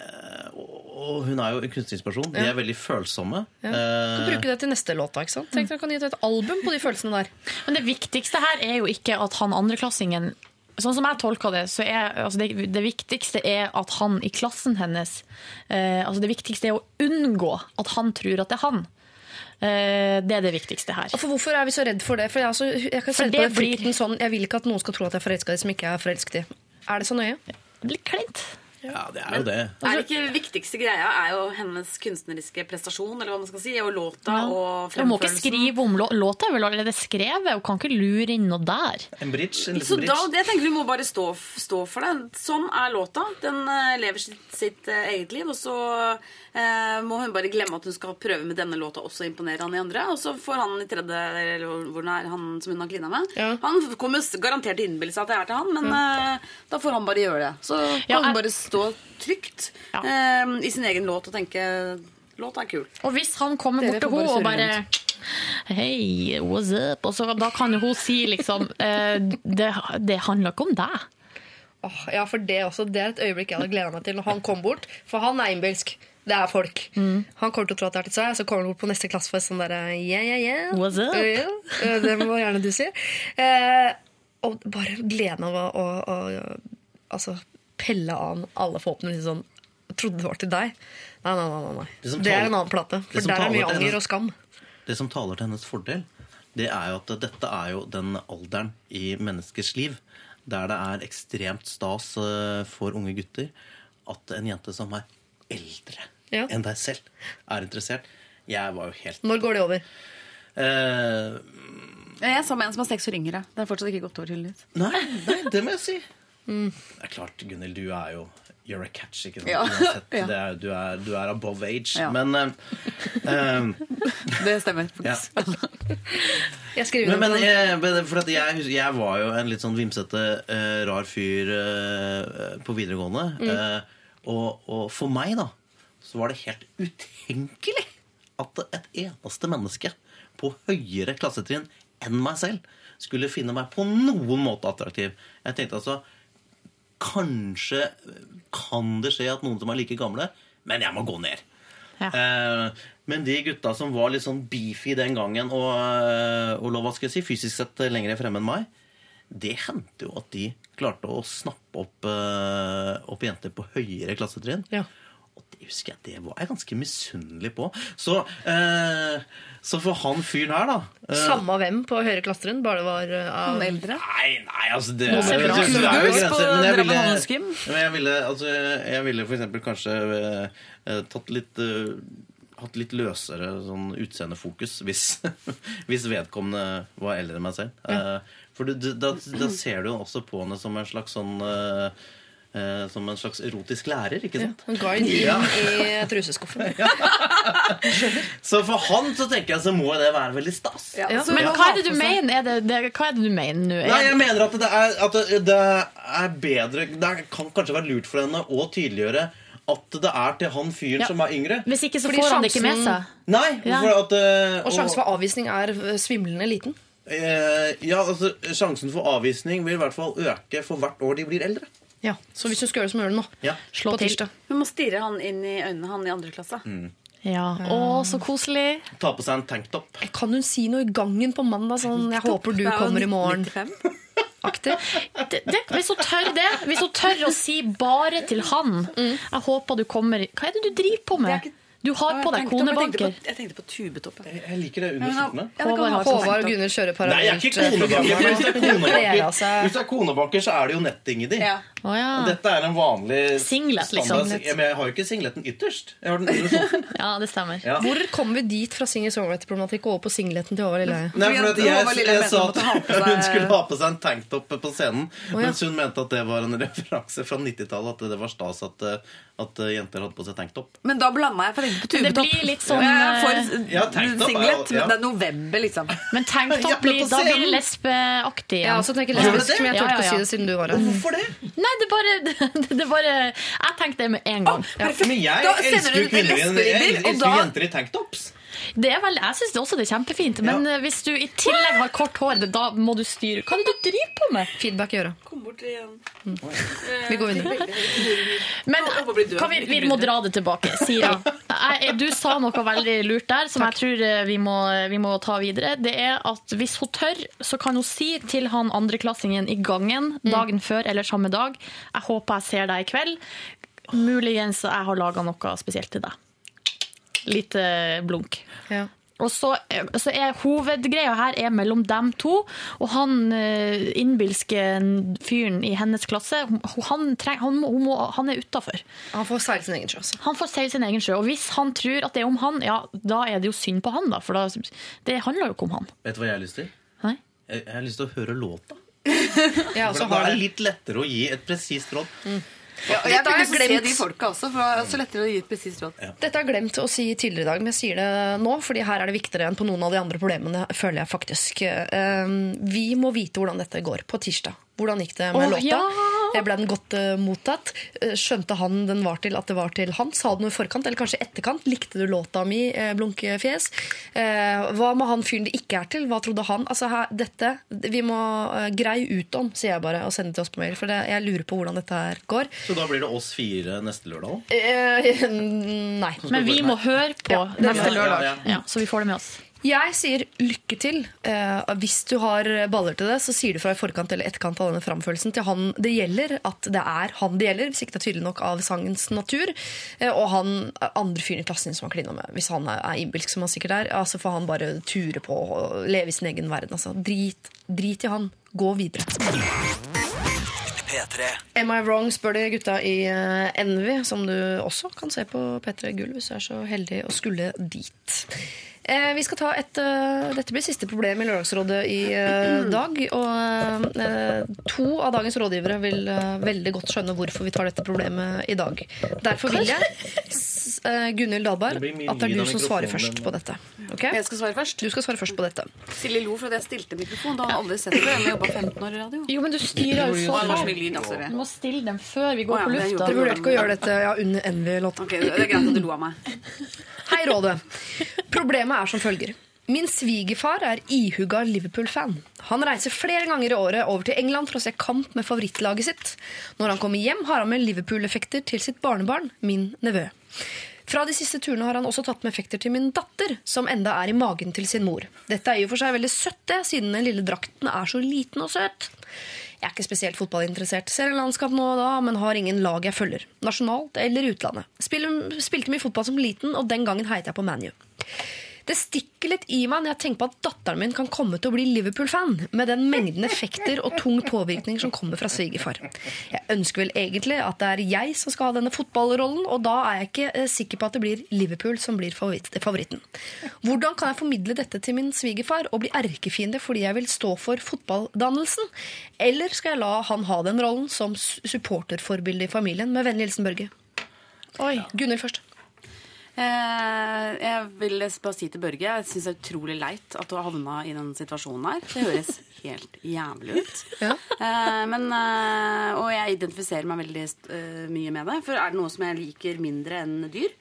og hun er jo en kunstnerisk person. De er veldig følsomme. Ja. Du kan bruke det til neste låt. da, ikke sant? Tenk deg, kan gi ut et album på de følelsene der. Men det viktigste her er jo ikke at han andreklassingen Sånn som jeg tolker det, så er altså det, det viktigste er at han i klassen hennes eh, Altså det viktigste er å unngå at han tror at det er han. Eh, det er det viktigste her. For Hvorfor er vi så redd for det? For Jeg, altså, jeg kan For se på det den frykten sånn, jeg vil ikke at noen skal tro at jeg er forelska i som ikke er forelsket i. Er det så nøye? Litt kleint. Ja, det er jo det. Er det ikke viktigste greia er jo hennes kunstneriske prestasjon, eller hva man skal si, og låta og Hun må ikke skrive om lå- låta, er vel allerede skrevet. Hun kan ikke lure inn noe der. En bridge, en Så liten da, det tenker Du må bare stå, stå for det. Sånn er låta. Den eh, lever sitt, sitt eh, eget liv. Og så eh, må hun bare glemme at hun skal prøve med denne låta også å imponere han i andre. Og så får han i tredje, eller hvor den er, han som hun har klina med Han kommer garantert til å innbille seg at det er til han, men eh, da får han bare gjøre det. Så kan Ja, hun bare stå trygt eh, i sin egen låt og tenke Låta er kul. Og hvis han kommer Dere bort til henne og bare bare Hei, what's up? Og så, da kan jo hun si liksom eh, det, det handler ikke om deg. Oh, ja, for det, også, det er et øyeblikk jeg hadde gleda meg til når han kom bort. For han er innbilsk. Det er folk. Han kommer til å tro at det er til seg, så kommer han bort på neste klassefest sånn derre yeah, yeah, yeah. What's up? Ja, eh, det må gjerne du si. Eh, og bare gleden av å, å, å altså, pelle an alle forhåpningene liksom sånn Trodde det var til deg. Nei, nei, nei. nei, nei. Det Det er en annen plate. For der er mye anger og skam. Det som taler til hennes fordel, det er jo at dette er jo den alderen i menneskers liv der det er ekstremt stas eh, for unge gutter at en jente som er eldre Ja. enn deg selv, er interessert. Jeg var jo helt Når går det over? Uh, Jeg er sammen med en som er seks år yngre. Det er fortsatt ikke gått over, tydeligvis. Nei, nei, det må jeg si. Det er klart, Gunhild, du er jo You're a catch, ikke sant? Ja. Uansett, er, du, er, du er above age. Ja. Men eh, eh, Det stemmer. ja. Jeg skriver Men, men, den. jeg, for jeg, jeg var jo en litt sånn vimsete, uh, rar fyr uh, på videregående. Mm. Uh, og, og for meg, da, så var det helt utenkelig at et eneste menneske på høyere klassetrinn enn meg selv skulle finne meg på noen måte attraktiv. Jeg tenkte altså Kanskje kan det skje at noen som er like gamle, men jeg må gå ned. Eh, men de gutta som var litt sånn beefy den gangen og, eh, og lov, skal jeg si, fysisk sett lenger fremme enn meg, det hendte jo at de klarte å snappe opp, eh, opp jenter på høyere klassetrinn. Og det husker jeg, det var jeg ganske misunnelig på. Så, eh, så for han fyren her, da eh, Samme hvem på Høyre klassetrinn, bare det var uh, av eldre? Nei, nei, altså det ser det- det- det er jo grenser, men jeg ville- Men jeg ville, altså, jeg ville for eksempel kanskje eh, eh, tatt litt eh, Hatt litt løsere sånn utseendefokus hvis, hvis vedkommende var eldre enn meg selv. Ja. For da, da ser du jo også på henne som en slags sånn eh, eh, Som en slags erotisk lærer, ikke sant? En guide inn Ja. i truseskuffen. Så for han så tenker jeg så må det være veldig stas. Men hva er det du mener? Er det, det, hva er det du mener nå? Nei, jeg mener at det er, at det, det er bedre Det kan kanskje være lurt for henne å tydeliggjøre at det er til han fyren Ja. som er yngre. Hvis ikke så Fordi får han det ikke med seg. Nei, Ja. for at uh, Og sjansen for avvisning er eh, svimlende liten. Uh, Ja, altså Sjansen for avvisning vil i hvert fall øke for hvert år de blir eldre. Ja, Så hvis du skal gjøre det, så må du gjøre det nå. Ja. Slå på tirsdag. Hun må stirre han inn i øynene, han i andre klasse. Ja. Å, så koselig. Ta på seg en tanktopp. Kan hun si noe i gangen på mandag? Sånn 'Jeg håper du Det er kommer i morgen'. 95. Aktig. Det, det, hvis hun tør det, hvis hun tør å si bare til han Mm. 'Jeg håper du kommer Hva er det du driver på med? Du har på deg konebanker. jeg tenkte på tubetopp. jeg. Jeg liker det under skjortene. ja, Håvard, og Gunnar kjører kjører Nei, jeg er ikke parallelt. konebanker. Hvis det er konebanker, Gleder seg. hvis det er konebanker, så er det jo netting i de. Ja. Å, ja. Dette er en vanlig Singlet, liksom. Ja, Men jeg har jo ikke singleten ytterst. Jeg har den under. Ja, det stemmer. Ja. Hvor kom vi dit fra singer-songwriter-problematikk over på singleten til Håvard Lilleheie? Nei, for jeg, jeg, sa at hun skulle ha på seg en tanktop på scenen. Mens hun mente at det var en referanse fra 90-tallet. At det var stas at, eh, at eh, jenter hadde på seg tanktop. Men da blanda jeg, for lenge på tubetopp. det blir litt sånn, er eh, for Ja, tanktop singlet, ja. men det er november, liksom. Men Ja, tanktopp blir, da blir det lesbeaktig Ja, også tenker lesbisk, men jeg Ja, turte ikke å si det siden du var her. Hvorfor det? Nei, det bare, det bare Jeg tenkte det med en gang. Men jeg Da elsker jo kvinner jeg elsker jenter i tanktops. Det er vel, jeg syns også det er kjempefint, men ja. hvis du i tillegg har kort hår, da må du styre. Hva er det du driver på med? Feedback i øra. Kom bort igjen. Vi går videre. Men kan vi, vi må dra det tilbake. Sira, jeg, du sa noe veldig lurt der som jeg tror eh, vi må, vi må ta videre. Det er at hvis hun tør, så kan hun si til han andreklassingen i gangen dagen før eller samme dag Jeg håper jeg ser deg i kveld. Muligens jeg har laga noe spesielt til deg. Litt eh, blunk. Ja. Og så, så er Hovedgreia her er mellom dem to, og han eh, innbilske fyren i hennes klasse han, treng, han, må, må, han er utafor. Han får seile sin egen sjø. altså. Han får seile sin egen sjø. Og hvis han tror at det er om han, ja, da er det jo synd på han, da. For da, det handler jo ikke om han. Vet du hva jeg har lyst til? Nei. Jeg, jeg har lyst til å høre låta. ja, For da er det litt lettere å gi et presist råd. Ja, og jeg Dette har se de folka også, for det er så lettere å gi et presist råd. Dette har jeg glemt å si tidligere i dag, men jeg sier det nå, fordi her er det viktigere enn på noen av de andre problemene, føler jeg faktisk. Eh, Vi må vite hvordan dette går på tirsdag. Hvordan gikk det med oh, låta? ja! Jeg ble den godt uh, mottatt. Eh, Skjønte han den var til at det var til han? Sa du noe i forkant, eller kanskje etterkant? Likte du låta mi, eh, Blunkefjes? Eh, hva med han fyren det ikke er til? Hva trodde han? Altså, her, dette Vi må greie ut om, sier jeg bare, og sende til oss på mail. For det, jeg lurer på hvordan dette her går. Så da blir det oss fire neste lørdag? Eh, nei. Men vi må høre på Ja, neste lørdag, ja, ja, så vi får det med oss. Jeg sier lykke til. Eh, hvis du har baller til det, så sier du fra i forkant eller etterkant av denne framførelsen til han det gjelder, at det er han det gjelder, hvis ikke det er tydelig nok av sangens natur. Eh, og han andre fyren i klassen som han klina med. Hvis han er, er innbilsk, som han sikkert er, altså får han bare ture på og leve i sin egen verden. Altså. Drit, drit i han. Gå videre. P3. Am I wrong, spør de gutta i eh, Envy, som du også kan se på P3 Gull hvis du er så heldig å skulle dit. Eh, vi skal ta et, eh, Dette blir siste problem i Lørdagsrådet i eh, dag. Og eh, to av dagens rådgivere vil eh, veldig godt skjønne hvorfor vi tar dette problemet i dag. Derfor vil jeg, s- eh, Gunhild Dahlberg, Det blir mye at det er du som svarer mikrofonen, først men- på dette. Ok? Jeg skal svare først. Du skal svare først på dette. Silje lo for at jeg stilte mikrofon. Da har jeg aldri sett det. Jeg har jobba 15 år i radio. Jo, men du styrer jo så det var så mye lyd, da, sorry. Du må stille dem før vi går Å, ja, på det lufta. gjorde Dere vurderte ikke å gjøre dette ja, under Envy-låta. Ok, Det er greit at du lo av meg. Hei, Rådet. Problemet er som følger. Min svigerfar er ihuga Liverpool-fan. Han reiser flere ganger i året over til England for å se kamp med favorittlaget sitt. Når han kommer hjem, har han med Liverpool-effekter til sitt barnebarn, min nevø. Fra de siste turene har han også tatt med effekter til min datter, som enda er i magen til sin mor. Dette er i for seg veldig søtt, det, siden den lille drakten er så liten og søt. Jeg er ikke spesielt fotballinteressert. Ser en landskap nå og da, men har ingen lag jeg følger. Nasjonalt eller utlandet. Spil, spilte mye fotball som liten, og den gangen heiet jeg på ManU. Det stikker litt i meg når jeg tenker på at datteren min kan komme til å bli Liverpool-fan, med den mengden effekter og tung påvirkning som kommer fra svigerfar. Jeg ønsker vel egentlig at det er jeg som skal ha denne fotballrollen, og da er jeg ikke eh, sikker på at det blir Liverpool som blir favoritten. Hvordan kan jeg formidle dette til min svigerfar og bli erkefiende fordi jeg vil stå for fotballdannelsen? Eller skal jeg la han ha den rollen som supporterforbilde i familien? Med vennlig hilsen Børge. Oi, Gunhild først. Eh, jeg vil bare si til Børge jeg syns det er utrolig leit at du har havna i den situasjonen her. Det høres helt jævlig ut. Ja. Eh, men, eh, og jeg identifiserer meg veldig mye med det. For er det noe som jeg liker mindre enn dyr,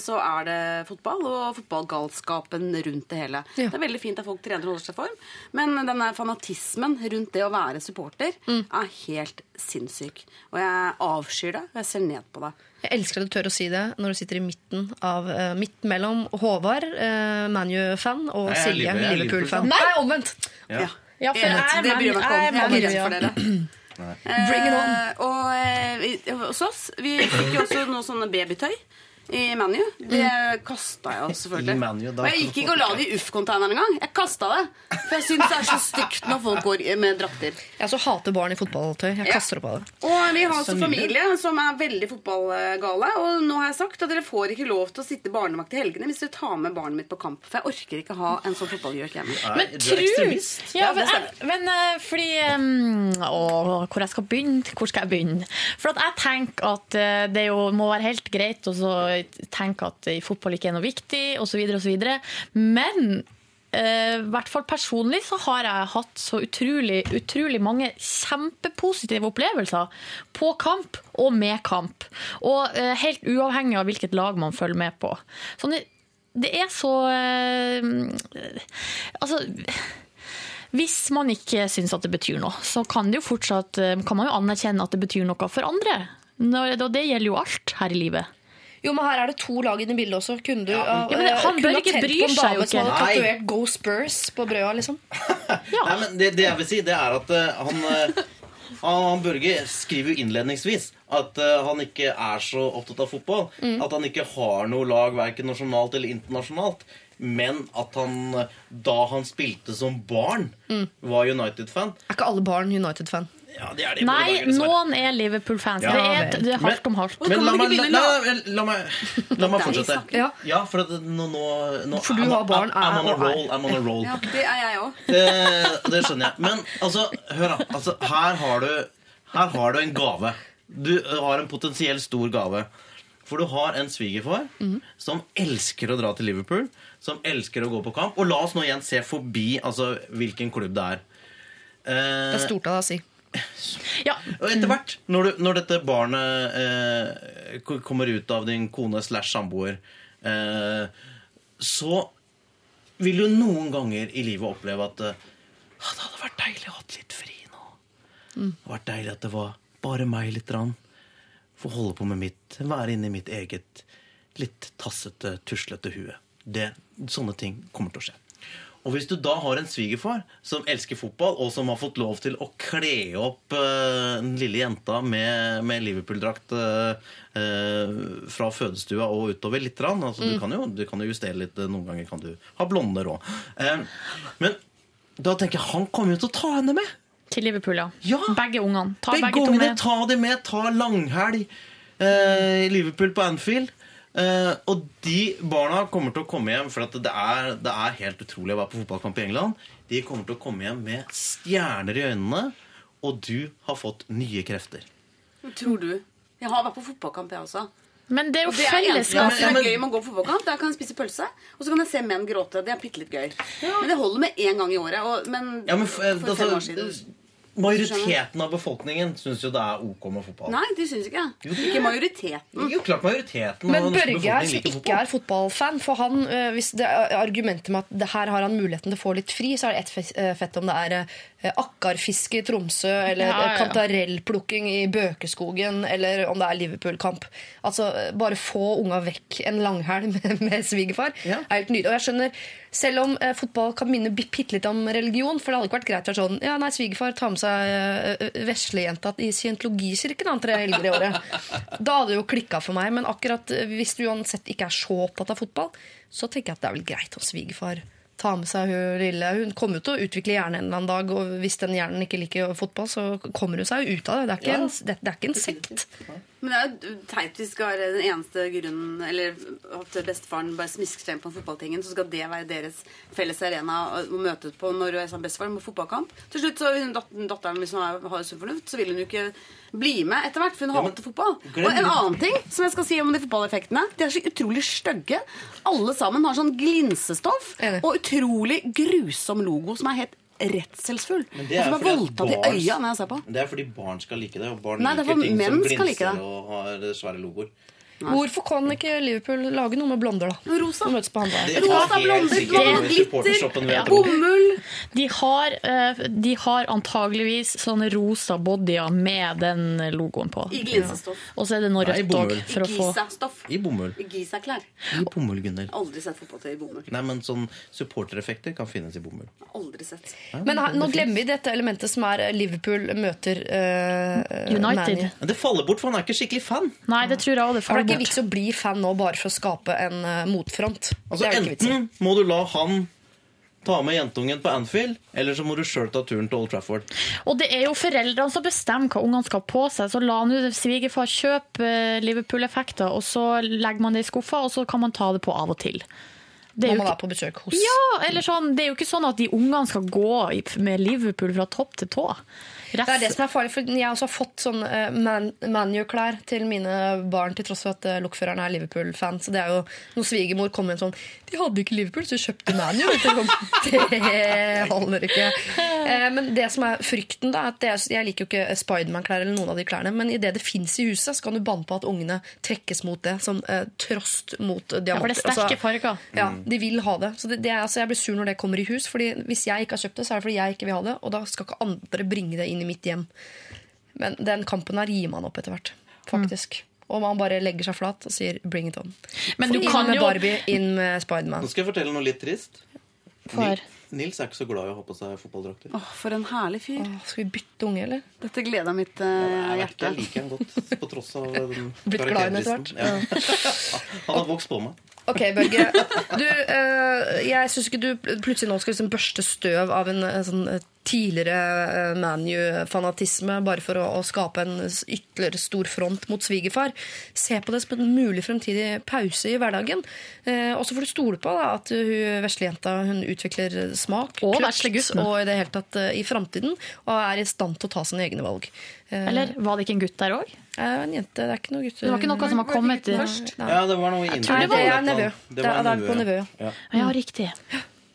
så er det fotball og fotballgalskapen rundt det hele. Ja. Det er veldig fint at folk trener og holder seg i form, men denne fanatismen rundt det å være supporter er helt sinnssyk. Og jeg avskyr det, og jeg ser ned på det. Jeg elsker at du tør å si det når du sitter i midten av uh, midt mellom Håvard, uh, ManU-fan, og Nei, Silje, er Liverpool-fan. Nei, omvendt! Ja. Ja, for jeg er det bryr meg ikke om. jeg er Jeg Man-. Bring it on. Eh, og eh, vi- hos oss Vi fikk jo også noe sånne babytøy i ManU. Det kasta jeg jo selvfølgelig. I Man U, da og jeg gikk ikke og la det i Uff-containeren engang. Jeg kasta det. For jeg syns det er så stygt når folk går med drakter. Jeg så hater barn i fotballtøy. Jeg Ja. kaster opp av det. Og vi har også familie som er veldig fotballgale. Og nå har jeg sagt at dere får ikke lov til å sitte barnevakt i helgene hvis dere tar med barnet mitt på kamp. For jeg orker ikke ha en sånn fotballgjøk hjemme. Nei, Men du tru ja, men, men eh, fordi um, Å, hvor jeg skal begynne? Hvor skal jeg begynne? For at jeg tenker at eh, det jo må være helt greit å så tenke at fotball ikke er noe viktig, osv., osv. Men eh, i hvert fall personlig så har jeg hatt så utrolig, utrolig mange kjempepositive opplevelser på kamp og med kamp. Og eh, helt uavhengig av hvilket lag man følger med på. Sånn, det er så eh, Altså hvis man ikke syns at det betyr noe, så kan, det jo fortsatt, kan man jo anerkjenne at det betyr noe for andre. Og det gjelder jo alt her i livet. Jo, men her er det to lag inne i bildet også. Kunne du, Ja, men eh, han kunne bør ikke bry seg jo ikke. Kunne tatovert Go Spurs på brøda, liksom? Nei, men det, det jeg vil si, det er at uh, han, han, han Børge skriver jo innledningsvis at uh, han ikke er så opptatt av fotball. Mm. At han ikke har noe lag verken nasjonalt eller internasjonalt. Men at han, da han spilte som barn, Mm. var United-fan. Er ikke alle barn United-fan? Ja, det er det Nei, dager, noen er Liverpool-fans. Ja. Det, er, det er hardt om hardt. Men la meg, la, la, la meg, la meg fortsette. Ja. Ja. for at nå, nå, nå For du I'm- har barn, I'm, I'm on a og er. roll. I'm on a roll. Ja, det er jeg òg. Det, det skjønner jeg. Men altså, hør da. Altså, her, har du, her har du en gave. Du har en potensiell stor gave. For du har en svigerfar som elsker å dra til Liverpool. Som elsker å gå på kamp. Og la oss nå igjen se forbi altså, hvilken klubb det er. Det Eh, er stort av deg å si. Ja. og etter hvert, når, du, når dette barnet eh, kommer ut av din kone slash samboer, eh, så vil du noen ganger i livet oppleve at eh, «Ah, det hadde vært deilig å ha litt fri nå. Det hadde vært deilig at det var bare meg litt. Rann. Få holde på med mitt, være inni mitt eget litt tassete, tuslete hue. Det, sånne ting kommer til å skje. Og hvis du da har en svigerfar som elsker fotball, og som har fått lov til å kle opp uh, den lille jenta med, med Liverpool-drakt uh, uh, fra fødestua og utover litt, rann. altså, du, kan jo, du kan jo justere litt, noen ganger kan du ha blonder òg. men da tenker jeg han kommer jo til å ta henne med. Til Liverpool, ja. Ja. Begge ungene. Ta Begge begge, to ungene, med. ta dem med. Ta langhelg i Liverpool på Anfield. Eh, og de barna kommer til å komme hjem, for at det er, det er helt utrolig å være på fotballkamp i England. De kommer til å komme hjem med stjerner i øynene, og du har fått nye krefter. Tror du? Jeg har vært på fotballkamp, jeg også. Men det er jo det er fellesskap. det er gøy man går på fotballkamp. Der kan jeg spise pølse, og så kan jeg se menn gråte. Det er bitte litt gøy. Men det holder med én gang i året. Og, men, Ja, men, for, for fem år altså, siden Majoriteten av befolkningen syns jo det er ok med fotball. Nei, de syns ikke det- Ikke majoriteten. Jo, klart majoriteten Men Børge her, som ikke er fotballfan, for han, hvis det er argumentet med at det her har han muligheten til å få litt fri, så er det ett fett om det er akkarfiske i Tromsø, eller Ja, ja, ja. kantarellplukking i Bøkeskogen, eller om det er Liverpool-kamp. Altså, Bare få unga vekk en langhelg med, med svigerfar Ja. er helt nydelig. Og jeg skjønner, selv om eh, fotball kan minne bi- bitte litt om religion, for det hadde ikke vært greit å være sånn Ja, nei, svigerfar tar med seg eh, veslejenta i scientologikirken han tre helger i året. Da hadde det jo klikka for meg. Men akkurat eh, hvis du uansett ikke er så opptatt av fotball, så tenker jeg at det er vel greit om svigerfar ta med seg hun lille Hun kommer jo til å utvikle hjernen en eller annen dag, og hvis den hjernen ikke liker fotball, så kommer hun seg jo ut av det. Det er ikke, Ja. en, det, det er ikke en sekt. Men det er jo teit hvis skal være den eneste grunnen Eller at bestefaren bare smisker seg inn på en fotballtingen, så skal det være deres felles arena å møte møtes på når du er sammen bestefaren på fotballkamp. Til slutt, så datteren hvis hun har har sunn fornuft, så vil hun jo ikke bli med etter hvert, for hun Ja, hater fotball. glem Og en annen ting som jeg skal si om de fotballeffektene, de er så utrolig stygge. Alle sammen har sånn glinsestoff og utrolig grusom logo som er helt redselsfull. Jeg får at voldtatt i øya når jeg ser på. Det er fordi barn skal like det, og barn Nei, er liker ting som glinser like og har svære logoer. Hvorfor kan ikke Liverpool lage noe med blonder, da? Rosa. Møtes på andre. Rosa, blonder, sikkert glitter. Bomull. De har, eh, de har antageligvis sånne rosa bodyer med den logoen på. I glinsestoff. Og så er det noe rødt òg, I Giza-stoff. I bomull. I Giza-klær. I bomull, Gunnhild. Aldri sett fotballtøy i bomull. Nei, men sånn supportereffekter kan finnes i bomull. Aldri sett. Men her, nå glemmer vi dette elementet som er Liverpool møter uh, United. Men det faller bort, for han er ikke skikkelig fan. Nei, det tror jeg òg det det er ikke vits å bli fan nå bare for å skape en uh, motfront. Altså. Enten må du la han ta med jentungen på Anfield, eller så må du sjøl ta turen til Old Trafford. Og det er jo foreldrene som bestemmer hva ungene skal ha på seg. Så la nå svigerfar kjøpe eh, Liverpool-effekter, og så legger man det i skuffa, og så kan man ta det på av og til. Det er jo man ikke- er på besøk hos Ja, eller sånn, det er jo ikke sånn at de ungene skal gå med Liverpool fra topp til tå. Det er det som er farlig, for jeg har også fått sånn uh, man, ManU-klær til mine barn, til tross for at eh, lokføreren er Liverpool-fan. Så det er jo når svigermor kom inn en sånn De hadde ikke Liverpool, så de kjøpte ManU. Jeg tenkte, Det holder ikke. Eh, men det som er frykten, da, er at det er, jeg liker jo ikke Spiderman-klær eller noen av de klærne, men idet det fins i huset, så kan du banne på at ungene trekkes mot det som eh, trost mot Ja, for det er sterke Altså, ja, de vil ha det. Så det, det er, altså, jeg blir sur når det kommer i hus. Fordi Hvis jeg ikke har kjøpt det, så er det fordi jeg ikke vil ha det. Og da skal ikke andre bringe det inn i mitt hjem. Men den kampen her gir man opp etter hvert. Faktisk. Og man bare legger seg flat og sier 'bring it on'. Men du inn kan med jo- Barbie, inn med Spiderman. Nå skal jeg fortelle noe litt trist. For- Nil- Nils er ikke så glad i å ha på seg fotballdrakter. Åh, for en herlig fyr. Åh, skal vi bytte unge, eller? Dette gleder mitt uh, ja, hjerte. jeg liker han godt, på tross av den Blitt glad i ham etter hvert? Ja. Han har vokst på meg. Ok, Børge. Du, uh, jeg syns ikke du plutselig nå skal liksom børste støv av en, en sånn eh, tidligere eh, ManU-fanatisme bare for å, å skape en ytterligere stor front mot svigerfar. Se på det som en mulig fremtidig pause i hverdagen. Eh, og så får du stole på da, at hun veslejenta hun utvikler smak, Og kløkt, og i det hele tatt eh, i framtiden, og er i stand til å ta sine egne valg. Eh, Eller var det ikke en gutt der òg? en jente, det er ikke noe gutter. Det var ikke noe som har kommet først? Ja, det var noe Jeg tror det nevø. Det, det er- det er på ja. nevø, ja. Ja. Ja, riktig.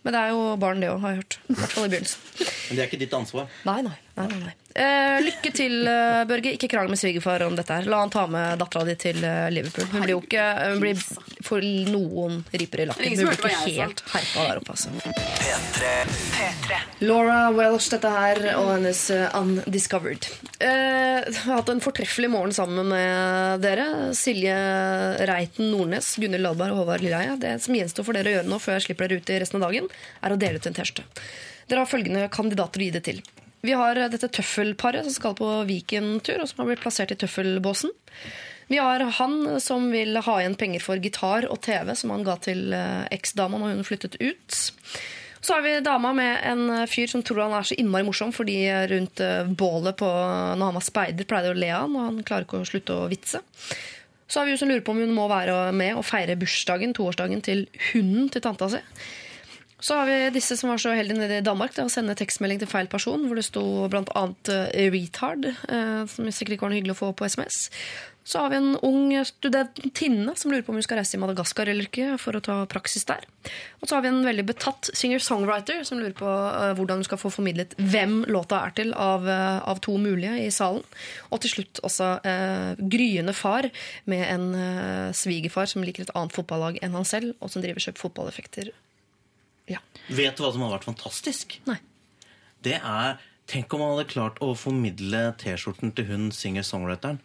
Men det er jo barn, det òg, har jeg hørt. I hvert fall i begynnelsen. Men det er ikke ditt ansvar. Nei, nei. Nei, nei, nei. Eh, lykke til, eh, Børge. Ikke krangel med svigerfar om dette her. La han ta med dattera di til eh, Liverpool. Hun blir jo ikke hun blir for noen riper i lakken. Ingen som Hun hørte blir hva ikke jeg helt herpa der oppe, altså. Laura Welsh, dette her, og hennes eh, Undiscovered. Eh, jeg har hatt en fortreffelig morgen sammen med dere. Silje Reiten Nordnes, Gunhild Ladberg og Håvard Lilleheie. Det som gjenstår for dere å gjøre nå før jeg slipper dere ut i resten av dagen, er å dele ut en T-skjorte. Dere har følgende kandidater å gi det til. Vi har dette tøffelparet som skal på Viken-tur, og som har blitt plassert i tøffelbåsen. Vi har han som vil ha igjen penger for gitar og TV, som han ga til eh, eksdama når hun flyttet ut. Så har vi dama med en fyr som tror han er så innmari morsom fordi rundt eh, bålet på, når han var speider, pleide å le av han, og han klarer ikke å slutte å vitse. Så har vi hun som lurer på om hun må være med og feire bursdagen, toårsdagen til hunden til tanta si. Så har vi disse som var så heldige nede i Danmark da, å sende tekstmelding til feil person, hvor det sto bl.a. Uh, 'retard', eh, som sikkert ikke var noe hyggelig å få på SMS. Så har vi en ung studentinne som lurer på om hun skal reise til Madagaskar eller ikke for å ta praksis der. Og så har vi en veldig betatt singer-songwriter som lurer på eh, hvordan hun skal få formidlet hvem låta er til av, eh, av to mulige i salen. Og til slutt også eh, gryende far med en eh, svigerfar som liker et annet fotballag enn han selv, og som driver kjøpt kjøper fotballeffekter. Vet du hva som hadde vært fantastisk? Nei. Det er Tenk om man hadde klart å formidle T-skjorten til hun singer-songwriteren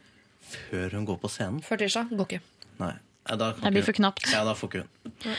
før hun går på scenen. Før tirsdag går ikke. Nei. Da Det blir for knapt. Ja, da får ikke hun.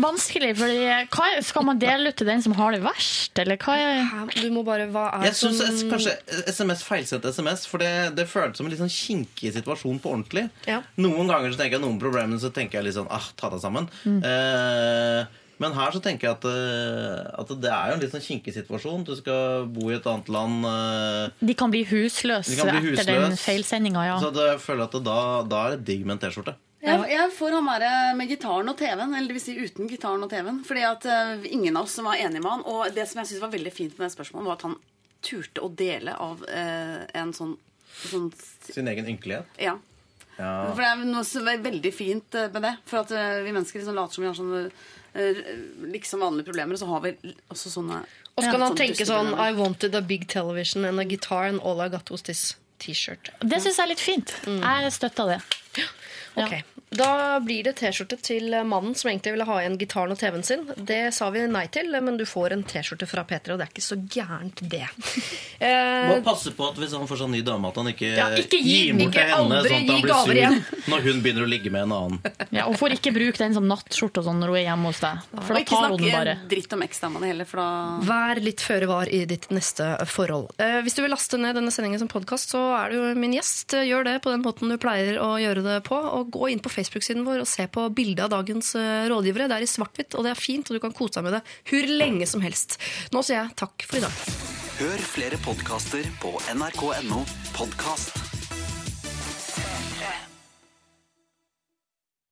Vanskelig, fordi hva Skal man dele ut til den som har det verst, eller hva er Du må bare Hva er Jeg syns som- kanskje SMS feilsett SMS, for det, det føltes som en litt sånn kinkig situasjon på ordentlig. Ja. Noen ganger så tenker jeg noen problemer, så tenker jeg litt sånn ah, ta deg sammen. Mm. Eh, men her så tenker jeg at, eh, at det er jo en litt sånn kinkig situasjon. Du skal bo i et annet land. eh, De kan bli husløse De kan bli etter den husløs. feilsendinga, ja. Så jeg føler at da, da er det digg med en T-skjorte. Jeg, jeg får han være med gitaren og TV-en, eller det vil si uten gitaren og TV-en. Fordi at eh, ingen av oss som var enige med han. Og det som jeg synes var veldig fint med det spørsmålet, var at han turte å dele av eh, en sånn, sånn Sin egen ynkelighet. Ja. Ja. For det er noe som er veldig fint eh, med det. For at eh, vi mennesker liksom later som vi har sånne eh, liksom vanlige problemer, og så har vi også sånne Og så kan han tenke sånn. I wanted a big television and a guitar and all I got was this T-shirt. Det syns jeg er litt fint. Jeg støtter det. Ja. Ok, Da blir det T-skjorte til mannen som egentlig ville ha igjen gitaren og TV-en sin. Det sa vi nei til, men du får en T-skjorte fra P3, og det er ikke så gærent, det. Eh, Må passe på at hvis han får seg ny dame, at han ikke, Ja, ikke gi- gir bort ikke til henne sånn at han blir sur igjen. når hun begynner å ligge med en annen. Ja, og får ikke bruke den som nattskjorte og sånn når hun er hjemme hos deg. For da ikke tar hun den snakke bare. dritt om eksdamene heller, for da Vær litt føre var i ditt neste forhold. Eh, hvis du vil laste ned denne sendingen som podkast, så er du min gjest. Gjør det på den måten du pleier å gjøre det på. Og gå inn på Facebook-siden vår og se på bildet av dagens eh, rådgivere. Det er i svart-hvitt, og det er fint, og du kan kose deg med det hvor lenge som helst. Nå sier jeg takk for i dag. Hør flere podkaster på nrk.no podkast.